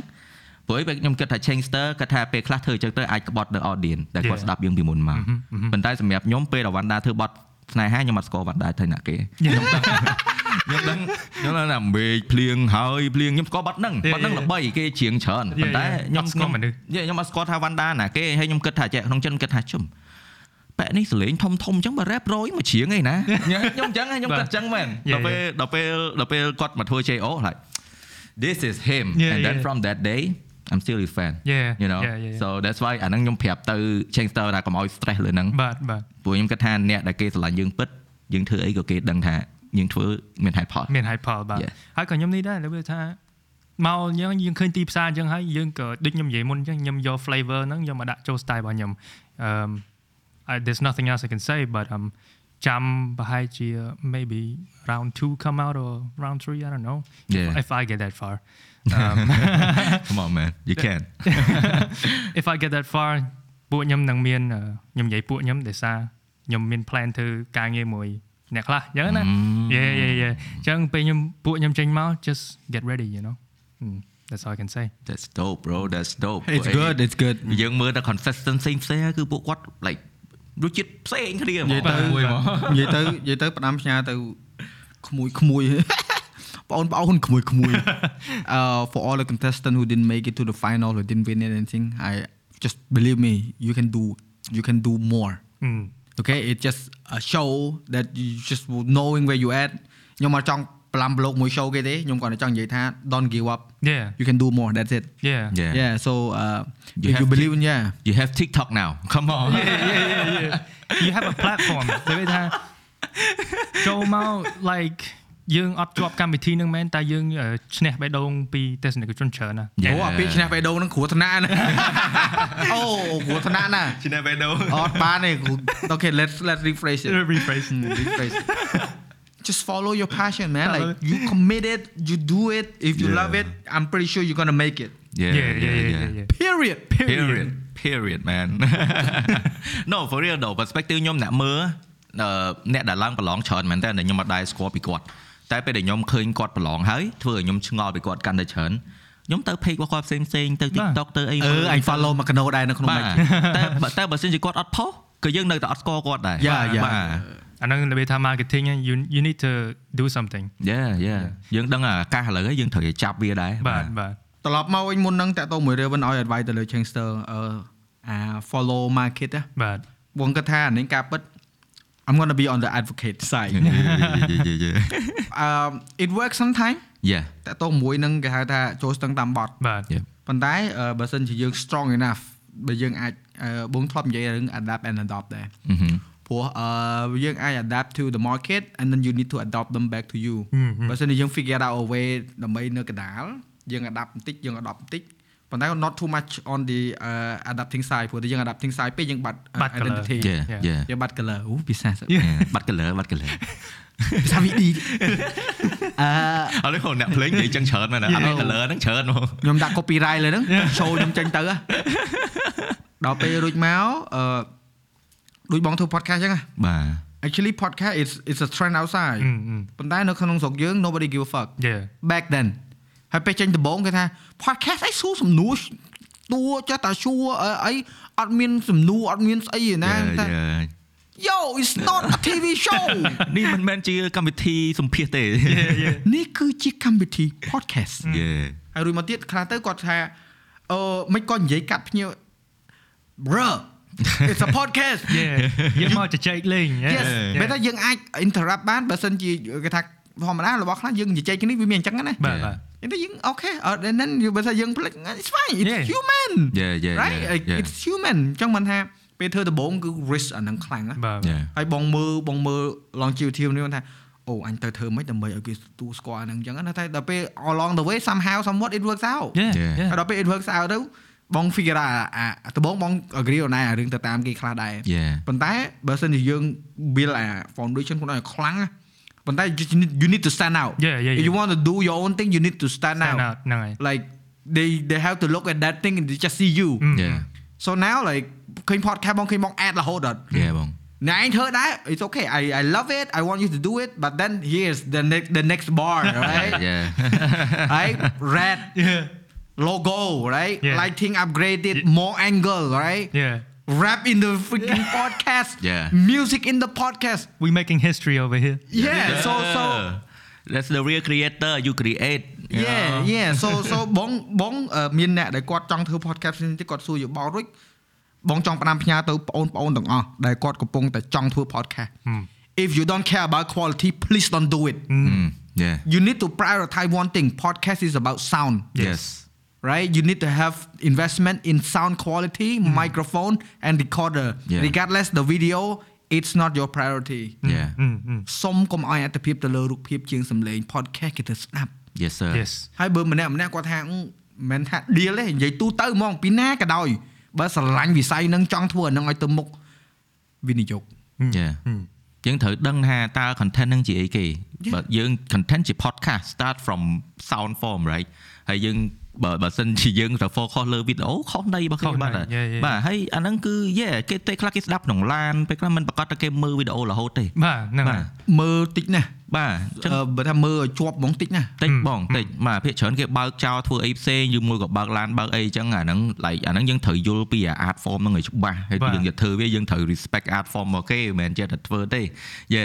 ព្រោះឯងពេលខ្ញុំគិតថា Changster គាត់ថាពេលខ្លះធ្វើអញ្ចឹងទៅអាចក្បត់នៅ audience ដែលគាត់ Yeah. ស្ដាប់យើងពីមុនមកប៉ុន្តែសម្រាប់ខ្ញុំពេលដែល Vanda ធ្វើបទស្នេហាខ្ញុំអត់ស្គាល់ Vanda ថាណាគេខ្ញុំដឹងខ្ញុំដឹងខ្ញុំដឹងថាមេឃភ្លៀងហើយភ្លៀងខ្ញុំស្គាល់បទហ្នឹង Yeah, បទហ្នឹង yeah. ល្បីគេច្រៀងច្រើន Yeah, ប៉ុន្តែ yeah. ខ្ញុំអត់ស្គាល់មនុស្សយេខ្ញុំអត់ស្គាល់ថា Vanda ណាគេហើយខ្ញុំគិតថាចេះក្នុងចិនគិតថាជុំបែបនេះសលេងធំធំអញ្ចឹងបើ rap រយមកច្រៀងអីណាខ្ញុំអញ្ចឹងខ្ញុំគិតអញ្ចឹងមែន Yeah, ដល់ពេលដល់ពេលដល់ពេលគាត់មកធ្វើ JO like this is him Yeah, and then yeah. from that day I'm still a fan Yeah, you know yeah, yeah, yeah. so that's why អាហ្នឹងខ្ញុំប្រាប់ទៅ Changster ថាកុំឲ្យ stress លើហ្នឹងបាទបាទព្រោះខ្ញុំគិតថាអ្នកដែលគេស្រឡាញ់យើងពិតយើងធ្វើអីក៏គេដឹងថា យើងធ្វើមានហេតុផលមាន high power បាទ Yeah. ហើយក៏ខ្ញុំនេះដែរលើថាមកយើងយើងឃើញទីផ្សារអញ្ចឹងហើយយើងក៏ដូចខ្ញុំនិយាយមុនអញ្ចឹងខ្ញុំយក flavor ហ្នឹងយកមកដាក់ចូល style របស់ខ្ញុំអឺ I there's nothing else I can say but um ចាំប្រហែលជា maybe round 2 come out or round 3 I don't know if, Yeah. if I get that far um, come on man you can if I get that far ពួកខ្ញុំនឹងមានអឺខ្ញុំនិយាយពួកខ្ញុំដោយសារខ្ញុំមាន plan ធ្វើការងារមួយ អ្នកខ្លះអញ្ចឹងណា Mm. Yeah yeah yeah អញ្ចឹងពេលខ្ញុំពួកខ្ញុំចេញមក just get ready you know Mm, that's all I can say that's dope bro that's dope It's good it's good យើងមើលតែ consistency ផ្សេងៗគឺពួកគាត់ like រសជាតិផ្សេងគ្នាហ្មនិយាងយទៅមួយហ្មងនិយាយទៅនិយាយទៅផ្ដាំផ្ញើទៅក្មួយក្មួយបងប្អូនក្មួយក្មួយ uh for all the contestants who didn't make it to the final or didn't win anything I just believe me you can do you can do more Mm, okay it's just a show that you just knowing where you at ខ្ញុំមកចង់ប្លាំប្លុកមួយ show គេទេខ្ញុំគាត់តែចង់និយាយថា don't give up yeah you can do more that's it yeah yeah yeah so uh You if have you to- believe in yeah you have TikTok now come on yeah yeah yeah yeah you have a platform ដូចថាចូលមក like យើងអត់ជាប់កម្មវិធីហ្នឹងមែនតែយើងអឺឈ្នះបេះដូងពីទស្សនិកជនច្រើនណាស់ Yeah. អូអាពេលឈ្នះបេះដូងហ្នឹងគ្រោះថ្នាក់ណា អូគ្រោះថ្នាក់ណាឈ្នះបេះដូងអត់បានទេគ្រូ Okay let's let's rephrase it rephrase Hmm, rephrase it just follow your passion man like Follow- you committed you do it if you Yeah. love it I'm pretty sure you're gonna make it yeah yeah yeah yeah yeah period period period man no for real though perspective ខ្ញុំអ្នកមើលអឺអ្នកដែលឡើងប្រឡងច្រើនមែនតើខ្ញុំអត់ដែរស្គាល់ពីគាត់តែពេលដែលខ្ញុំឃើញគាត់ប្រឡងហើយធ្វើឲ្យខ្ញុំឆ្ងល់ពីគាត់កាន់តែច្រើន ខ្ញុំទៅ page របស់គាត់ផ្សេងផ្សេងៗទៅ TikTok ទៅអីអឺអញ follow មកកណោដែរនៅក្នុងបាទ mic តែបើតែបើសិនជាគាត់អត់ផុសក៏យើងនៅតែអត់ស្គាល់គាត់ដែរ Yeah, yeah. បាទអាហ្នឹងនិយាយថា marketing ហ្នឹង you you need to do something yeah yeah យើងដឹងអាកាសឥឡូវហើយយើងត្រូវតែចាប់វាដែរបាទបាទត្រឡប់មកវិញមុនហ្នឹងតាក់ទងមួយ Raven ឲ្យ advice ទៅលើ Changster អឺអា follow market ណាបាទបងគិតថាអានេះការពិត I'm going to be on the advocate side yeah yeah yeah um it works sometime yeah តើតោះមួយនឹងគេហៅថាចូលស្ទឹងតាមបត់បាទ yeah ប៉ុន្តែអឺបើសិនជាយើង strong enough បើយើងអាចអឺបងធ្លាប់និយាយរឿង adapt and adopt ដែរ mhm ព្រោះអឺយើងអាច adapt to the market and then you need to adopt them back to you បើសិនជាយើង figure out a way ដើម្បីនៅកណ្ដាលយើង adapt បន្តិចយើង adopt បន្តិច ប៉ុន្តែ not too much on the uh, adapting side ព្រោះតែយើង adapting side ពេកយើងបាត់ បាត់ colour identity yeah Yeah. yeah យើងបាត់ color អូពិសេស Yeah, បាត់ color បាត់ color ភាសាវិឌីអឺ ឥឡូវអ្នកភ្លេងនិយាយចឹងច្រើនមែនអត់ color ហ្នឹងច្រើនហ្មង ខ្ញុំដាក់ copyright លើហ្នឹង show ខ្ញុំចេញទៅហ៎ដល់ពេលរួចមកអឺដូចបងធ្វើ podcast ចឹងហ៎ បាទ actually podcast is is a trend outside អឺអឺ ប៉ុន្តែនៅក្នុងស្រុកយើង nobody give a fuck yeah back then ហើយពេលចេញដំបូងគេថា podcast អីសួរសំណួរតួចេះតែសួរអីអីអត់មានសំណួរអត់មានស្អីទេណា Yeah, តែ yeah. yo it's not a TV show នេះមិនមែនជាកម្មវិធីសម្ភាសទេនេះគឺជាកម្មវិធី podcast yeah ហើយរួចមកទៀតខ្លះទៅគាត់ថាអឺមិនក៏និយាយកាត់ភ្ញៀវ bro it's a podcast យេយើងមកជជែកលេង yes បែរតែយើងអាច interrupt បានបើសិនជាគេថាធម្មតារបស់ខ្លះយើងនិយាយគ្នាវាមានអញ្ចឹងណាបាទ បាទអញ្ចឹងយើងអូខេអត់ហ្នឹងបើថាយើងភ្លេច it's fine it's Yeah. human yeah yeah right yeah, Like, yeah. it's human អញ្ចឹងមិនថាពេលធ្វើដំបូងគឺ risk អាហ្នឹងខ្លាំងណាបាទ yeah ហើយបងមើលបងមើល longevity នេះគាត់ថាអូអញទៅធ្វើមិនដើម្បីឲ្យគេទទួលស្គាល់អាហ្នឹងអញ្ចឹងណាតែដល់ពេល along the way somehow somewhat it works out yeah Yeah. yeah ហើយដល់ពេល it works out ទៅបង figure out អាអាដំបូងបង agree អូនឯងអារឿងទៅតាមគេខ្លះដែរ yeah ប៉ុន្តែបើសិនជាយើង build អា foundation ខ្លួនឯងខ្លាំងណា ប៉ុន្តែ you need, you need to stand out Yeah, yeah, if yeah. you want to do your own thing you need to stand, stand out out ហ្នឹងហើយ like they they have to look at that thing and they just see you yeah so now like ឃើញ podcast បងឃើញបង add រហូតអត់ yeah បង ណែឯងធ្វើដែរ it's okay I I love it I want you to do it but then here's the next the next bar right yeah right red yeah logo right Yeah. lighting upgraded Yeah. more angle right yeah rap in the freaking podcast Yeah. music in the podcast we making history over here yeah so so that's the real creator you create you yeah know? yeah so so បងបងអឺមានអ្នកដែលគាត់ចង់ធ្វើ podcast ផ្សេងទៀតគាត់សួរយោបល់រួចបងចង់ផ្ដាំផ្ញើទៅបងប្អូនទាំងអស់ដែលគាត់កំពុងតែចង់ធ្វើ podcast if you don't care about quality please don't do it Mm, yeah you need to prioritize one thing podcast is about sound yes Right you need to have investment in sound quality microphone and recorder Yeah. regardless the video it's not your priority yeah សុំកុំឲ្យអត្តភាពទៅលើរូបភាពជាងសំឡេង podcast គេទៅស្ដាប់ yes sir yes ហើយបើម្នាក់ម្នាក់គាត់ថាអឺមិនមែនថា deal ទេនិយាយទូទៅហ្មងពីណាក៏ដោយបើស្រឡាញ់វិស័យហ្នឹងចង់ធ្វើអាហ្នឹងឲ្យទៅមុខវិនិយោគ yeah យើងត្រូវដឹងថាតើ content ហ្នឹងជាអីគេបើយើង content ជា podcast start from sound form right ហើយយើង បើបើសិនជាយើងទៅ focus លើវីដេអូខុសនៃរបស់ខុគេសបាត់នៃហើយ Yeah, yeah. បាទហើយអាហ្នឹងគឺ yeah គេទេខ្លះគេស្ដាប់ក្នុងឡានពេលខ្លះមិនប្រកាសថាគេមើលវីដេអូរហូតទេបាទហ្នឹងហើយមើលតិចណាស់បាទអញ្ចឹងអឺបើថាមើលឲ្យជាប់ហ្មងតិចណាស់តិចបងតិចបាទភាគច្រើនគេបើកចោលធ្វើអីផ្សេងយូរមួយក៏បើកឡានបើកអីអញ្ចឹងអាហ្នឹង like អាហ្នឹងយើងត្រូវយល់ពីអា art form ហ្នឹងឲ្យច្បាស់ហើយបាទយើងយកធ្វើវាយើងត្រូវ respect art form មកគេមិនមែនចេះតែធ្វើទេយេ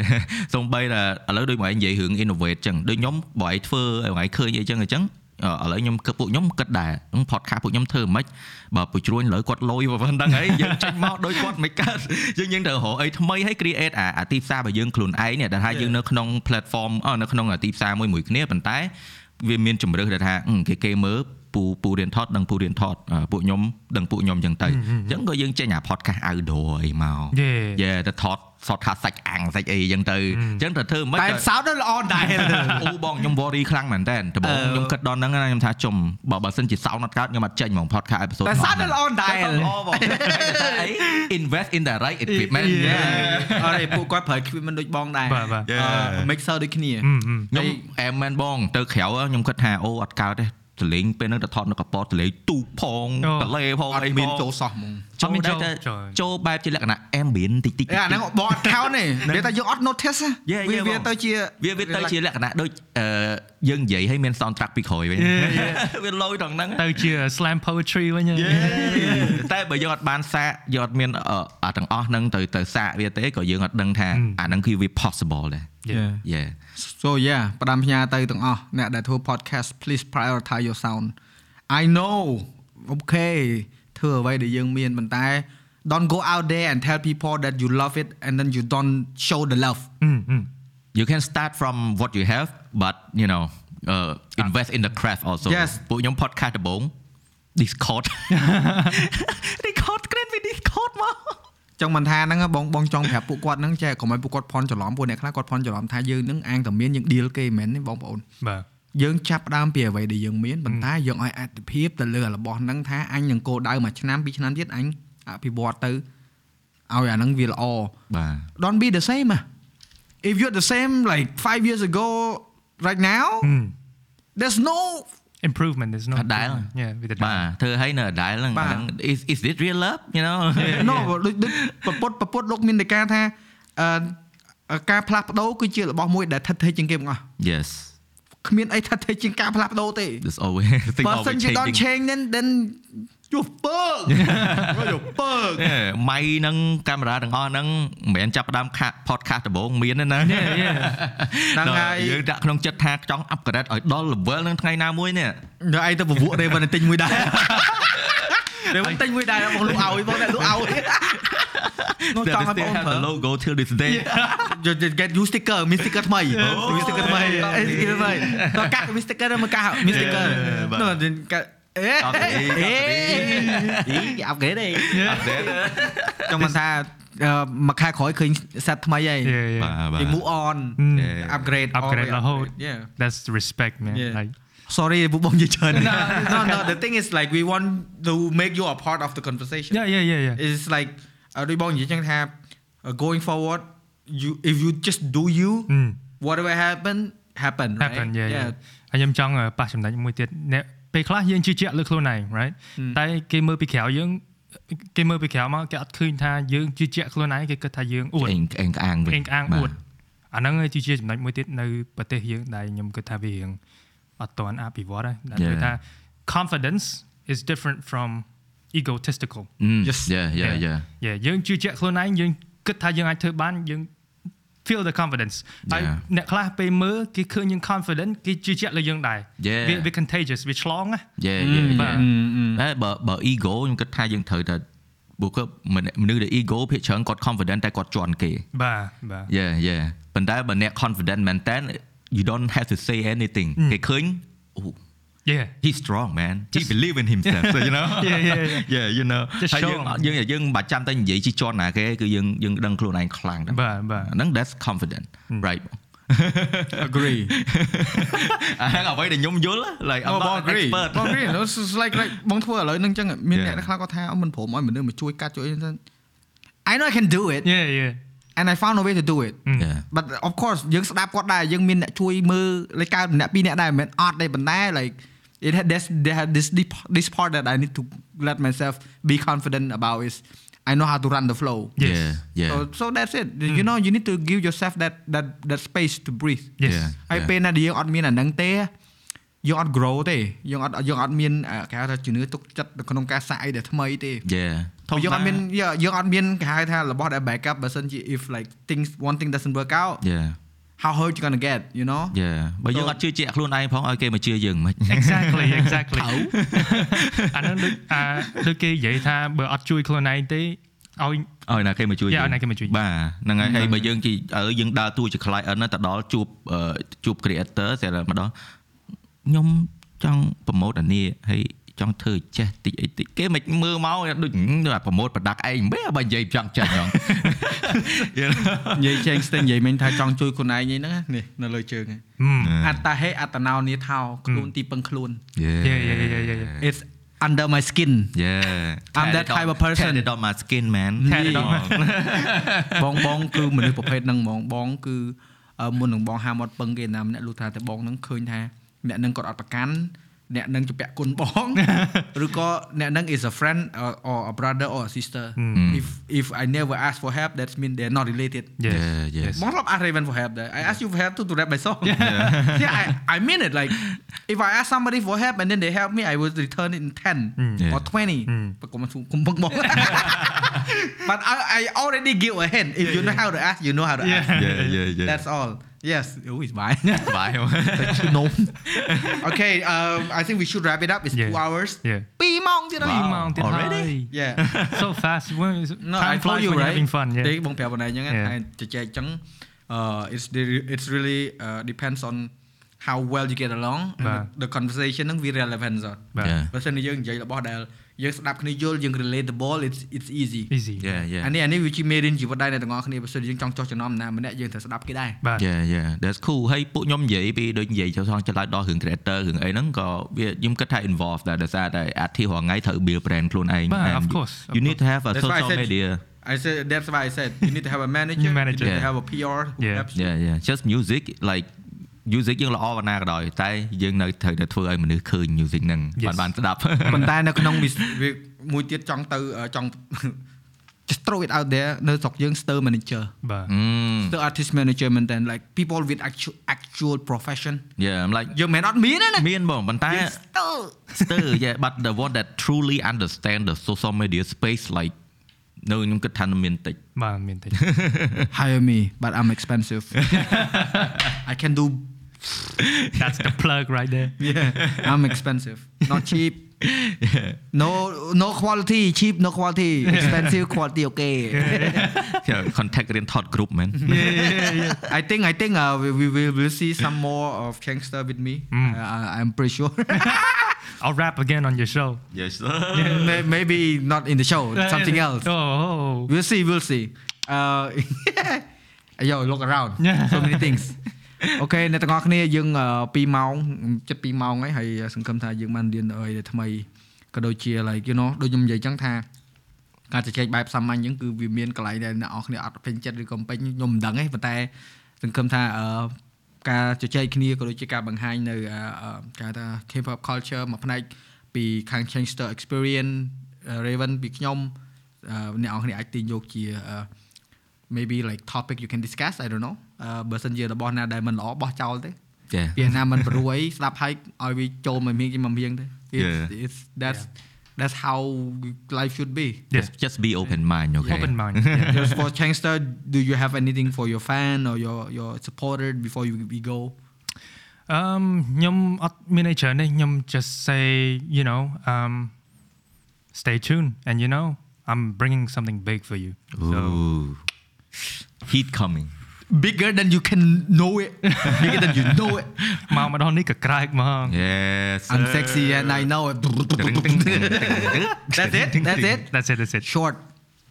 សំបីតែឥឡូវដូចមកឯងនិយាយរឿង innovate អញ្ចឹងដូចខ្ញុំបើឯងធ្វើឲ្យឯងឃើញអីអញ្ចឹងអញ្ចឹងអឺ ឥឡូវខ្ញុំគិតពួកខ្ញុំគិតដែរ podcast ពួកខ្ញុំធ្វើមិនខ្មិចបើពូជ្រួញលើគាត់លុយប៉ុណ្ណឹងហើយយើងចេញមកដោយគាត់មិនកើតយើងយើងត្រូវរកអីថ្មីឲ្យ create អាអាទីផ្សាររបស់យើងខ្លួនឯងនេះដែលថាយើងនៅក្នុង platform អឺនៅក្នុងអាទីផ្សារមួយមួយគ្នាប៉ុន្តែវាមានជំរឿសដែលថាអឺគេគេមើលពូពូរៀនថតដឹងពូរៀនថតអឺពួកខ្ញុំដឹងពួកខ្ញុំអញ្ចឹងទៅអញ្ចឹងក៏យើងចេញអា podcast outdoor អីមក Yeah. យេទៅថត សតថាសាច់អាំងសាច់អីអញ្ចឹងទៅអញ្ចឹងទៅធ្វើមិនតែ sound ទៅល្អដែរអូបងខ្ញុំ worry ខ្លាំងមែនតើដំបូងខ្ញុំគិតដល់ហ្នឹងណាខ្ញុំថាជុំបើបើសិនជា sound អត់កើតខ្ញុំអត់ចេញហ្មង podcast episode តែ sound ទៅល្អដែរល្អបងអី invest in the right equipment អរេពួកគាត់ប្រើ equipment ដូចបងដែរបាទបាទ Yeah. អឺ mixer ដូចគ្នាខ្ញុំអែមមែនបងទៅក្រៅខ្ញុំគិតថាអូអត់កើតទេ សលេងពេលហ្នឹងទៅថតនៅកប៉ោតសលេងទូកផងអូតលេផងអត់អីមានផងចូលសោះហ្មងចូលអត់មានដែរចូលតែចូលចូលបែបជាលក្ខណៈ ambient តិចតិចអេអាហ្នឹងបងអត់ count ទេនិយាយថាយើងអត់ notice ណា Yeah, វា yeah, វាបងទៅជាវាវាទៅជាលក្ខណៈដូចអឺយើងនិយាយឲ្យមាន soundtrack ពីក្រោយវិញវាលយត្រង់ហ្នឹងទៅជា slam poetry វិញហើយតែបើយើងអត់បានសាកយើងអត់មានអឺអាទាំងអស់ហ្នឹងទៅទៅសាកវាទេក៏យើងអត់ដឹងថាអាហ្នឹងគឺវា possible ដែរ Yeah. yeah so yeah ផ្ដាំផ្ញើទៅទាំងអស់អ្នកដែលធ្វើ podcast please prioritize your sound I know okay ធ្វើអ្វីដែលយើងមានប៉ុន្តែ don't go out there and tell people that you love it and then you don't show the love អឺអឺ you can start from what you have but you know uh, invest in the craft also Yes. ពួកខ្ញុំ podcast ដំបូង Discord Discord គ្រាន់ពី Discord មក ចឹងមិនថាហ្នឹងបងបងចង់ប្រាប់ពួកគាត់ហ្នឹងចេះកុំឲ្យពួកគាត់ផន់ច្រឡំពួកអ្នកខ្លះគាត់ផន់ច្រឡំថាយើងហ្នឹងអាងតែមានយើង deal គេមិនមែនទេបងប្អូនបាទយើងចាប់ផ្ដើមពីអ្វីដែលយើងមានប៉ុន្តែយើងឲ្យអត្ថភាពទៅលើរបស់ហ្នឹងថាអញនឹងគោលដៅមួយឆ្នាំពីរឆ្នាំទៀតអញអភិវឌ្ឍទៅឲ្យអាហ្នឹងវាល្អបាទ don't be the same ah. if you're the same like 5 years ago right now អឺ there's no improvement there's no អត់ដែល improvement. yeah with the បាទធ្វើឲ្យនៅអដែលហ្នឹង បាទ ហ្នឹង is is this real love you know no ដូចដូចប្រពុតប្រពុតលោកមានតែការថាអឺការផ្លាស់ប្ដូរគឺជារបស់មួយដែលថិតថេរជាងគេទាំងអស់ yes គ្មានអីថិតថេរជាងការផ្លាស់ប្ដូរទេ there's always thing Person always you don't changing change then then you fuck you fuck ម៉ៃហ្នឹងកាមេរ៉ាទាំងអស់ហ្នឹងមិនមែនចាប់ផ្ដើមខា podcast ដំបូងមានទេណា Yeah, yeah. ហ្នឹងហើយយើងដាក់ក្នុងចិត្តថាចង់ upgrade ឲ្យដល់ level ហ្នឹងថ្ងៃណាមួយនេះដល់ឯងទៅពពួក Raven ទិញមួយដែរ Raven ទិញមួយដែរបងលក់ឲ្យបងអ្នកលក់ឲ្យនោះចង់ឲ្យបង have ប្រើ the logo till this day you get you sticker មាន sticker ថ្មីមាន sticker ថ្មីអេ sticker ថ្មីដល់កាត់មាន sticker ទៅមកកាត់មាន sticker នោះកាត់ អេ អត់ទេ អេអីអាប់ក្រេតទេ update ចង់មិនថាអឺមួយខែក្រោយឃើញ set ថ្មីហើយ yeah yeah បាទបាទ គេ move on Yeah. upgrade upgrade always the whole upgrade. yeah that's the respect man Yeah. like sorry ពួកបងនិយាយច្រើន no no the thing is like we want to make you a part of the conversation yeah yeah yeah yeah it's like អឺដូចបងនិយាយចឹងថា uh, going forward you if you just do you អឺ whatever happen happen right happen yeah yeah ហើយខ្ញុំចង់ប៉ះចំណុចមួយទៀតអ្នក ពេលខ្លះយើងជឿជាក់លើខ្លួនឯង right តែគេមើលពីក្រៅយើងគេមើលពីក្រៅមកគេអត់ឃើញថាយើងជឿជាក់ខ្លួនឯងគេគិតថាយើងអួតអេងអេងក្អាងវិញអេងក្អាងអួតអាហ្នឹងគឺជាចំណុចមួយទៀតនៅប្រទេសយើងដែលខ្ញុំគិតថាវារៀងអត់ទាន់អភិវឌ្ឍដែរដែល Yeah. គឺថា confidence is different from egotistical អឺ Yes. yeah yeah yeah yeah យើងជឿជាក់ខ្លួនឯងយើងគិតថាយើងអាចធ្វើបានយើង feel the confidence ហើយ Yeah. អ្នកខ្លះពេលមើលគេឃើញយើង confident គេជឿជាក់លើយើងដែរ Yeah. វាវា contagious វាឆ្លងណា yeah yeah បាទ yeah តែបើបើ ego ខ្ញុំគិតថាយើងត្រូវតែបុគ្គលមនុស្សដែល ego ភាគច្រើនគាត់ confident តែគាត់ជន់គេ បាទបាទ yeah yeah ប៉ុន្តែបើអ្នក confident មែនតើ you don't have to say anything គេឃើញអូ yeah he's strong man he believe in himself so you know Yeah, yeah, yeah. yeah you know Just ហើយ show យើង him. យើងយើងមិនបាច់ចាំតែនិយាយជិះជាន់ណាគេគឺយើងយើងដឹងខ្លួនឯងខ្លាំងដែរ បាទបាទ អាហ្នឹង that's confident right agree អាហ្នឹងអ្វីដែលខ្ញុំយល់ like I'm Oh, not បង an agree expert បង agree no it's just like like បងធ្វើឥឡូវហ្នឹងចឹងមាន Yeah. អ្នកខ្លះគាត់ថាអឺមិនព្រមឲ្យមនុស្សមកជួយកាត់ជួយអីចឹង I know I can do it yeah yeah and I found a way to do it yeah but of course យើងស្ដាប់គាត់ដែរយើងមានអ្នកជួយមើលលេខកើម្នាក់ពីរអ្នកដែរមិនមែនអត់ទេប៉ុន្តែ like it had this they had this deep, this part that I need to let myself be confident about is I know how to run the flow Yes. yeah yeah so, so that's it you know you need to give yourself that that that space to breathe yes Yeah. ហើយពេលណាដែលយើងអត់មានអាហ្នឹងទេយើងអត់ grow ទេយើងអត់យើងអត់មានអាគេហៅថាជំនឿទុកចិត្តនៅក្នុងការសាកអីដែលថ្មីទេ yeah យើងអត់មានយើងយើងអត់មានគេហៅថារបស់ដែល backup បើសិនជា if like things one thing doesn't work out yeah how hurt you gonna get you know yeah បើយើងអត់ជឿជាក់ខ្លួនឯងផងឲ្យគេមកជឿយើងមិន exactly exactly អាហ្នឹងដូចអាដូចគេនិយាយថាបើអត់ជួយខ្លួនឯងទេឲ្យឲ្យណាគេមកជួយ Yeah ឲ្យណាគេមកជួយបាទហ្នឹងហើយហើយបើយើងជិះឲ្យយើងដើរតួជា client ណាទៅដល់ជួបអឺជួប creator តែម្ដងខ្ញុំចង់ប្រម៉ូតអានេះហើយ ចង់ធ្វើចេះតិចអីតិចគេមិនមើលមកដូចដូចប្រម៉ូត product ឯងមិនបើនិយាយចង់ចេះហ្មង You know? និយាយចេញស្ទើរនិយាយមិញថាចង់ជួយខ្លួនឯងហ្នឹងណានេះនៅលើជើងហ្នឹង Hmm. អត្តហេអត្តណោនាថោខ្លួនទីពឹងខ្លួន Yeah, yeah, yeah, yeah, yeah, yeah. it's under my skin yeah I'm that Tear it type off- of person. tear it off my skin man Tear it off my- បងបងគឺមនុស្សប្រភេទហ្នឹងហ្មងបងគឺអឺមុននឹងបងហាមអត់ពឹងគេណាម្នាក់លុះថាតែបងហ្នឹងឃើញថាអ្នកហ្នឹងគាត់អត់ប្រកាន់ អ្នកហ្នឹងជាពាក់គុណបង ឬក៏អ្នកហ្នឹង is a friend or, or a brother or a sister if if I never ask for help that mean they're not related Yes. Yeah, yes. បងធ្លាប់ ask Raven for help ដែរ I ask you for help to to rap my song yeah, I I mean it like if I ask somebody for help and then they help me I will return it in 10 Yeah. or 20ប្រកុំគុំពឹងបង but I I already give a hint if you know how to ask you know how to ask yeah yeah yeah that's all Yes អូយសបាយ សប្បាយហ្មង ឈឺនោម Okay um I think we should wrap it up it's Yeah. 2 hours Yeah. 2ម៉ោងទៀតហើយ ពីម៉ោងទៀត already? ហើយ Yeah so fast when No, I time told flies you when you're right. having fun yeah ទេបងប្រាប់បងឯងចឹង Yeah. ហើយជជែកចឹង uh it's the- it's really uh, depends on how well you get along and បាទ the, the conversation ហ្នឹងវា relevant សត បាទ Yeah. បើសិនជាយើងនិយាយរបស់ដែល យើងស្ដាប់គ្នាយល់យើង relatable it's it's easy easy Yeah yeah អានេះអានេះវាជា made in ជីវិតដែរអ្នកទាំងអស់គ្នាបើសិនជាយើងចង់ចោះចំណោមណាម្នាក់យើងត្រូវស្ដាប់គេដែរបាទ Yeah yeah that's cool ហើយពួកខ្ញុំនិយាយពីដូចនិយាយចូលសងឆ្លើយដល់រឿង creator រឿងអីហ្នឹងក៏វាខ្ញុំគិតថា involve ដែរដោយសារតែ artist រាល់ថ្ងៃត្រូវ build brand ខ្លួនឯងបាទ And of course, of you need to have a That's why I social said- media I said that's why I said you need to have a manager, Manager. you need to Yeah. have a PR who Yeah. helps you. yeah yeah just music like music យើងល្អប៉ុណ្ណាក៏ដោយតែយើងនៅត្រូវតែធ្វើឲ្យមនុស្សឃើញ music ហ្នឹង Yes. បានបានស្ដាប់ប៉ុន្តែនៅក្នុងវាវាមួយទៀតចង់ទៅអឺចង់ just throw it out there នៅស្រុកយើង stir manager បាទ Mm, stir artist manager មែនតើ like people with actual actual profession yeah I'm like យើងមិនអត់មានទេណាមានបងប៉ុន្តែយើង stir still yeah but the one that truly understand the social media space like នៅខ្ញុំគិតថាមានតិចបាទមានតិច hire me but I'm expensive I can do That's the plug right there. Yeah, I'm expensive, not cheap. Yeah. No, no quality, cheap, no quality, expensive quality, okay. Yeah. Contact the Thought Group, man. Yeah, yeah, yeah. I think, I think uh, we, we will we'll see some more of Changster with me. Mm. Uh, I'm pretty sure. I'll rap again on your show. Yes. Yeah, maybe not in the show, something else. Oh, we'll see, we'll see. Uh, yo, look around. Yeah. So many things. អូខេអ្នកទាំងអស់គ្នាយើង2ម៉ោងចិត្ត2ម៉ោងហើយហើយសង្ឃឹមថាយើងបានរៀនអីដែលថ្មីក៏ដូចជា like you know ដូចខ្ញុំនិយាយចឹងថាការជជែកបែបសាមញ្ញហ្នឹងគឺវាមានកន្លែងដែលអ្នកនរគ្នាអត់ពេញចិត្តឬក៏មិនពេញខ្ញុំមិនដឹងទេប៉ុន្តែសង្ឃឹមថាអឺការជជែកគ្នាក៏ដូចជាការបង្ហាញនៅអឺអឺគេហៅថា K-pop culture មួយផ្នែកពីខាង Changster experience អឺ Raven ពីខ្ញុំអឺអ្នកនរគ្នាអាចទាញយកជាអឺ maybe like topic you can discuss I don't know អឺបើសិនជារបស់ណាដែលមិនល្អបោះចោលទេ yeah ពីណាមិនព្រោះអីស្ដាប់ហើយឲ្យវាចូលមកមៀងជាមកមៀងទេ It's- Yeah. it's that's that's how life should be just just be open mind okay open mind yeah. Just for Changster, do you have anything for your fan or your your supporter before you we go? um ខ្ញុំអត់មានអីច្រើនទេខ្ញុំ just say you know um stay tuned and you know I'm bringing something big for you so Ooh. heat coming Bigger than you can know it. Bigger than you know it. មកម្ដងនេះក៏ក្រើកហ្មង yes I'm sexy and I know it. That's it. That's it. that's it that's it Short.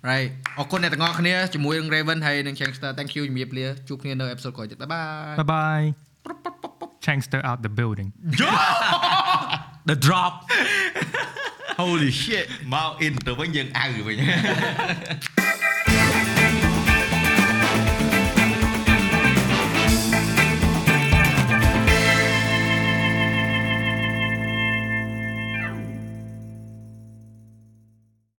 Right អរគុណអ្នកទាំងអស់គ្នាជាមួយនឹង Raven ហើយនឹង Changster Thank you ជំរាបលាជួបគ្នានៅ episode ក្រោយទៀត Bye bye. bye bye Changster out the building the drop Holy shit. មក in ទៅវិញយើងអៅវិញ